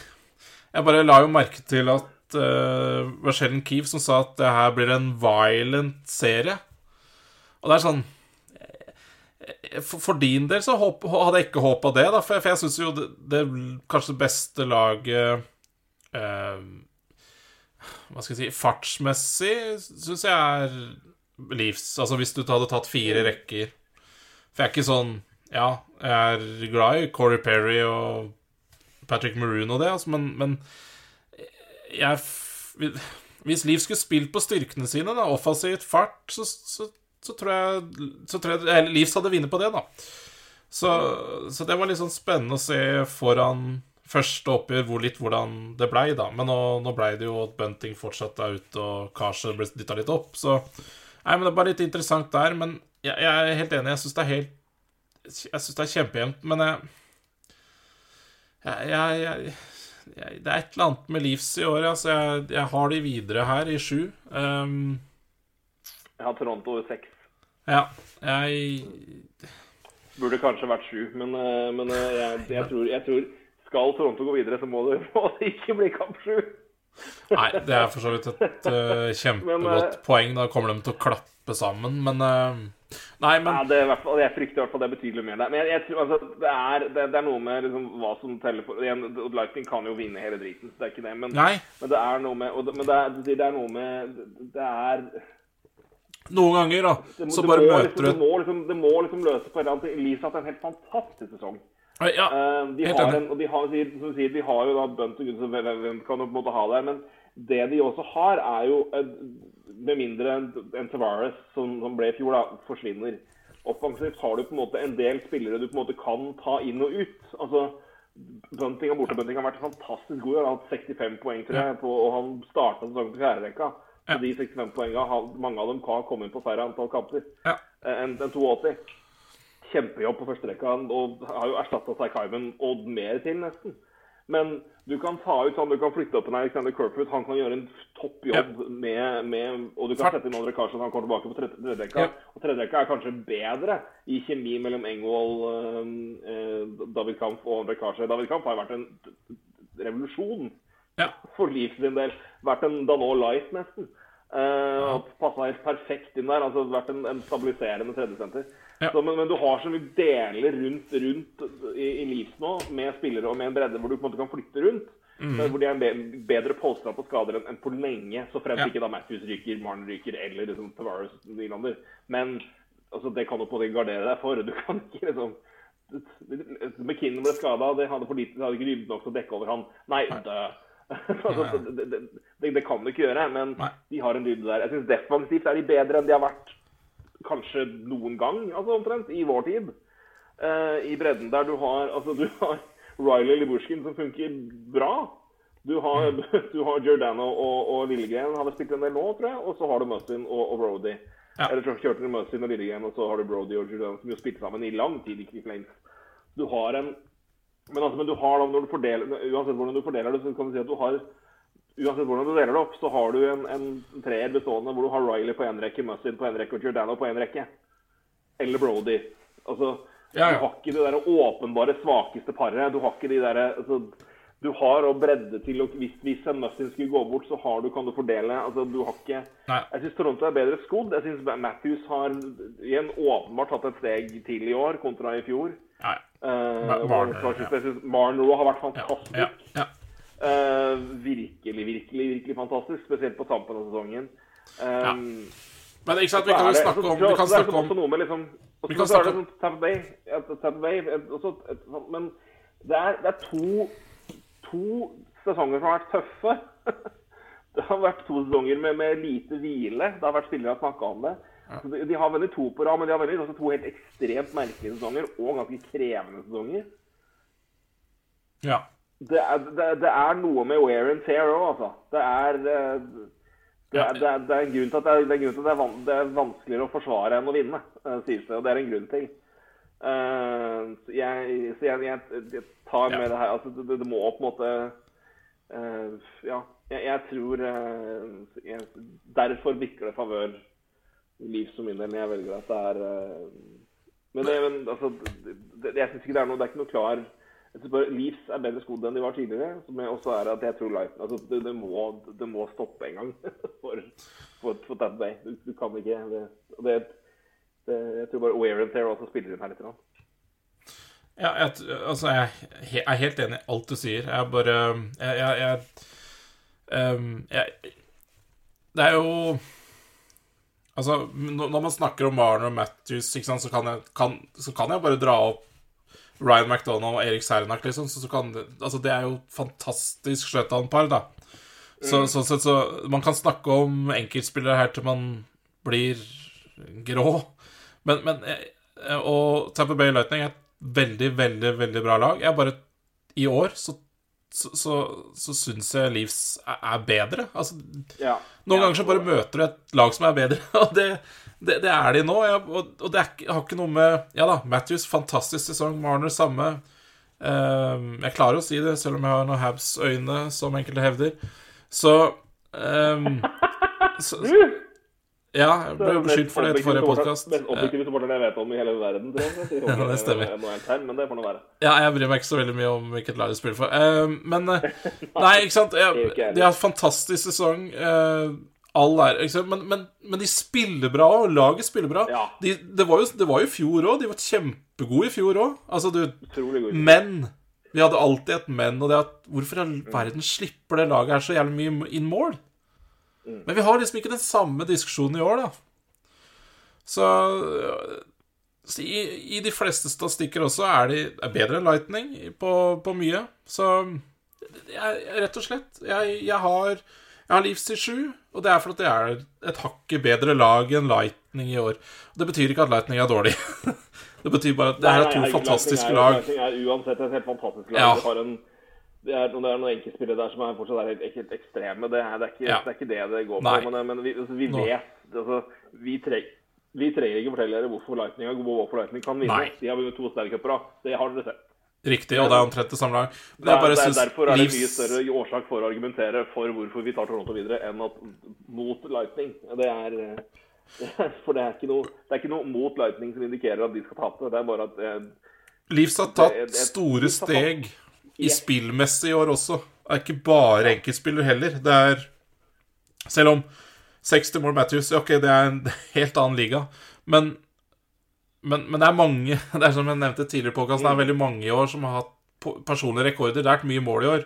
Jeg bare la jo merke til at uh, var Sheldon Keefe som sa at det her blir en violent serie. Og det er sånn for, for din del så håp, hadde jeg ikke håpa det, da, for jeg, for jeg syns jo det, det kanskje beste laget uh, Hva skal jeg si Fartsmessig syns jeg er livs Altså hvis du hadde tatt fire rekker. For jeg er ikke sånn Ja, jeg er glad i Corey Perry og Patrick Maroon og det, altså, men, men jeg Hvis Liv skulle spilt på styrkene sine, da, offensivt fart, så, så så tror jeg, så tror jeg eller Livs hadde vunnet på det, da. Så, så det var litt sånn spennende å se foran første oppgjør hvor litt hvordan det blei, da. Men nå, nå blei det jo at Bunting fortsatt er ute, og Karse ble dytta litt opp. Så Nei, men det er bare litt interessant der. Men jeg, jeg er helt enig. Jeg syns det er helt Jeg syns det er kjempejevnt, men jeg, jeg, jeg, jeg jeg, Det er et eller annet med Leeds i år. Altså jeg, jeg har de videre her i sju. Um, Jeg har Toronto i seks. ja, jeg Burde kanskje vært sju, men, eh, men eh, jeg, jeg, tror, jeg tror Skal Toronto gå videre, så må det, må det ikke bli kamp sju. Nei, det er for så vidt et uh, kjempegodt Men, poeng. Da kommer de til å klappe sammen, men uh, Nei, Ja, men det er fall, jeg frykter i hvert fall det er betydelig mer der. Men jeg, jeg tror altså, det er, det, det er noe med liksom, hva som teller for igjen, Lightning kan jo vinne hele driten, så det er ikke det. Men, men det er noe med og det, Men det er, det er noe med Det er Noen ganger, da, det, så det bare må, møter liksom, du det, må liksom, det må liksom løse på et eller annet Elise har hatt en helt fantastisk sesong. Ja, Eh, de helt har enig. en, og de har, som sier, de har jo da bønt og gud, så hvem kan jo på en måte ha det? Men det de også har, er jo med mindre en Tavares, som, som ble i fjor, da, forsvinner. Offensivt har du på en måte en del spillere du på en måte kan ta inn og ut. Altså, Bunting og bortebunting har vært fantastisk god. Han har hatt 65 poeng, tror jeg, på, og han starta sesongen på fjerderekka. Ja. De 65 poengene, mange av dem har kommet inn på færre antall kamper Ja. enn en 82. Kjempejobb på førsterekka og har jo erstatta Saikaimen og mer til, nesten. Men du kan ta ut han, du kan flytte opp en Alexander Kerfoot. Han kan gjøre en topp jobb med, med Og du kan Fart. sette inn Andre Karlsson, han kommer tilbake på tredje- tredjerekka. Ja. Og tredjedekka er kanskje bedre i kjemi mellom Engvold, eh, eh, David Kampf og Andre Karlsson. David Kampf har vært en revolusjon Ja. for Leeds sin del. Vært en Danot Light, nesten. Uh, Passa helt perfekt inn der. altså Vært en, en stabiliserende tredjesenter. Ja. Så, men, men du har så mye deler rundt, rundt i, i Leeds nå, med spillere og med en bredde hvor du på en måte kan flytte rundt. Mm. eh, Hvor de er be bedre polstra på skader enn enn på lenge. Så fremt Ja. ikke da Matthews ryker, Marn ryker eller liksom Tavares Nylander. Men altså, det kan du på en måte gardere deg for. Du kan ikke liksom McKinnon ble skada, de hadde, for lite, de hadde ikke dybde nok til å dekke over han. Nei, dø. altså, det, det, det, det kan du ikke gjøre, men Nei. de har en dybde der. Jeg syns defensivt er de bedre enn de har vært kanskje noen gang, altså omtrent, i vår tid. Uh, I bredden der du har altså du har Riley Libushkin som funker bra. Du har, du har Giordano og, og Lillegren har spilt en del nå, tror jeg. Og så har du Mustin og, og Brody. Ja. Eller så kjørte du Mustin og Lillegren, og så har du Brody og Giordano som jo spilte sammen i lang tid i Flames. Du har en men, altså, men du har da, når du fordeler, uansett hvordan du fordeler det, så kan du si at du har Uansett hvordan du deler det opp, så har du en, en treer bestående hvor du har Riley på én rekke, Musin på én rekke og Giordano på én rekke. Eller Brody. Altså, Ja, ja. Du har ikke det der åpenbare svakeste paret. Du har ikke de der, altså, du har å bredde til og hvis, hvis en Musin skulle gå bort, så har du, kan du fordele. altså du har ikke Nei. Jeg syns Toronto er bedre skodd. Jeg syns Matthews har igjen åpenbart tatt et steg til i år kontra i fjor. Ja, ja. Uh, Marner, ja. Marner har vært fantastisk. ja, ja. Eh, virkelig, virkelig virkelig fantastisk. Spesielt på tampen av sesongen. Um, Men ikke sant, vi kan jo snakke om Vi kan snakke om noe med liksom Vi kan snakke om- Tampa Bay, Tampa Bay også, Men det er, det er to, to sesonger som har vært tøffe. Det har vært to sesonger med, med lite hvile. Det har vært spillere som har snakka om det. Så de, de har vunnet to på rad, men de har vunnet også to helt ekstremt merkelige sesonger og ganske krevende sesonger. Ja. Det er, det, det er noe med wear and tear òg, altså. Det er, eh, det, er, det, er, en grunn til at, det er, til at det, er er vanskeligere å forsvare enn å vinne, eh, sies det. Og det er en grunn til. Uh, så jeg, så jeg, jeg, jeg tar Ja. med det her altså, det, det må på en måte uh, Ja, jeg, tror uh, Derfor bikker det favør Liv som min del jeg velger at det er Men, det, men altså, jeg syns ikke det er noe Det er ikke noe klar jeg synes bare Leafs er bedre skodd enn de var tidligere. Som også er at jeg tror Life, altså, det, det, må, det må stoppe en gang for, for, for Tampa Bay. Du, du kan ikke det, det, det, Jeg tror bare wear and tear også spiller inn her litt. Ja, jeg, altså, jeg jeg, er helt enig i alt du sier. Jeg bare Jeg, jeg, jeg Det er jo Altså, når man snakker om Marner og Matthews, sant, så, kan jeg, kan, så kan jeg bare dra opp Ryan McDonagh og Erik Sernak, liksom. Så, så kan altså, det er jo fantastisk Shetland-par, da. Så, så, så, så man kan snakke om enkeltspillere her til man blir grå. Men, men eh, Og Tamper Bay Lightning er et veldig, veldig, veldig bra lag. Jeg bare I år så så, så, så syns jeg Leeds er, bedre. Altså, Ja. noen ganger så bare møter du et lag som er bedre, og det, det, det er de nå. Jeg, og, og det er, har ikke noe med Ja da, Matthews, fantastisk sesong. Marner, samme. Ehm, jeg klarer å si det, selv om jeg har noen Habs-øyne, som enkelte hevder. Så, ehm, så Ja, jeg ble beskyldt for det etter forrige podkast. Mest objektive supporteren jeg vet om i hele verden. Jeg Ja, det stemmer. Nå er jeg term, men det får nå være. Ja, jeg bryr meg ikke så veldig mye om hvilket lag de spiller for. Ehm, men eh, Nei, ikke sant. Det Jeg, de har fantastisk sesong. eh, all er? Men, men, men de spiller bra, og laget spiller bra. Ja. De, det, var jo, det var i fjor òg. De var kjempegode i fjor òg. Altså, du Men. Vi hadde alltid et men, og det at hvorfor i all verden slipper det laget her så jævlig mye inn mål? Mm. Men vi har liksom ikke den samme diskusjonen i år, da. Så, så i, i de fleste statistikker også er de er bedre enn Lightning på, på mye. Så jeg, rett og slett Jeg, jeg har Jeg har Leafs i sju, og det er fordi det er et hakket bedre lag enn Lightning i år. Det betyr ikke at Lightning er dårlig. det betyr bare at det her er to Nei, nei, fantastiske lag. Lightning er uansett et helt fantastisk lag. Ja. Du har en, det, er, det er noen enkeltspillere der som er fortsatt er helt, helt ekstreme. Det er, det, er ikke, Ja. det er ikke det det går på. Men, men vi, altså, vi vet altså, vi, tre, vi trenger ikke fortelle dere hvorfor Lightning, er hvorfor Lightning kan vinne. Nei. De har vunnet to Stanley Cuper. da. Det har dere sett. Riktig, og det er omtrent det samme lag. Det er, er, synes derfor er det mye større årsak for å argumentere for hvorfor vi tar Toronto videre, enn at mot Lightning. Det er eh, For det er ikke noe, det er ikke noe mot Lightning som indikerer at de skal tape. Det er bare at eh, Leafs har Det- tatt store steg i yeah. spillmessig i år også. Det er ikke bare enkeltspiller heller. Det er Selv om 60 mål Matthews Ok, det er en helt annen liga, men men, men det er mange Det er som jeg nevnte tidligere på podcasten, det er veldig mange i år som har hatt personlige rekorder. Det er mye mål i år.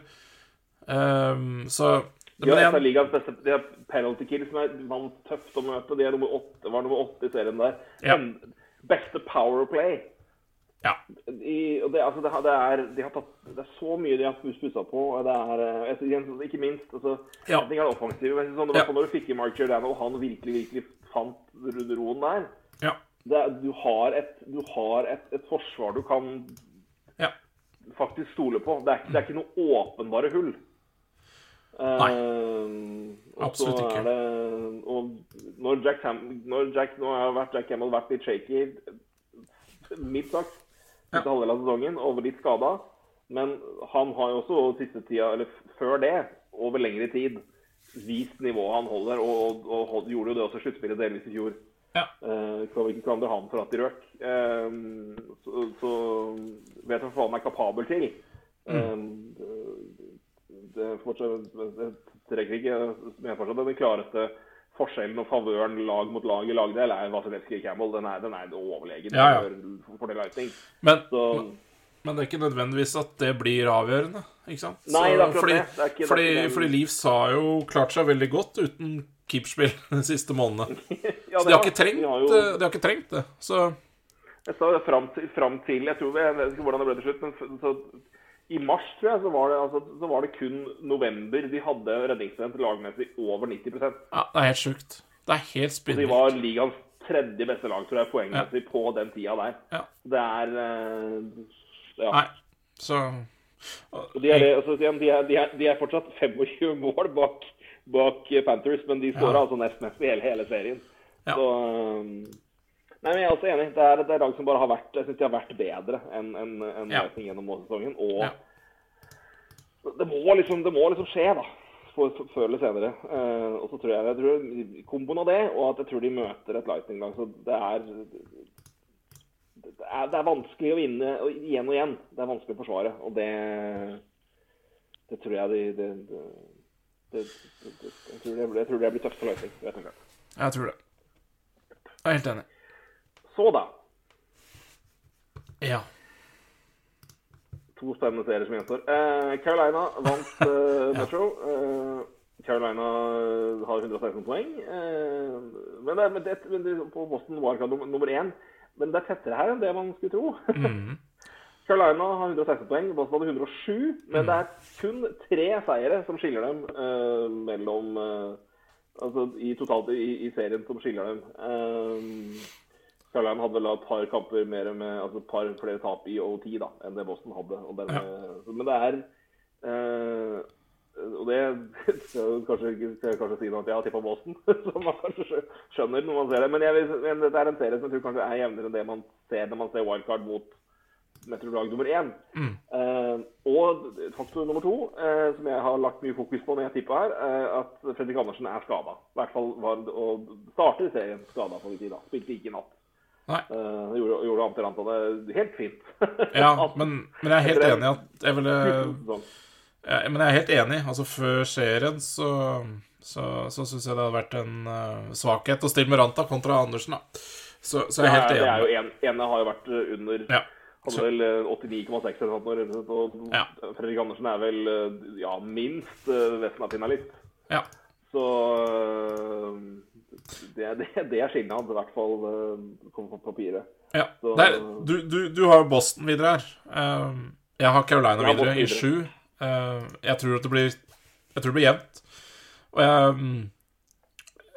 Um, så De har men et av ligaens beste de har penalty kill, som er vant tøft å møte. De er nummer åtte, var nummer åtte i serien der. Ja. Beste power powerplay. Ja. I, det, altså, det, det, er, de har tatt, det er så mye de har pussa på. er, eh, jeg ikke minst altså, Ja. en ting er offensive, men sånn, det var Ja. sånn når du fikk i Mark Giordano, og han virkelig virkelig fant ro- roen der ja, det Du har, et, du har et, et forsvar du kan ja. faktisk stole på. Det er, det er ikke noe åpenbare hull. Nei. Uh, Absolutt ikke. Det, og når Jack, Ham, når Jack nå har vært Jack Hamill vært litt shaky, mildt sagt. Siste halvdel av sesongen, og litt skada. Men han har jo også siste tida, eller før det, over lengre tid, vist nivået han holder, og, og, og gjorde jo det også i sluttspillet delvis i fjor. Ja. Uh, kan vi ikke klandre han for at de røk. Uh, så, så vet jeg hva han er kapabel til. Mm. Uh, det fortsatt, det trekker ikke med fortsatt den klareste forskjellen og favøren lag mot lag i lagdel er Vasilevskij Campbell. Den er, den er overlegen Ja, ja. for- for det Lightning. Men, Så men det er ikke nødvendigvis at det blir avgjørende, ikke sant? Nei, det er akkurat fordi, det. Det ikke- fordi, det fordi Leafs har jo klart seg veldig godt uten keepspill de siste månedene. ja, Så de har ikke trengt, de har jo- de har ikke trengt det. Så Jeg sa fram til, fram til Jeg tror jeg vet ikke hvordan det ble til slutt, men så, i mars tror jeg, så var, det, altså, så var det kun november de hadde redningsprosent lagmessig over 90% ja, det er helt sjukt. Det er helt De var ligaens tredje beste lag, tror jeg, poengmessig på den tida der. Ja. Det er eh, Ja. Nei, så De er, altså, de, er, de, er, de er fortsatt 25 mål bak, bak Panthers, men de skåra Ja. altså nest mest i hele, hele serien. Ja. Så um, Nei, men Jeg er også enig. Det er, er lag som bare har vært Jeg synes de har vært bedre enn en, en Ja. Lightning gjennom sesongen. Og Ja. det, må liksom, det må liksom skje, da. Før eller senere. Uh, og så tror jeg, jeg tror komboen av det, og at jeg tror de møter et Lightning-lag. Så det er det er, det er vanskelig å vinne og igjen og igjen. Det er vanskelig å forsvare. Og det Det tror jeg de, det, det, det, det, det, jeg, tror det, jeg tror det blir tøft for Lightning. Jeg tror det. Jeg er helt enig. Så, da. Ja. To spennende serier som gjenstår. Eh, Carolina vant eh, Metro. Eh, Carolina har 116 poeng. Eh, men, det, men, det, men det, på Boston Warcraft num nummer, én. Men det er tettere her enn det man skulle tro. Mm. Carolina har 116 poeng, Boston hadde 107. Men det er kun tre seire som skiller dem uh, mellom uh, Altså i totalt i, i serien som skiller dem. Eh, Carolina hadde vel et par kamper mer med altså et par flere tap i OT da, enn det Boston hadde. Og den, eh, Men det er eh, og det skal jeg kanskje, skal kanskje si noe at jeg har tippa Boston, som man kanskje skjønner når man ser det. Men, jeg, men dette er en serie som jeg tror kanskje er jevnere enn det man ser når man ser wildcard mot Metro-lag nummer én. Eh, og faktor nummer to, eh, som jeg har lagt mye fokus på når jeg tippa her, eh, at Fredrik Andersen er skada. I hvert fall var og starter serien skada på tid da. Spilte ikke i natt. Nei. Uh, gjorde, gjorde Ante Rantanen helt fint. Ja, men, men jeg er helt enig at jeg ville Sånn. ja, Men jeg er helt enig. Altså, før serien så så, så syns jeg det hadde vært en uh, svakhet å stille med Ranta kontra Andersen, da. Så, så jeg er helt enig. det er jo en, ene har jo vært eh, under Ja. Hadde vel eh, 89,6 eller noe sånt. Og Ja. Fredrik Andersen er vel ja, minst Vesna-finalist. Ja. Så det, det, det er skillnaden hans, i hvert fall eh, på papiret. ja. Så- Det er, du, du, du har jo Boston videre her. Um, jeg har Carolina Jeg har videre Boston i sju. Uh, jeg tror at det blir Jeg tror det blir jevnt. Og jeg, mm,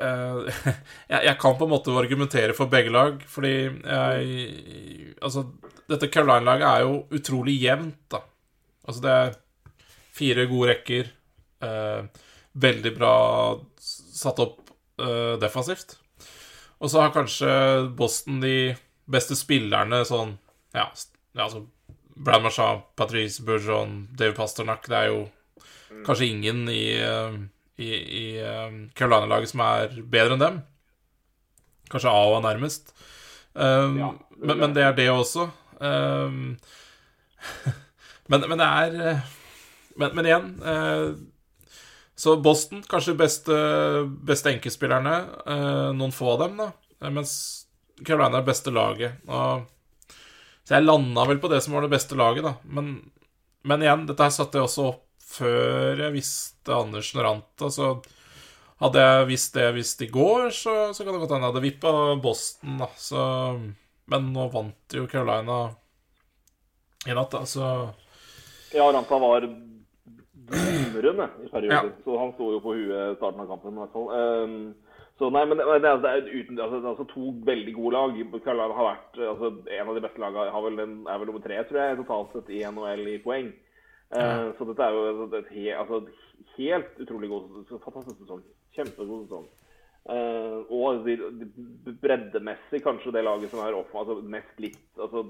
eh, jeg Jeg kan på en måte argumentere for begge lag, fordi jeg Altså, dette Carolina-laget er jo utrolig jevnt, da. Altså, det er fire gode rekker. eh, veldig bra satt opp eh, defensivt. Og så har kanskje Boston de beste spillerne sånn Ja, altså ja Brad Marchand, Patrice Bourgeon, David Pasternak Det er jo kanskje ingen i, eh, i, i eh, Carolina-laget som er bedre enn dem. Kanskje A er nærmest. Um, Ja, men, men det er det også. Um, men, men det er Men, men igjen eh, Så Boston, kanskje beste, beste enkeltspillerne. eh, noen få av dem, da. Eh, Mens Carolina er beste laget. Og, så jeg landa vel på det som var det beste laget, da. Men, men igjen, dette her satte jeg også opp før jeg visste Andersen rant. Altså, hadde jeg visst det Hvis i går, så, så kan det godt hende jeg hadde vippa Boston, da. Så, men nå vant jo Carolina i natt, da, så Ja, Ranta var glimrende i perioder, Ja. så han sto jo på huet i starten av kampen i hvert fall. Um, så nei, men det, det er, det er uten, altså, det er altså to veldig gode lag. Carolina har vært altså, en av de beste lagene, har vel, er vel nummer tre, tror jeg, totalt sett i NHL i poeng. Eh, Så dette er jo et he, altså, helt utrolig god fantastisk sesong. Kjempegod sesong. Uh, og de, de, breddemessig kanskje det laget som er off, altså, mest litt altså,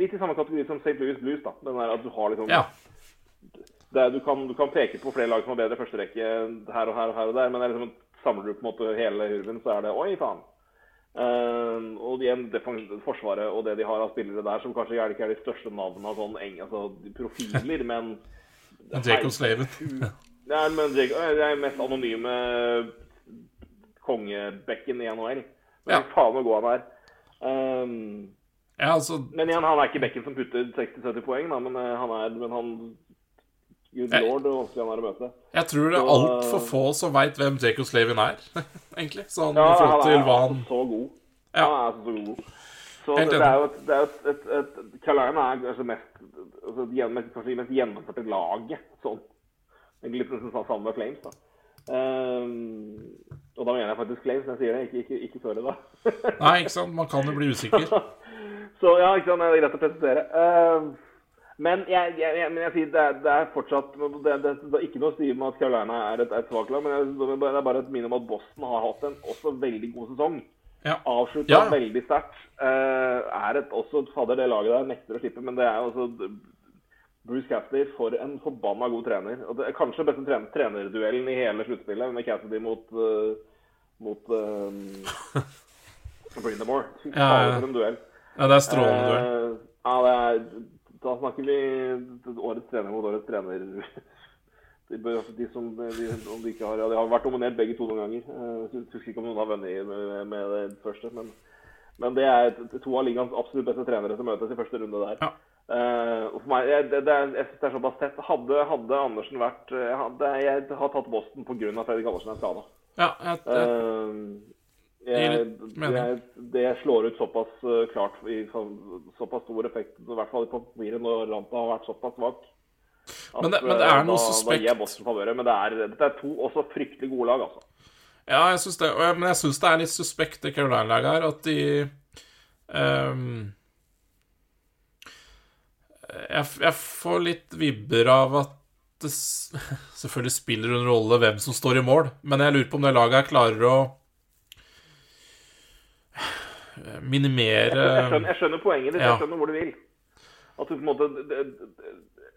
Litt i samme kategori som St. Louis Blues. da, den der at du har liksom ja. Er, du, kan, du kan peke på flere lag som har bedre førsterekke her og her og her og der, men det liksom, samler du på en måte hele hurven, så er det oi, faen. Uh, og igjen, Forsvaret og det de har av spillere der, som kanskje ikke er de største navnene av sånn eng, altså, profiler, men Jacob Slavet. Ja, men det er mest anonyme kongebekken i NHL. Men Ja. faen så god han er. Um, ja, altså men igjen, han er ikke bekken som putter 60-70 poeng, da, men eh, han er men han Good lord, hvor vanskelig han er å møte. Jeg tror det er altfor få som veit hvem Jacob Slavin er, egentlig. Sånn Ja, i forhold til hva han så god. Ja. Han er så god. Så det, det er jo et, det er et, et, et Carolina er kanskje mest altså, kanskje det mest gjennomførte laget. Sånn. Litt sammen med Flames, da. Um, og da mener jeg faktisk Flames når jeg sier det, ikke, ikke, ikke før det, da. Nei, ikke sant? Man kan jo bli usikker. Så ja, ikke sant, det er greit å presisere. Ehm, men jeg, jeg, jeg, men jeg sier det det er fortsatt det, det, det er ikke noe å si med at Carolina er et, et svakt lag, men det er bare et minne om at Boston har hatt en også veldig god sesong. Ja. Avslutta Ja, veldig sterkt. Uh, er et, også Fader, det laget der nekter å slippe, men det er jo også Bruce Cassidy for en forbanna god trener. Og det er kanskje beste trener, trenerduellen i hele sluttspillet med Cassidy mot uh, mot uh, Brindamore. Ja, ja. Ja, det er strålende duell. Uh, ja, det er Da snakker vi årets trener mot årets trener. De, de som de, om de ikke har, ja, de har vært nominert begge to noen ganger. Eh, Jeg husker ikke om noen har vunnet med, med det første. Men, men det er to av ligaens absolutt beste trenere som møtes i første runde der. Ja. Uh, for meg, jeg, det, det jeg synes det er såpass tett. Hadde, hadde Andersen vært eh, hadde, jeg har tatt Boston pga. Fredrik Andersen er skada. Ja, jeg, jeg, Eh, jeg, det, slår ut såpass eh, klart i så- såpass stor effekt, i hvert fall på papiret, når Ranta har vært såpass svak. Men det- men det er eh, noe da, suspekt. Da gir jeg Boston. Men det er, dette er to også fryktelig gode lag, altså. ja, jeg synes det. Men jeg syns det er litt suspekt, det Caroline-laget her, at de um, jeg, jeg får litt vibber av at det selvfølgelig spiller en rolle hvem som står i mål, men jeg lurer på om det laget her klarer å minimere Jeg skjønner, jeg skjønner poenget ditt. Ja. Jeg skjønner hvor du vil. At du på en måte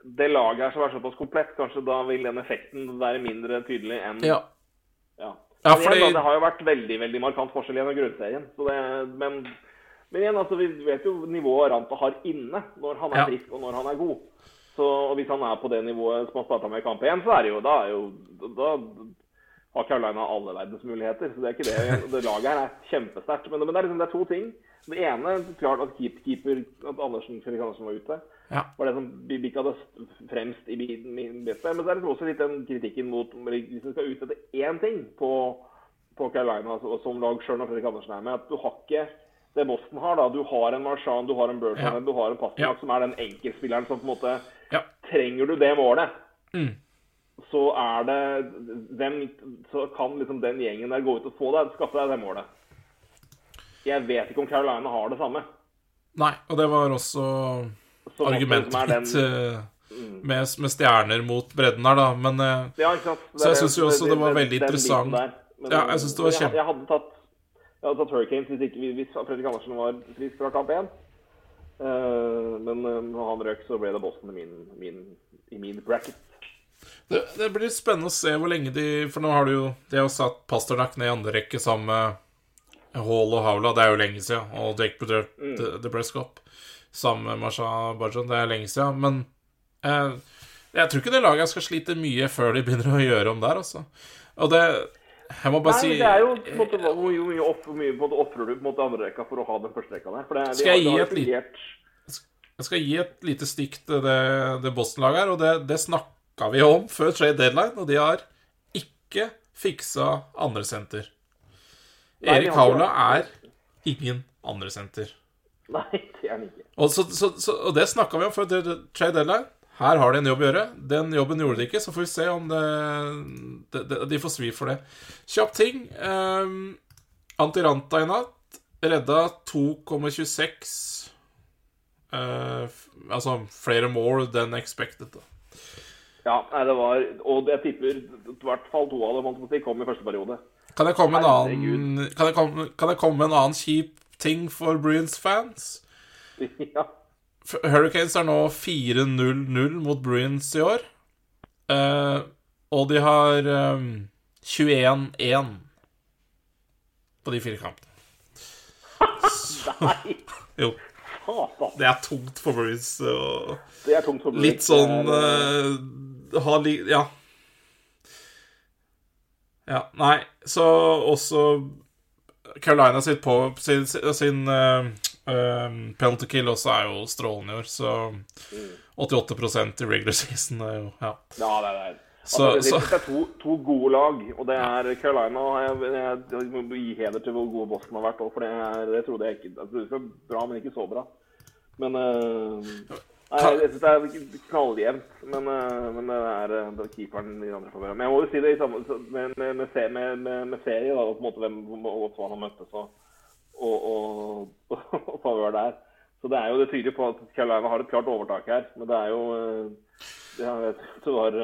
det, laget her som er såpass komplett, kanskje da vil den effekten være mindre tydelig enn Ja. Ja. Ja, fordi... igjen, da, det har jo vært veldig veldig markant forskjell gjennom grunnserien. Så det, men, men igjen, altså, vi vet jo nivået Ranta har inne når han er frisk og når han er god. Så Hvis han er på det nivået som han starta med i kamp 1, så er det jo da, er jo, da har Carolina alle verdens muligheter. Så det er ikke det. Det laget her er kjempesterkt. Men, men det, er liksom, det er to ting. Det ene klart at keep, keeper at Andersen, Fredrik Andersen var ute Ja. var det som bikka det fremst i min beste. Men så er det også litt den kritikken mot Hvis du skal utsette én ting på, på Carolina, altså, som lag sjøl når Fredrik Andersen er med, at du har ikke det Boston har. da. Du har en Marchand, du har en Bertrand, Ja. du har en Pasternak, Ja. som er den enkeltspilleren som på en måte Ja. Trenger du det målet? Mm. Så er det hvem, Så kan liksom den gjengen der gå ut og få deg, skaffe deg det målet. Jeg vet ikke om Carolina har det samme. Nei, og det var også så argumentet mitt eh, med, med stjerner mot bredden her, da. Men eh, Ja? Så jeg synes jo også det var veldig interessant. der. Men, Ja, jeg syns det var kjempe- jeg hadde tatt jeg hadde tatt Hurricanes hvis, ikke, hvis Fredrik Andersen var frisk fra kamp 1. men eh, når han røk, så ble det Boston i min, min, i min bracket. Det, det blir spennende å se hvor lenge de For nå har du jo De har jo satt Pasternak ned i andre rekke sammen med Hall og Havla. Det er jo lenge siden. Og Jake Bedre, Mm. The, Prescott sammen med Masha Bajan. Det er lenge siden. Men eh, jeg tror ikke det laget skal slite mye før de begynner å gjøre om der, altså. Og det Jeg må bare Nei, si men det er jo på måte, hvor mye, opp, hvor mye måte ofrer du på måte andre rekka for å ha den første rekka der? For det, de Skal jeg har- gi det har et Jeg skal gi et lite stikk til det, det Boston-laget her, og det, det snakka vi om før trade deadline, og de har ikke fiksa andresenter. Erik Haula er ingen andresenter. Nei, det er han ikke. Og, så, så, så, og det snakka vi om før trade deadline. Her har de en jobb å gjøre. Den jobben gjorde de ikke, så får vi se om det, det, det, de får svi for det. Kjapp ting. Um, Antiranta i natt redda 2,26 uh, Altså flere more than expected. Da. Ja, nei, det var Og jeg tipper i hvert fall to av dem si, kom i første periode. Kan jeg komme med en annen kan jeg komme, kan jeg komme med en annen kjip ting for Bruins-fans? ja. Hurricanes er nå 4-0-0 mot Bruins i år. Uh, og de har um, 21-1 på de fire kampene. Nei, Jo, det er tungt for Bruins. Og litt sånn eh, ha Ja. Ja, nei, så også Carolina sitt på sin, sin uh, uh, penalty kill også er jo strålende i år, så 88% i regular season er jo Ja. Ja, det er det. Så- Altså, det, så- det er to, to gode lag, og det er Carolina jeg, jeg, jeg må gi heder til hvor gode Boston har vært òg, for det, er, det trodde jeg ikke altså, det var bra, men ikke så bra. Men eh, Nei, jeg syns det er knalljevnt, men, eh, men det er, eh, det er keeperen i andre favør. Men jeg må jo si det i samme, med, med, med, med, med, med serie, da, og på en måte hvem og han har møttes og, og, og, og favør der. Så det er jo det tyder på at Carolina har et klart overtak her. Men det er jo eh, Jeg vet det var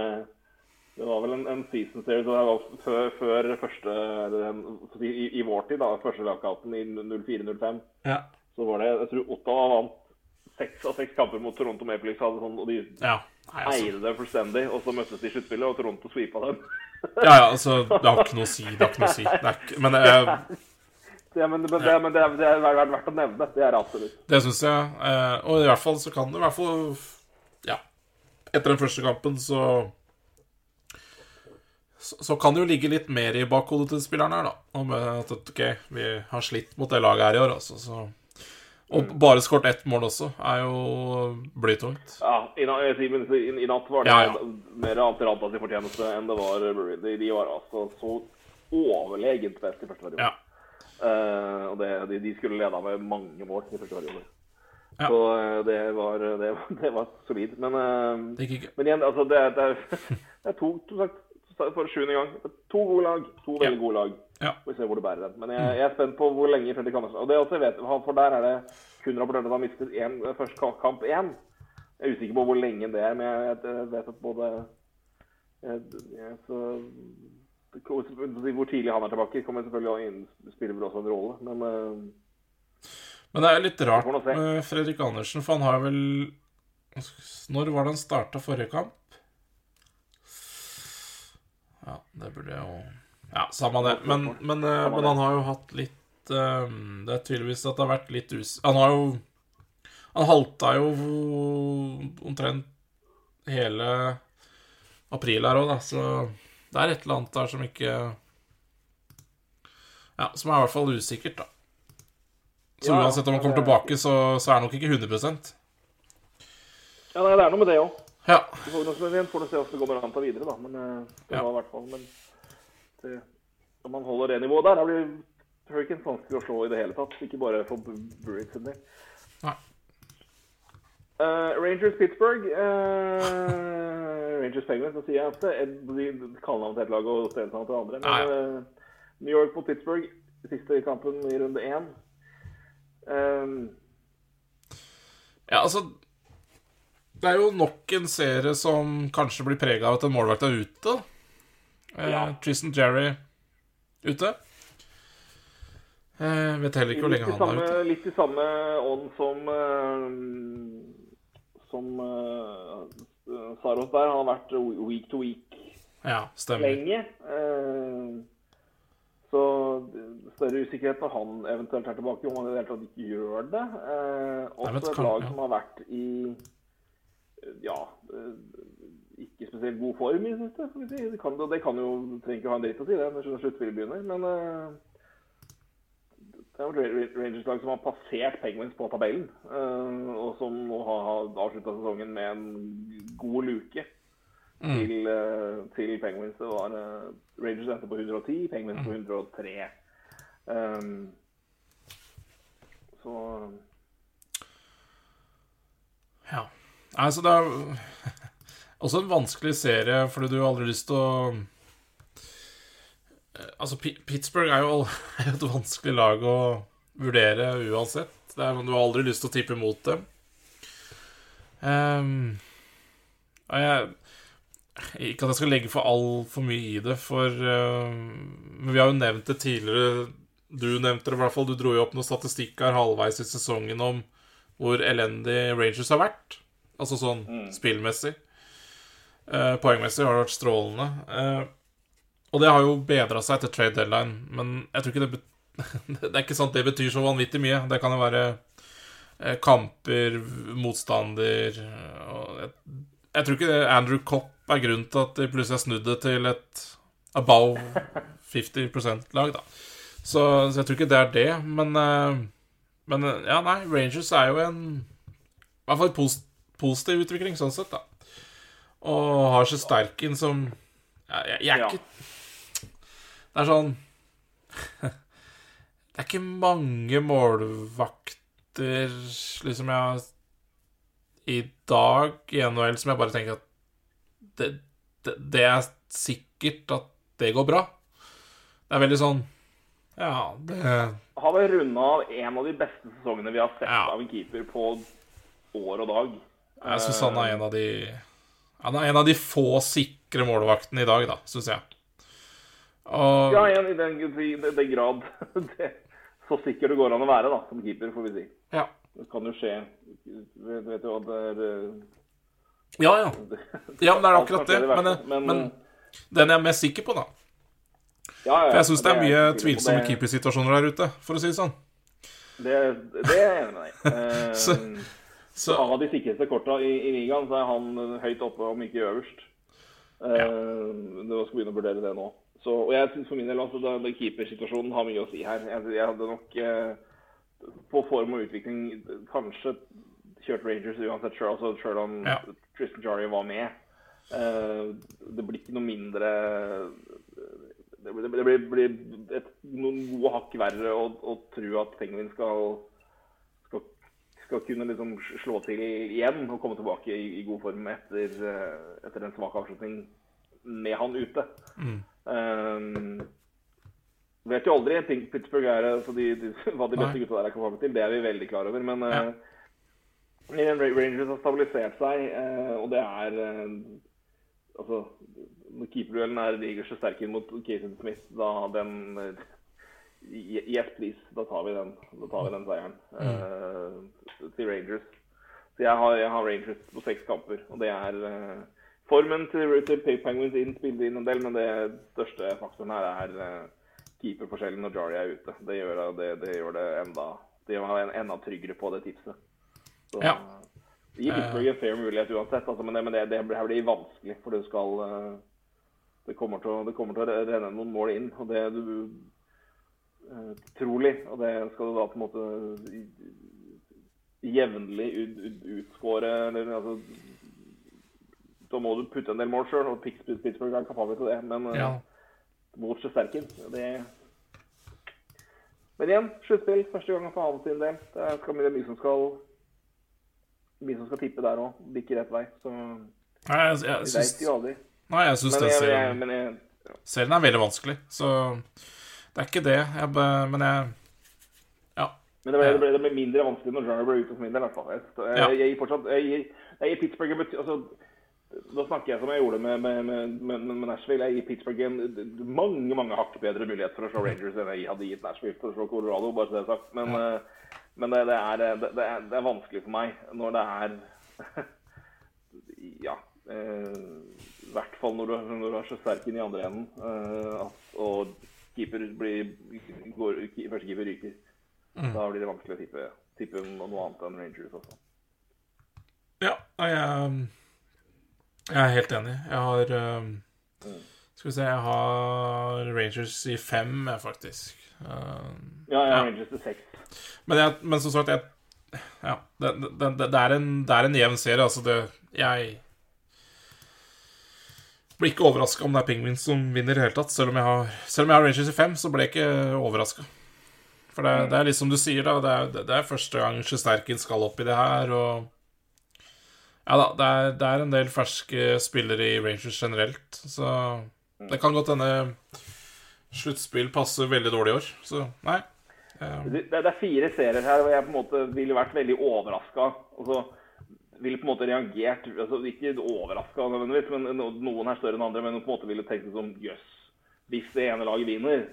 det var vel en, en season series og det var før, før første i, I vår tid, da, første lagkauten i 04-05, Ja. så var det Jeg tror Ottawa vant seks av seks kamper mot Toronto Maple Leafs, hadde sånn, og de ja. Nei, altså. eide det fullstendig. Og så møttes de i sluttspillet, og Toronto sweepa dem. ja, ja, altså Det har ikke noe å si. Det har ikke noe å si. Det er ikke, men eh, Ja, men, men, det, men det, er, det er verdt, å nevne. Det er absolutt. det syns jeg. Eh, og i hvert fall så kan det i hvert fall Ja. Etter den første kampen så så, så kan det jo ligge litt mer i bakhodet til spilleren her, da. Om at ok, vi har slitt mot det laget her i år, altså. Så. Og bare skåret ett mål også er jo blytungt. Ja, i, i, i natt var det Ja, ja. mer Antiranta sin fortjeneste enn det var Murray. De, de var altså så overlegent best i første periode. Ja. Uh, og det, de, de skulle leda med mange mål i første periode. Ja. Så eh, det var, det, det var solid. Men, uh, men igjen, altså, det, det, er, det er to, to sagt, for sjuende gang. To gode lag. To veldig gode lag. Ja. Vi ser hvor det bærer den. Men jeg, jeg er spent på hvor lenge Fredrik Andersen Og det også jeg vet, for der er det kun rapportert at han mistet én, først kamp én. Jeg er usikker på hvor lenge det er, men jeg, jeg vet at både jeg, jeg, så, Hvor tidlig han er tilbake, kommer selvfølgelig å vel også en rolle. Men eh, Men det er litt rart med Fredrik Andersen, for han har vel Når var det han starta forrige kamp? Ja, det burde jeg jo Ja, samme det. Men, men, eh, men han har jo hatt litt eh, Det er tydeligvis at det har vært litt us... Han har jo Han halta jo omtrent hele april her òg, da, så det er et eller annet der som ikke Ja, som er i hvert fall usikkert, da. Så uansett om han kommer tilbake, så, så er han nok ikke 100 ja, nei, det er noe med det òg. Ja. Vi får nok vi får se hvordan det går med Ranta videre, da. Men eh, det Ja. var i hvert fall Men det, om man holder det nivået der, da blir Hurricanes vanskelig å slå i det hele tatt. Ikke bare for Bruins sin del. Nei. Uh, Rangers Pittsburgh. uh, Rangers Penguins. så sier jeg at det er kallenavn til et lag og stedsnavn til andre. Men eh, New York mot Pittsburgh, siste kampen i runde én. Um, Ja, altså Det er jo nok en serie som kanskje blir prega av at en målvakt er ute. Eh, Ja. Tristan Jerry ute. Eh, vet heller ikke hvor lenge han er ute. litt i samme ånd som eh, Som uh, Saros der. Han har vært week to week Ja, lenge. Eh, så større usikkerhet når han eventuelt er tilbake, om han i det hele tatt ikke gjør det. Eh, Nei, også et kan- lag som har vært i ja eh, ikke spesielt god form i det siste. får vi si. Det kan, det kan jo trenger ikke ha en dritt å si, det når sluttspillet begynner. Men uh, det er jo et Rangers-lag som har passert Penguins på tabellen. Uh, og som nå har, har avslutta sesongen med en god luke Mm. til, uh, til Penguins. Det var Rangers endte på 110, Penguins på 103. Um, så Ja. Nei, så det er også en vanskelig serie, fordi du har aldri lyst til å Eh, Altså, Pi- Pittsburgh er jo et vanskelig lag å vurdere uansett. Det er, du har aldri lyst til å tippe mot dem. Um, jeg Ikke at jeg skal legge for altfor mye i det, for eh, Men vi har jo nevnt det tidligere. Du nevnte det i hvert fall. Du dro jo opp noen statistikker halvveis i sesongen om hvor elendig Rangers har vært. Altså sånn spillmessig. Eh, poengmessig har det vært strålende. Eh, og det har jo bedra seg etter trade deadline, men jeg tror ikke det Det er ikke sant det betyr så vanvittig mye. Det kan jo være eh, kamper, motstander jeg, jeg tror ikke Andrew Copp er grunnen til at de plutselig har snudd det til et above 50 %-lag, da. Så, så jeg tror ikke det er det, men eh, Men eh, ja, nei, Rangers er jo en I hvert fall positiv utvikling, sånn sett, da. Og har Shesterkin som ja, jeg, jeg er ikke Det er sånn Det er ikke mange målvakter liksom jeg har i dag i NHL som jeg bare tenker at det, det, det er sikkert at det går bra. Det er veldig sånn Ja, det har vel runda av en av de beste sesongene vi har sett Ja. av en keeper på år og dag. Jeg syns han er en av de Han er en av de få sikre målvaktene i dag, da, syns jeg. Og Ja, igjen i den, i den, den grad det, så sikker det går an å være da, som keeper, får vi si. ja. Det kan jo skje. Vet, vet du hva det er eh, Ja, ja. Ja, men det er akkurat det. Men, men, men den jeg er mest sikker på, da ja, ja, For jeg syns det er mye tvilsomme Det- keepersituasjoner der ute, for å si det sånn. Det, det er jeg enig med deg i. Så- Han Av de sikreste korta i, i ligaen, så er han høyt oppe, om ikke øverst. Eh, Det skal begynne å vurdere det nå. Så, og jeg synes for min del også den keepersituasjonen har mye å si her. Jeg, jeg hadde nok uh, på form og utvikling kanskje kjørt Rangers uansett sjøl, altså selv om Ja. Tristan Jarry var med. Uh, det blir ikke noe mindre Det blir, det blir, blir et, noen gode hakk verre å, å tro at Penguin skal skal kunne liksom slå til igjen og komme tilbake i, i god form etter, eh, etter en svak avslutning med han ute. Um, vet jo aldri. Pittsburgh er altså de, de, hva de beste Nei. gutta der er kapable til. Det er vi veldig klar over. Men Ja. uh, Rangers har stabilisert seg, uh, og det er uh, Altså, når keeperduellen er sterk inn mot Casey Smith, da den eh, Yes, please. Da tar vi den, tar vi den seieren uh, til Rangers. Så jeg har, jeg har Rangers på seks kamper, og det er uh, Formen til, til Penguins inn spiller inn en del, men det største faktoren her er uh, keeperforskjellen når Jari er ute. Det gjør det, det, gjør det enda Det gjør meg enda tryggere på det tipset. Så, Ja. Det gir Pittsburgh en fair mulighet uansett, altså, men, det, men det, det her blir vanskelig. For det skal det kommer, til det kommer til å renne noen mål inn. og det du Trolig. Og det skal du da på en måte jevnlig ut, ut, utskåre eller altså så må du putte en del mål sjøl, og Pittsburgh er kapabel til det. Men eh, ja. mot Shesterkin det Men igjen, sluttspill. Første gang for hans sin del. Det skal bli mye som skal mye som skal tippe der òg, Bikke rett vei. Så Nei, jeg, jeg, jeg syns, nei, jeg syns Men jeg, serien, men jeg serien er veldig vanskelig, så det er ikke det. Jeg, be- men jeg Ja. Men det ble, det, ble, det ble mindre vanskelig når Jarner ble ute for min del. Jeg, Ja. jeg gir fortsatt Jeg gir, jeg gir Pittsburgh altså, Da snakker jeg som jeg gjorde med, med, med, med, Nashville. Jeg gir Pittsburgh en mange mange hakk bedre mulighet for å slå Rangers enn jeg hadde gitt Nashville for å slå Colorado. bare så det er sagt. Men, ja. men det, er, er, det er vanskelig for meg når det er Ja. eh, I hvert fall når du, når du er så sterk inn i andre enden. eh, at- og keeper blir går, Første keeper ryker. Da blir det vanskelig å tippe, tippe noe annet enn Rangers også. Ja, jeg, jeg er helt enig. Jeg har um, Skal vi se Jeg har Rangers i fem, jeg, faktisk. Ja, har Ja. Rangers i seks. men, jeg, men som sagt, jeg Ja, det, det, det, er en, det er en jevn serie. Altså, det Jeg blir ikke overraska om det er Penguins som vinner i det hele tatt. Selv om jeg har, selv om jeg har Rangers i fem, så ble jeg ikke overraska. For det, det er litt som du sier, da. Det er, det er første gang Sjesterkin skal opp i det her, og Ja da, det er, det er en del ferske spillere i Rangers generelt, så det kan godt hende sluttspill passer veldig dårlig i år. Så nei. Det, er fire serier her hvor jeg på en måte ville vært veldig overraska. Og så ville på en måte reagert altså Ikke overraska nødvendigvis, men noen er større enn andre. Men på en måte ville tenkt det som jøss. Hvis det ene laget vinner,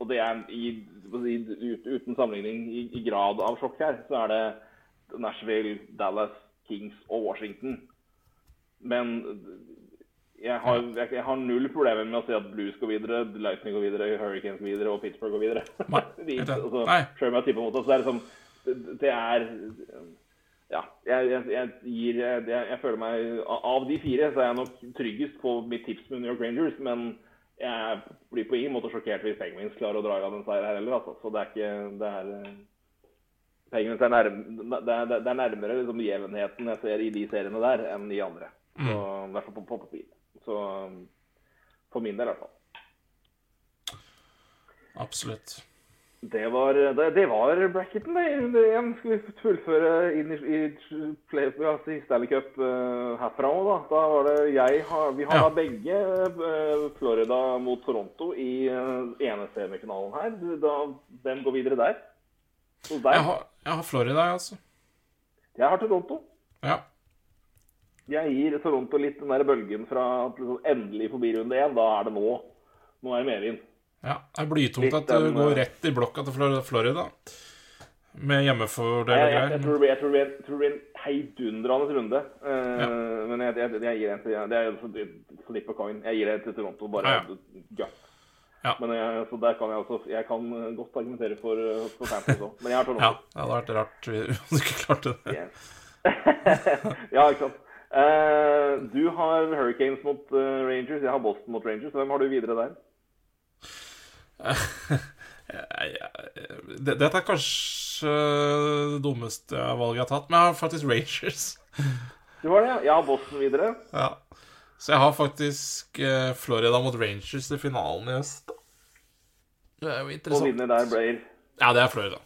og det er i, ut- uten sammenligning i, i grad av sjokk her, så er det Nashville, Dallas, Kings og Washington. Men jeg har, jeg, jeg har null problemer med å si at Blues går videre, Lightning går videre, Hurricanes går videre og Pittsburgh går videre. Nei, De- altså, Nei. Selv om jeg tipper mot det, så er liksom det, det er Ja. Jeg, jeg, jeg gir jeg, føler meg Av de fire så er jeg nok tryggest på mitt tips med New York Rangers, men jeg blir på ingen måte sjokkert hvis Penguins klarer å dra av en seier her heller, altså. Så det er ikke Det er Penguins er, nærm, det er, det er nærmere liksom, jevnheten jeg ser i de seriene der, enn i andre. Så, I hvert fall på, på papir. Så for min del, i hvert fall. absolutt. Det var, det, det var bracketen, det. det. igjen. Skal vi fullføre inn i, i, i Stanley Cup uh, herfra òg, da. Da var det jeg har, Vi har Ja. begge uh, Florida mot Toronto i uh, ene semifinalen her. Da, hvem går videre der? der. Jeg har, jeg har Florida, jeg, altså. Jeg har Toronto. Ja. Jeg gir Toronto litt den der bølgen fra liksom endelig forbi runde én. Da er det nå. Nå er det medvind. Ja. Det er blytungt at du går eh, rett i blokka til Florida. Med hjemmefordel og greier. jeg tror det blir en, en heidundrende runde. Eh, Ja. Men jeg, gir en til Det er flip a coin. Jeg gir det til Toronto. Bare Ja, gut. Ja. Men jeg, så der kan jeg også Jeg kan godt argumentere for, for Panthers òg. Men jeg har Ja, det hadde vært rart om du ikke klarte det. Yes. ja, ikke sant. Uh, du har Hurricanes mot uh, Rangers. Jeg har Boston mot Rangers. Hvem har du videre der? Det- Dette er kanskje det dummeste valget jeg har tatt, men jeg har faktisk Rangers. Du har det? ja. Jeg har Boston videre. Ja. Så jeg har faktisk eh, Florida mot Rangers i finalen i høst. Det er jo Og interessant. vinner der Blair. Ja, det er Florida.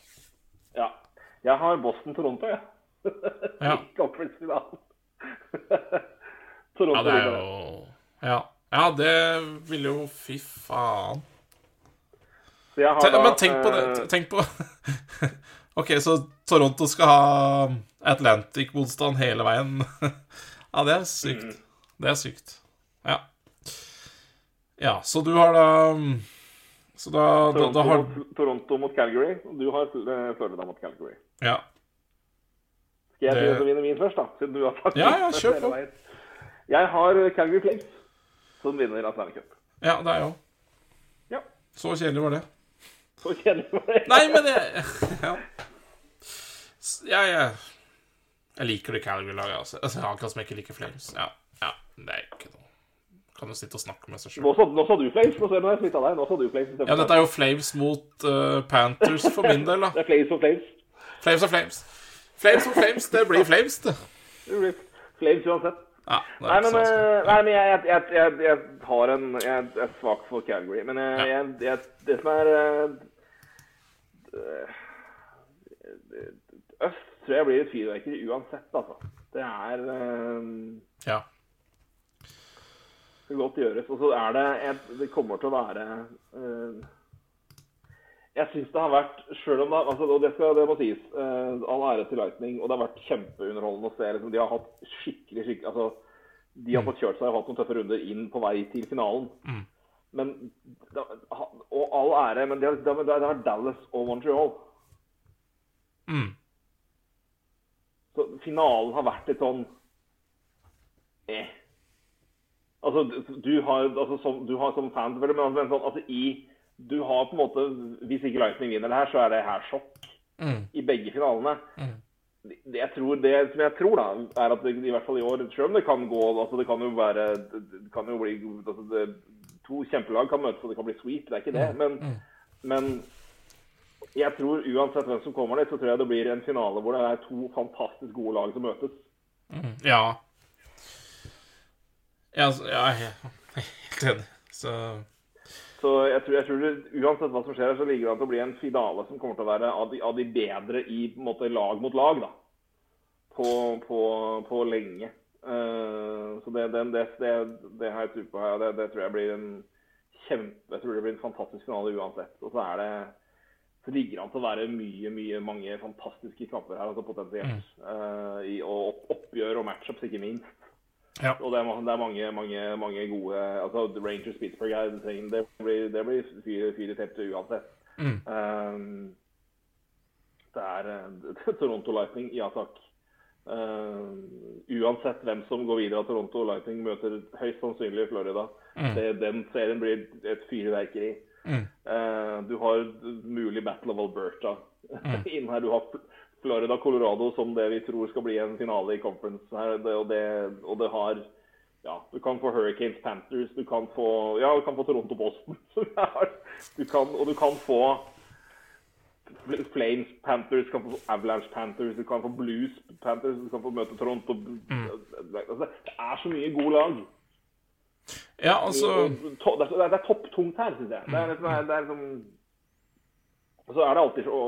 Ja. Jeg har Boston-Toronto, jeg. Ja. I conference-finalen. Ja, det er jo Ja, ja det ville jo Fy faen. Så jeg har Te- da, Men tenk på det. eh, Tenk på Ok, så Toronto skal ha Atlantic-motstand hele veien. Ja, det er sykt. Mm. Det er sykt. Ja. Ja, så du har da Så da, da, Toronto, da har mot, Toronto mot Calgary, og du har eh, Florida mot Calgary. Ja. Skal jeg Det- å vinne min først, da? Siden du har sagt Ja, ja, kjør på. Jeg har eh, Calgary Flames som vinner Atlantic Cup. ja, det er jo Ja, Så kjedelig var det. Så kjedelig var det. Nei, men jeg Ja. Jeg, jeg, jeg liker det Calgary-laget, altså. altså. Akkurat som jeg ikke liker Flames. Ja, ja, det er ikke noe Kan jo sitte og snakke med seg sjøl. Nå så, nå så du Flames. Nå du jeg smitta deg. Nå så du Flames. Ja, dette er jo Flames mot uh, Panthers for min del, da. Det er Flames for Flames. Flames og Flames. Flames og Flames, det blir Flames, det. Det blir Flames uansett. Ja, er Nei, men, eh, nei, men jeg, jeg, jeg, jeg, har en Jeg er svak for Calgary. Men jeg, Ja. det som er eh, Øst tror jeg blir et fyrverkeri uansett, altså. Det er eh, Ja. Kan godt gjøres. Og så er det et, Det kommer til å være uh, Jeg syns det har vært Sjøl om det altså, Og det, skal, det må sies. Uh, all ære til Lightning. Og det har vært kjempeunderholdende å se. Liksom, de har hatt skikkelig skikkelig altså, De har fått kjørt seg og hatt noen tøffe runder inn på vei til finalen. Men Og all ære, men det, det, det har Dallas og Montreal. Mm. Så finalen har vært litt sånn eh. Altså, du- har, altså, som, du har som fan selvfølgelig, men, altså, sånn, altså, i, du har på en måte Hvis ikke Lightning vinner det her, så er det her sjokk Mm. i begge finalene. Mm. Det, det jeg tror, det som jeg tror, da, er at det, i hvert fall i år Selv om det kan gå altså Det kan jo være Det kan jo bli altså, det, To kjempelag kan møtes, og det kan bli sweep. Det er ikke det. Men, men jeg tror uansett hvem som kommer dit, så tror jeg det blir en finale hvor det er to fantastisk gode lag som møtes. Mm. Ja. Ja, altså, ja, jeg er helt enig. Så Så jeg tror, jeg tror det, uansett hva som skjer, så ligger det an til å bli en finale som kommer til å være av de, av de bedre i måte, lag mot lag, da. På, på, på lenge. Eh, så det, det, det, det, det har jeg tro på. her. Det, tror jeg blir en kjempe Jeg tror det blir en fantastisk finale uansett. Og så er det så ligger an til å være mye, mye, mange fantastiske kamper her, altså potensielt. Eh, i, og opp, oppgjør og matchups, ikke minst. Ja. Og det er, det er mange, mange, mange gode altså Rangers Pittsburgh er, det blir, det blir fire, fire tett uansett. Mm. Um, det er Toronto Lightning, ja takk. Um, uansett hvem som går videre av Toronto Lightning, møter høyst sannsynlig Florida. Det, den serien blir et fyrverkeri. Mm. Eh, du har mulig Battle of Alberta inn her. Du har Florida Colorado som det vi tror skal bli en finale i conference her. Det, og, det, og det har ja, du kan få Hurricanes Panthers, du kan få ja, du kan få Toronto Boston. Du kan, og du kan få Flames Panthers, du kan få Avalanche Panthers, du kan få Blues Panthers, du kan få møte Toronto altså, Det er så mye gode lag. Ja, altså det, er, det er topptungt her, syns jeg. Det er, liksom, det er liksom Og så er det alltid så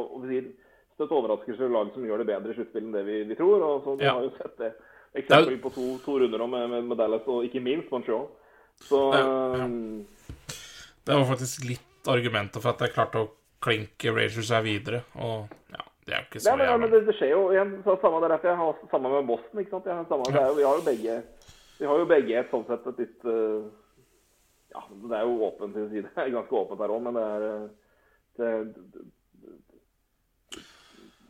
støtt overraskelse lag som gjør det bedre i sluttspill enn det vi, vi tror. og så Ja. har jo sett det eksempel på to, to runder nå med, med, Dallas og ikke minst Montreal. Så Ja, ja. um, Det var faktisk litt argumenter for at jeg klarte å klinke Rangers seg videre. Og ja, det er jo ikke så ja, men, ja, men det, det skjer jo igjen. Samme, det er jeg har samme med Boston. ikke sant? Jeg har samme, det er vi har jo begge vi har jo begge et sånn sett et litt uh, Ja, det er jo åpent til å si det. Det er ganske åpent her òg, men det er det, det, det,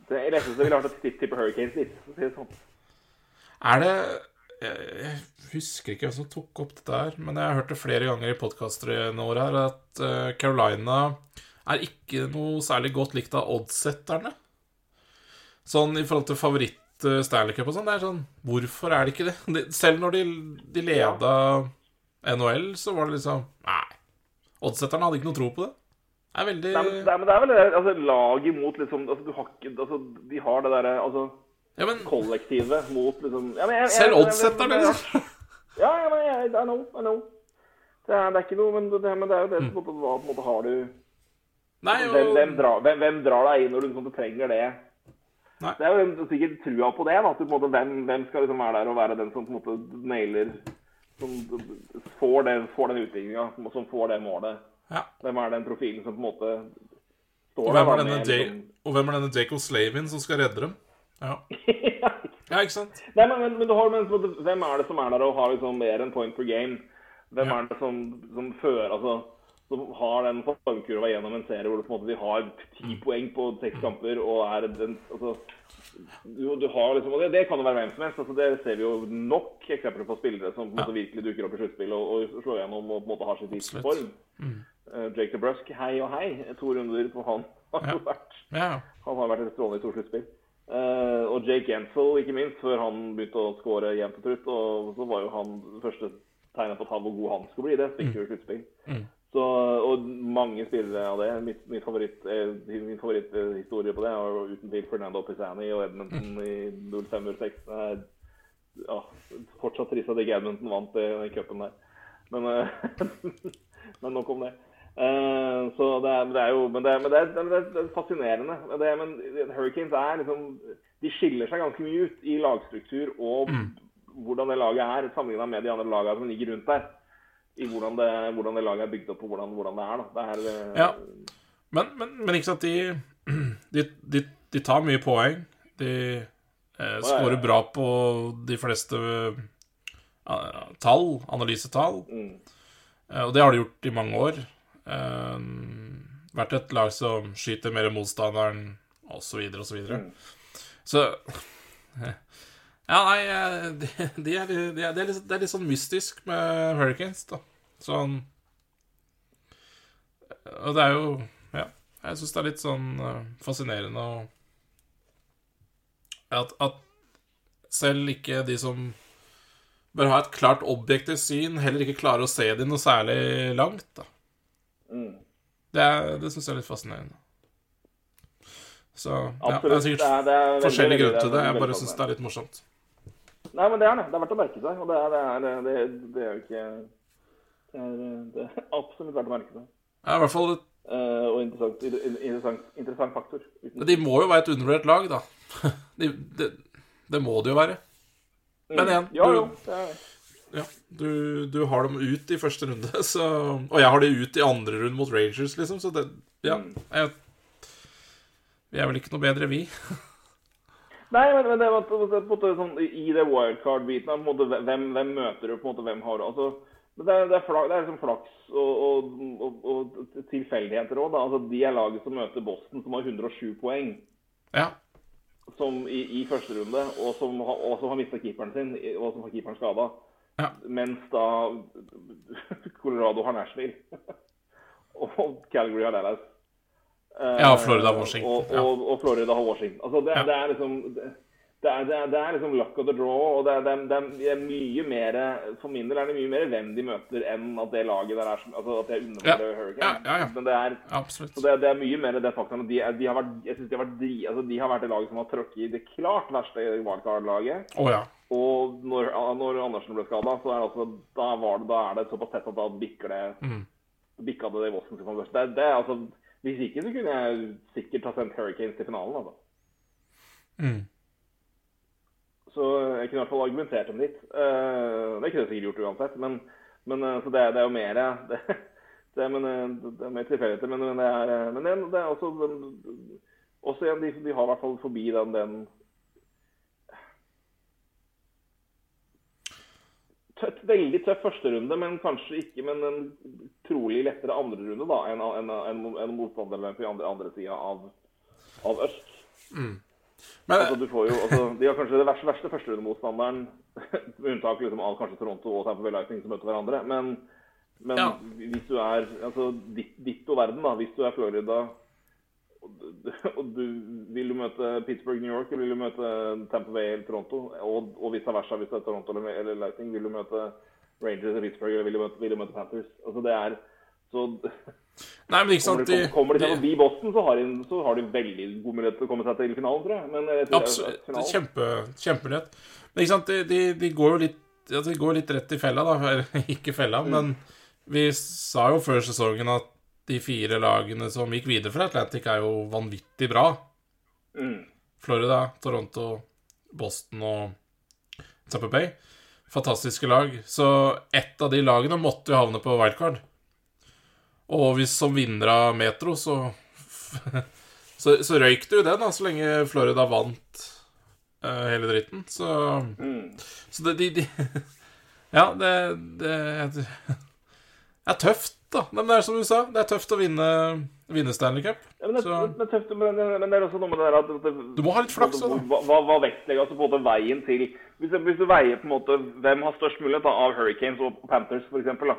det er letteste ville vært å tippe Hurricanes litt. for å si det sånn. Er det Jeg jeg husker ikke hvem som tok opp dette her, men jeg har hørt det flere ganger i podkaster i år her, at eh, Carolina er ikke noe særlig godt likt av oddsetterne. Sånn i forhold til favoritt eh, Cup og sånn. Det er sånn Hvorfor er det ikke det? Selv når de, de leda NHL, så var det liksom Nei. Oddsetterne hadde ikke noe tro på det. Det er veldig Nei, men, det er, men det er vel det, altså, laget mot liksom altså, du har ikke, altså, De har det derre altså, Ja, men kollektivet mot liksom ja, men jeg- jeg- selv oddsetterne, liksom. Ja, ja, men jeg, I know, I know. Det er, det er ikke noe, men det, men det er jo det som på en måte har du Nei, hvem, hvem, drar, hvem, hvem drar deg inn når du liksom, trenger det? Nei. Det er jo sikkert trua på det. Da, at du, på måte, hvem, skal liksom være der og være den som på en måte nailer Som får, det, får den utviklinga, som, som får det målet. Ja. Hvem er den profilen som på en måte står Og er denne, med, liksom- og hvem er denne Jacob Slavin som skal redde dem? Ja, ja ikke sant? Nei, men, men, men du har, men, måte, hvem er det som er der og har liksom mer enn point per game? Hvem Ja. er det som, som fører, altså som har den formkurva gjennom en serie hvor du, på en måte, de har ti poeng på seks kamper og er den altså, du, du har liksom, og det, det kan jo være hvem som helst. altså Det ser vi jo nok eksempler på spillere som på måte virkelig dukker opp i sluttspill og, og slår gjennom og på en måte har sitt livs form. form. Uh, Jake DeBrusk, hei og hei. To runder på han. har Ja. vært Ja. han har vært et strålende. Eh, og Jake Gensel, ikke minst, før han begynte å skåre jevnt og trutt. Og så var jo han første tegnet på han hvor god han skulle bli. Det fikk jo i sluttspill. Mm. Så, og mange spillere av det. Mitt, mitt favoritt, eh, min favoritthistorie på det er uten tvil Fernando Pisani og Edmonton i 05-06. Det er ja, fortsatt trist at ikke Edmonton vant i den cupen der. Men, eh, men nok om det. Eh, så det er, det er jo Men det er, men det er, det er, det er fascinerende. Men Hurricanes er liksom de skiller seg ganske mye ut i lagstruktur og hvordan det laget er, sammenligna med de andre lagene som ligger rundt der. I hvordan det, hvordan det laget er bygd opp, og hvordan, hvordan det er. da. Det er eh, Ja. Men, men, men ikke sant, de, de, de, de tar mye poeng. De eh, scorer bra på de fleste uh, tall, analysetall. mm, Uh, og det har de gjort i mange år. Uh, vært et lag som skyter mer motstanderen, osv., osv. Så, Mm. så Ja, nei, det, de, de er, de er, det, er er litt sånn mystisk med Hurricanes, da. Sånn Og det er jo Ja, jeg syns det er litt sånn eh, fascinerende at, at selv ikke de som bør ha et klart objektivt syn, heller ikke klarer å se de noe særlig langt. Da. mm. Det, det syns jeg er litt fascinerende. Så ja, det er sikkert Det er- det er forskjellige grunner til det. Jeg bare syns det er litt morsomt. Nei, men det er det. Det er verdt å merke seg. Og det er, det er, det, det er jo ikke det er, det er absolutt verdt å merke seg. Ja, I hvert fall et- Uh, og interessant, interessant, interessant faktor. Uten- De må jo være et undervurdert lag, da. De, det, det må det jo være. Men igjen, Ja, du- jo. Ja, du, du har dem ut i første runde, så Og jeg har dem ut i andre runde mot Rangers, liksom, så det Ja. Mm. Jeg, vi er vel ikke noe bedre, vi. Nei, men, men det var på en måte sånn i det wildcard-biten på en måte, hvem, hvem møter du, på en måte, hvem har altså, det, er, det, er flak, det er liksom flaks og, og, og, og tilfeldigheter òg. Altså, de er laget som møter Boston, som har 107 poeng Ja. som i, i første runde, og som, har- og som har mista keeperen sin, og som har keeperen skada. Ja. Mens da Colorado har Nashville. og Calgary har Dallas. Eh, Ja, Florida Washington. Og, og, og Florida Washington. Altså, det, Ja. det er liksom det, det er, det, er, det er liksom luck of the draw, og det er, det, er, det mye mer For min del er det mye mer hvem de møter, enn at det laget der er som Altså at er undervurderer Ja. Hurricane. Ja, ja, ja. Men det er Absolutt. så det, det er mye mer det faktum at De, de har vært, jeg synes de har vært, de, altså, de har vært det laget som har tråkket i det klart verste wildcard-laget. Oh, ja. Og når, når Andersen ble skada, så er det altså, da, var det, da er det såpass tett at da bikker det Mm. bikka det i først. Det, det, altså, hvis ikke så kunne jeg sikkert ha sendt Hurricanes til finalen. altså. Mm. Så jeg kunne i hvert fall argumentert dem dit. Eh, det kunne jeg sikkert gjort uansett. Men, men eh, så det, det er jo mer det, det, men, eh, det er mer tilfeldigheter. Men, men, det er, eh, men det, er også Også de, de har i hvert fall forbi den, den tøff, Veldig tøff første runde, men kanskje ikke men en trolig lettere andre runde da, enn en, en, en motstanderne på andre, andre sida av, av øst. Men Altså, du får jo, altså, de har kanskje det verste, verste førsterundemotstanderen, med unntak liksom, av kanskje Toronto og Tampa Bay Lightning som møter hverandre. Men, men Ja. hvis du er altså, ditt, ditt og verden, da, hvis du er Florida og du, vil du møte Pittsburgh, New York, eller vil du møte Tampa Bay eller Toronto, og, og vice versa hvis det er Toronto eller, eller Lightning, vil du møte Rangers eller Pittsburgh, eller vil du møte, vil du møte Panthers? Altså, det er så Nei, men ikke Kommer sant de, de, kommer de seg forbi Boston, så har, de, så har de veldig god mulighet til å komme seg til finalen, tror jeg. Men jeg tror Absolutt. Kjempe, kjempelett. Men ikke sant, de, de, de går jo litt ja, De går litt rett i fella, da. Ikke fella, men vi sa jo før sesongen at de fire lagene som gikk videre fra Atlantic, er jo vanvittig bra. Mm. Florida, Toronto, Boston og Tampa Bay. Fantastiske lag. Så ett av de lagene måtte jo havne på wildcard. Og hvis som vinner av Metro, så Så, så røyk det jo den, da, så lenge Florida vant uh, hele dritten. Så, Mm. så det de, de Ja, det, det Det er tøft, da. Men det er som du sa, det er tøft å vinne, vinne Stanley Cup. Ja, men, det, Så- men, tøft, men, men det er også noe med det der at at det, Du må ha litt flaks også, da. Hva, hva, vektlegger altså måte veien til hvis, hvis du veier på en måte hvem har størst mulighet da, av Hurricanes og Panthers f.eks.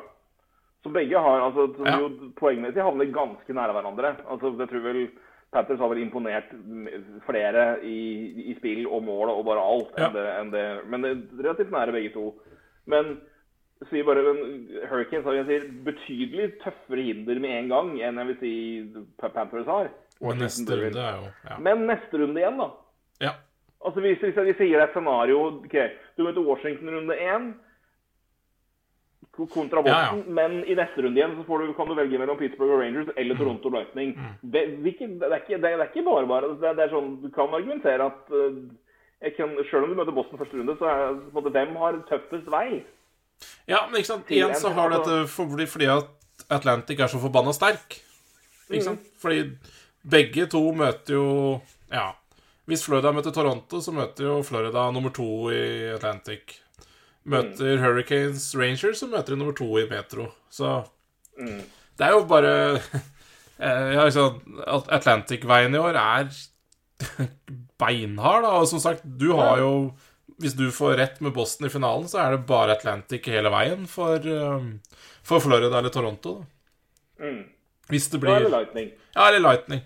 Som begge har altså, som Ja. jo poengmessig havner ganske nære hverandre. Altså, jeg tror vel Panthers har vel imponert flere i, i spill og mål og bare alt enn, det, enn det. Men det er relativt nære begge to. Men sier bare men Hurricanes har sier, betydelig tøffere hinder med en gang enn jeg vil si Panthers har. Og neste runde er jo Ja. Men neste runde igjen, da. ja. Altså hvis, hvis vi sier et scenario ok, Du møter Washington runde én. kontra Ja, Boston. Men i neste runde igjen så får du, kan du velge mellom Pittsburgh og Rangers eller Toronto Lightning. Det, ikke, det, er ikke, det, er ikke bare bare. Det, det er sånn, Du kan argumentere at uh, kan, Selv om du møter Boston første runde, så er det hvem har tøffest vei? Ja, men ikke sant? Igjen så har dette fordi, fordi at Atlantic er så forbanna sterk. Ikke sant? Fordi begge to møter jo Ja. Hvis Florida møter Toronto, så møter jo Florida nummer to i Atlantic. Møter Hurricanes Rangers, så møter de nummer to i Metro. Så det er jo bare eh, ja, liksom, at Atlantic-veien i år er beinhard, da. Og som sagt, du har jo Hvis du får rett med Boston i finalen, så er det bare Atlantic hele veien for, um, for Florida eller Toronto. Mm. Hvis det blir er det Lightning. Ja, eller Lightning.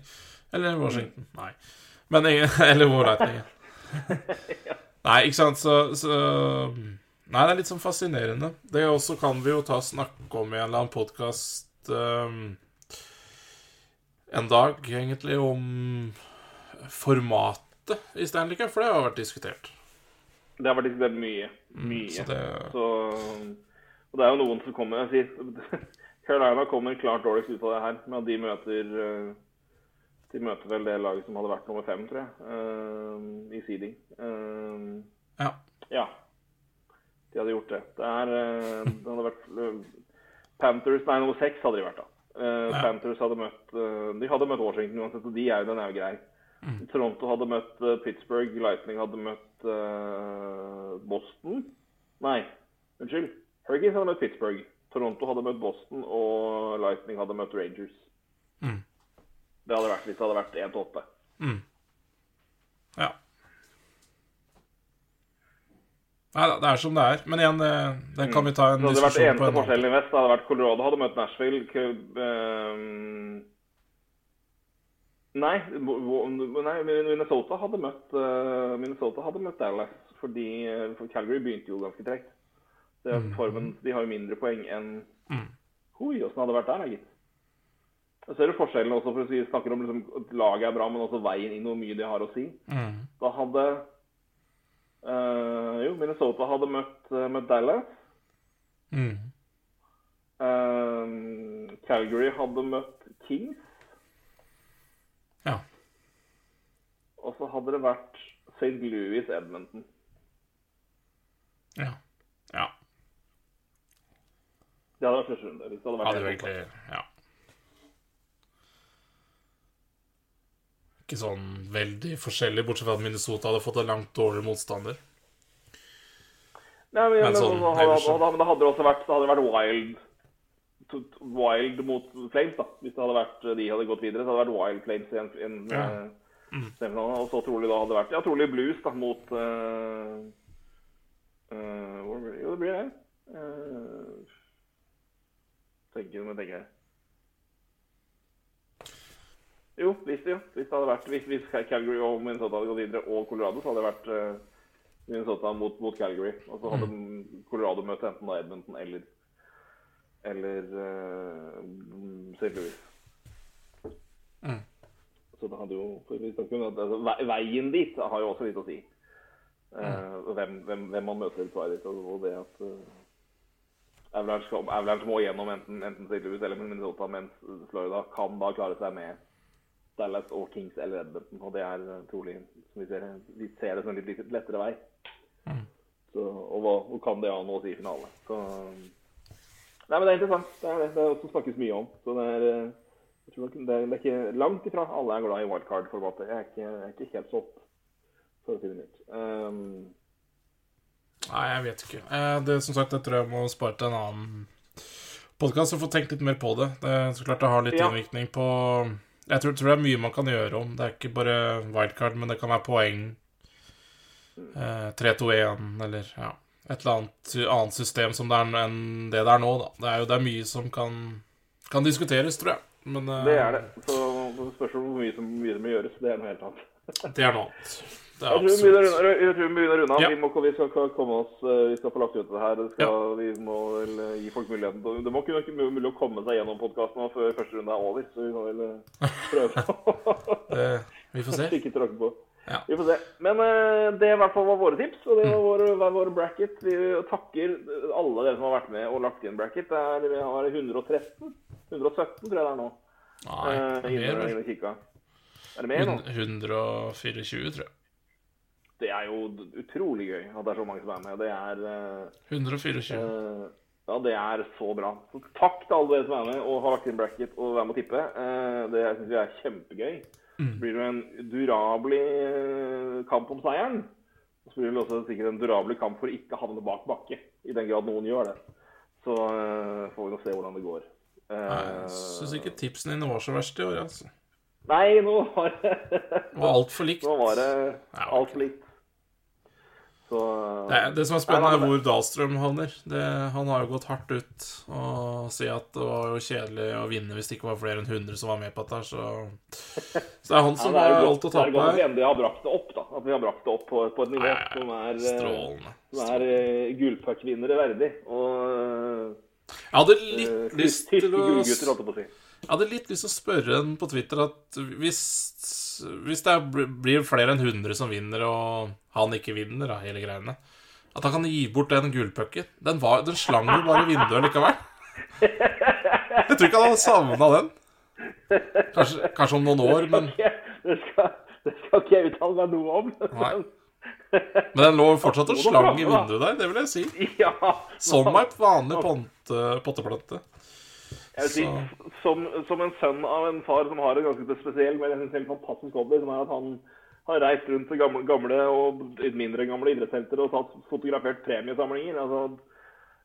Eller Washington. Nei. Men Eller hvor Lightning er. Nei, ikke sant, så, så Nei, det er litt sånn fascinerende. Det også kan vi jo ta snakke om i en eller annen podkast um, en dag, egentlig, om formatet i Stanley Cup, for det har vært diskutert. Det har vært diskutert mye. Mye. Så det Så, og det er jo noen som kommer jeg sier, Carolina kommer klart dårligst ut av det her at de møter eh, De møter vel det laget som hadde vært nummer fem, tror jeg, uh, i seeding. Uh, Ja. ja. De hadde gjort det. Det, er, uh, det hadde vært Panthers Nei, nummer seks hadde de vært, da. Ja. Panthers hadde møtt De hadde møtt Washington uansett, og de er jo den er jo grei. Mm. Toronto hadde møtt Pittsburgh, Lightning hadde møtt Boston. Nei, unnskyld. Hurricanes hadde møtt Pittsburgh. Toronto hadde møtt Boston, og Lightning hadde møtt Rangers. Mm. Det hadde vært hvis det hadde vært 1-8. Mm. Ja. Nei da, det er som det er. Men igjen, det, det kan vi ta en diskusjon på. det vært diskusjon på eneste en forskjellen i vest. Det hadde vært Colorado hadde møtt Nashville. K- ehm, Nei, nei, Minnesota hadde møtt eh, Minnesota hadde møtt Dallas. Fordi for Calgary begynte jo ganske tregt. Formen, de har jo mindre poeng enn Mm. Oi, åssen hadde det vært der, da, gitt. Så ser du forskjellen også, for å si, snakker om liksom, at laget er bra, men også veien inn hvor mye de har å si. Mm. Da hadde øh, Jo, Minnesota hadde møtt, eh, møtt Dallas. Mm. Eh, Calgary hadde møtt Kings. Ja. Og så hadde det vært St. Louis Edmonton. Ja. ja. Det hadde vært første runde. Hvis det hadde vært Hadde helt egentlig Ja. Ikke sånn veldig forskjellig, bortsett fra at Minnesota hadde fått en langt dårligere motstander. Nei, men, Men sånn, men, hadde, hadde, men det hadde også vært, det hadde vært wild Wild mot Flames, da. Hvis det hadde vært de hadde gått videre, så hadde det vært Wild Flames i en, en Ja. Eh, semifinale. Og så trolig da hadde vært Ja, trolig Blues da, mot uh, uh? Jo, det blir det. Uh, tenker om jeg tenker her. Jo, hvis jo. Hvis det hadde vært Hvis, hvis Calgary og Minnesota hadde gått videre, og Colorado, så hadde det vært uh, Minnesota mot, mot Calgary. Og så hadde Colorado møtt enten da Edmonton eller eller uh, St. Louis. Mm. Så det hadde jo altså, Veien dit har jo også litt å si. Uh, hvem, hvem, hvem man møter på dit, og, det at uh, Avalanche, Avalanche må gjennom enten, enten St. Louis eller Minnesota, mens Florida kan da klare seg med Dallas og Kings eller Edmonton. Og det er eh, trolig, som vi ser, vi ser det som en litt, litt lettere vei. Så, og hva og kan det ha noe å si i finale? Så, nei, men det er interessant. Det er det. Det er også snakkes mye om. Så det er, eh, jeg tror nok det er, det er ikke langt ifra alle er glad i wildcard-formatet. Jeg, jeg er ikke helt solgt, for å si det mildt. Um, Nei, jeg vet ikke. Eh, Det, som sagt, jeg tror jeg må spare til en annen podkast og få tenkt litt mer på det. Det er så klart det har litt Ja. innvirkning på Jeg tror, tror det er mye man kan gjøre om. Det er ikke bare wildcard, men det kan være poeng. Eh, 3-2-1 eller ja, et eller annet, annet system som det er enn det det er nå, da. Det er jo det er mye som kan, kan diskuteres, tror jeg. Men uh, det er det. Så det spørs hvor mye som, mye må gjøres. Det er noe helt annet. det er noe annet. Det er Jeg tror runde- jeg tror vi begynner å runde av. Ja. Vi, må, vi skal komme oss eh, Vi skal få lagt ut det her. Det skal, Vi må vel eh, gi folk muligheten Det må ikke være mulig å komme seg gjennom podkasten før første runde er over. Så vi må vel eh, prøve det, Vi får se. ikke tråkke på. Ja. Vi får se. Men eh, det i hvert fall var våre tips, og det var våre, var våre bracket. Vi takker alle dere som har vært med og lagt inn bracket. Det er, vi har 113? 117, tror jeg det er nå. Nei, Eh, mer inne, vel. inne. Er det mer nå? 124, tror jeg. Det er jo utrolig gøy at det er så mange som er med. Det er eh, 124. Uh, ja, det er så bra. Så takk til alle dere som er med og har lagt inn bracket og er med å tippe. Eh, det syns jeg er kjempegøy. Så blir det en durabelig eh, kamp om seieren. Og så blir det også sikkert en durabelig kamp for å ikke havne bak bakke, i den grad noen gjør det. Så uh, får vi nå se hvordan det går. Uh, Jeg syns ikke tipsene dine var så verst i år, altså. Nei, nå var det var altfor likt. Nå var det altfor likt. Så Det, det som er spennende, er hvor Dahlstrøm havner. Han har jo gått hardt ut og sier at det var jo kjedelig å vinne hvis det ikke var flere enn 100 som var med på dette her, så Så det er han som ja, er har jo alt å godt, det er tape godt at vi her. har brakt det opp, da. At vi har brakt det opp på, på et nivå Nei, som er, eh, Strålende. som er uh, gullpuckvinnere verdig. Og eh, Jeg hadde litt litt lyst til å gullgutter, holdt jeg på å si. Jeg hadde litt lyst til å spørre en på Twitter at hvis, hvis det blir flere enn 100 som vinner, og han ikke vinner, da, hele greiene At han kan gi bort den gullpucken. Den, var- den slang jo bare i vinduet likevel. Jeg tror ikke han hadde savna den. Kanskje, kanskje om noen år, men, Det skal, det skal ikke jeg uttale meg noe om. Nei. men den lå fortsatt og slang i vinduet der, det vil jeg si. Som et vanlig ponte, potteplante. Jeg vil si, som, som en sønn av en far som har en ganske spesiell, men jeg synes helt fantastisk hobby, som er at han har reist rundt til gamle, gamle og mindre gamle idrettshelter og tatt, fotografert premiesamlinger. altså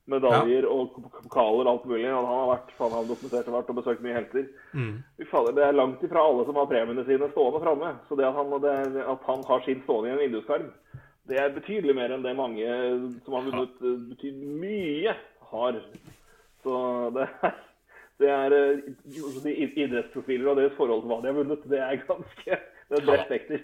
Medaljer og pokaler og alt mulig. Og han har vært, han har dokumentert og vært og besøkt mye helter. Mm. Det er langt ifra alle som har premiene sine stående framme. Så det at han, det at han har sin stående i en vinduskarm, det er betydelig mer enn det mange som har vunnet eh, mye, har. Så det er, det er eh, de idrettsprofiler og deres forhold til hva de har vunnet, det er ganske Det er bredt spekter.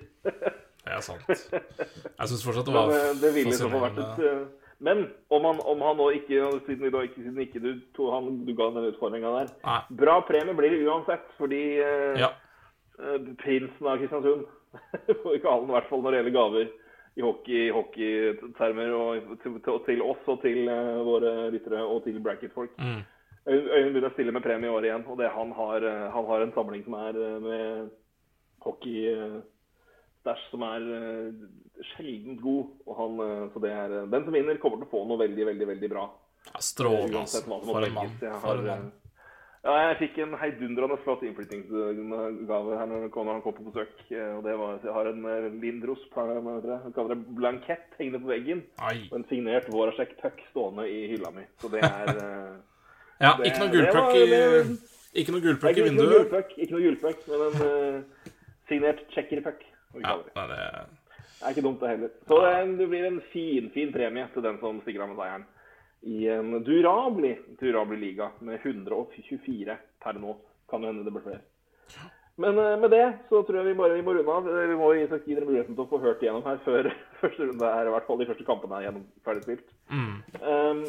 Det er sant. Jeg syns fortsatt det var Men, eh, det ville fascinerende. et eh, Men om han, om han nå ikke Siden, da ikke, siden ikke du, to, han, du ga den utfordringa der Nei. Bra premie blir det uansett, fordi Ja. prinsen av Kristiansund får ikke ha den i hvert fall når det gjelder gaver i hockey, hockeytermer, og til, til, til oss og til uh, våre lyttere og til bracket-folk. Mm. Øyvind begynner å stille med premie i år igjen, og det, han, har, eh, han har en samling som er eh, med hockey-stæsj som er eh, sjeldent god. Og han, eh, så det er, eh, den som vinner, kommer til å få noe veldig, veldig veldig bra. Ja, Strålende, altså. For en mann. For en mann. eh, Ja, jeg fikk en heidundrende flott innflyttingsgave her når han kom- når han kom på besøk. eh, Og det var, jeg har en eh, Lindros kaller det blankett hengende på veggen. Ai. Og en signert Voracek puck stående i hylla mi. Så det er eh, Ja, Det- ikke noe det gullpuck i Ikke noe det gullpuck i vinduet. gullpuck, ikke noe gullpuck, men en uh, signert tsjekkerpuck. Ja, det. det er ikke dumt, det heller. Så det, det blir en fin, fin premie til den som stikker av med seieren. I en durabelig, durabelig liga med 124 per nå. Kan jo hende det blir flere. Men eh, med det så tror jeg vi bare vi må runde av. Vi må gi dere muligheten til å få hørt igjennom her før første runde er, i hvert fall de første kampene er gjennom ferdig spilt. Um,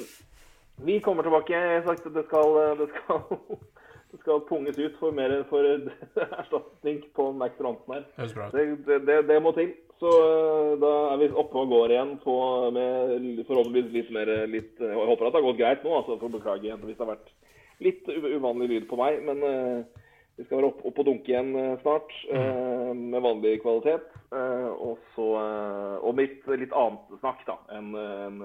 vi kommer tilbake. Jeg har sagt at det skal, det skal, det skal punges ut for mer for erstatning på Max Ranten her. Det, det, det, må til. Så øh, da er vi oppe og går igjen på, med forhåpentligvis litt mer litt, Jeg håper at det har gått greit nå, altså, for beklage igjen hvis det har vært litt uvanlig lyd på meg. Men uh, vi skal være oppe opp og dunke igjen øh, snart uh, med vanlig kvalitet. Uh, og så Og litt, litt annet snakk da enn en,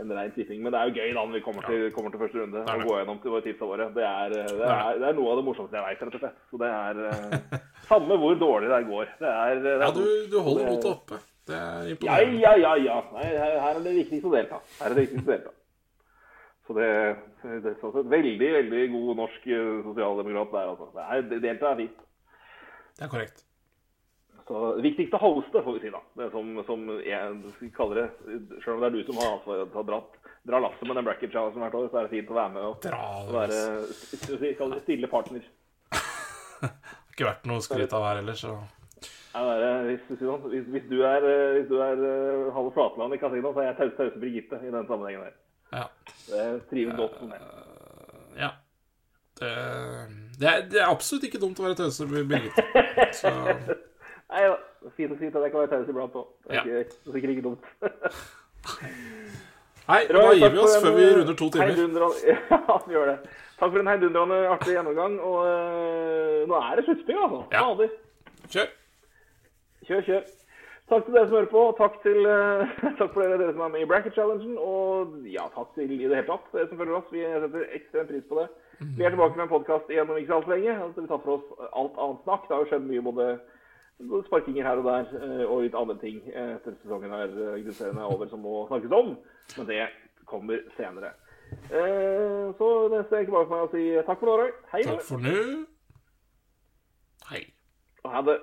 en rein tipping. Men det er jo gøy da når vi kommer til, kommer til første runde og går gjennom til våre tipsa våre. Det er, øh, det, er, det er noe av det morsomste jeg veit, rett og slett. Så det er øh, Samme hvor dårlig det går. Det er, det er Ja, du, du holder motet oppe. Det er imponerende. ja, ja. ja. Nei, her, her er det viktigste å delta. Her er det viktigste å delta. Så det, det er sånn veldig, veldig god norsk eh, sosialdemokrat der, altså. Delta er fint. Det er korrekt. Så det viktigste å hoste, får vi si, da. Det som, som jeg kaller det. Selv om det er du som har ansvaret for å dra, dra lasset med den bracket challengen hvert år, så er det fint å være med og, Dra være det stille partner. Ikke vært noe skryt av her heller, så er, hvis, hvis, hvis, hvis du er, eh, hvis du er eh, Flatland i kasino, så er jeg Tause Tause Birgitte i den sammenhengen der. ja. Det trives godt med det. ja. Det, det, er, det er absolutt ikke dumt å være tause Birgitte. Så Nei da. Fint si at jeg kan være taus iblant òg. Det er ikke- er sikkert ikke dumt. Hei, da gir vi oss før vi eh, runder to timer. Ja, vi gjør det. Takk for en heidundrende artig gjennomgang. Og eh, nå er det sluttspill, altså. Ja. Fader. Kjør. Kjør, kjør. Takk til dere som hører på. Takk til uh, takk for dere, dere som er med i Bracket Challengen. Og ja, takk til i det hele tatt dere som følger oss. Vi setter ekstremt pris på det. Vi er tilbake med en podkast igjen om ikke så altfor lenge. Altså, vi tar for oss alt annet snakk. Det har jo skjedd mye både både sparkinger her og der, eh, og litt andre ting eh, etter sesongen her eh, er over som må snakkes om. Men det kommer senere. Så neste er tilbake med å si takk for nå, Roy. Hei. Takk for nå. Hei. Ha det.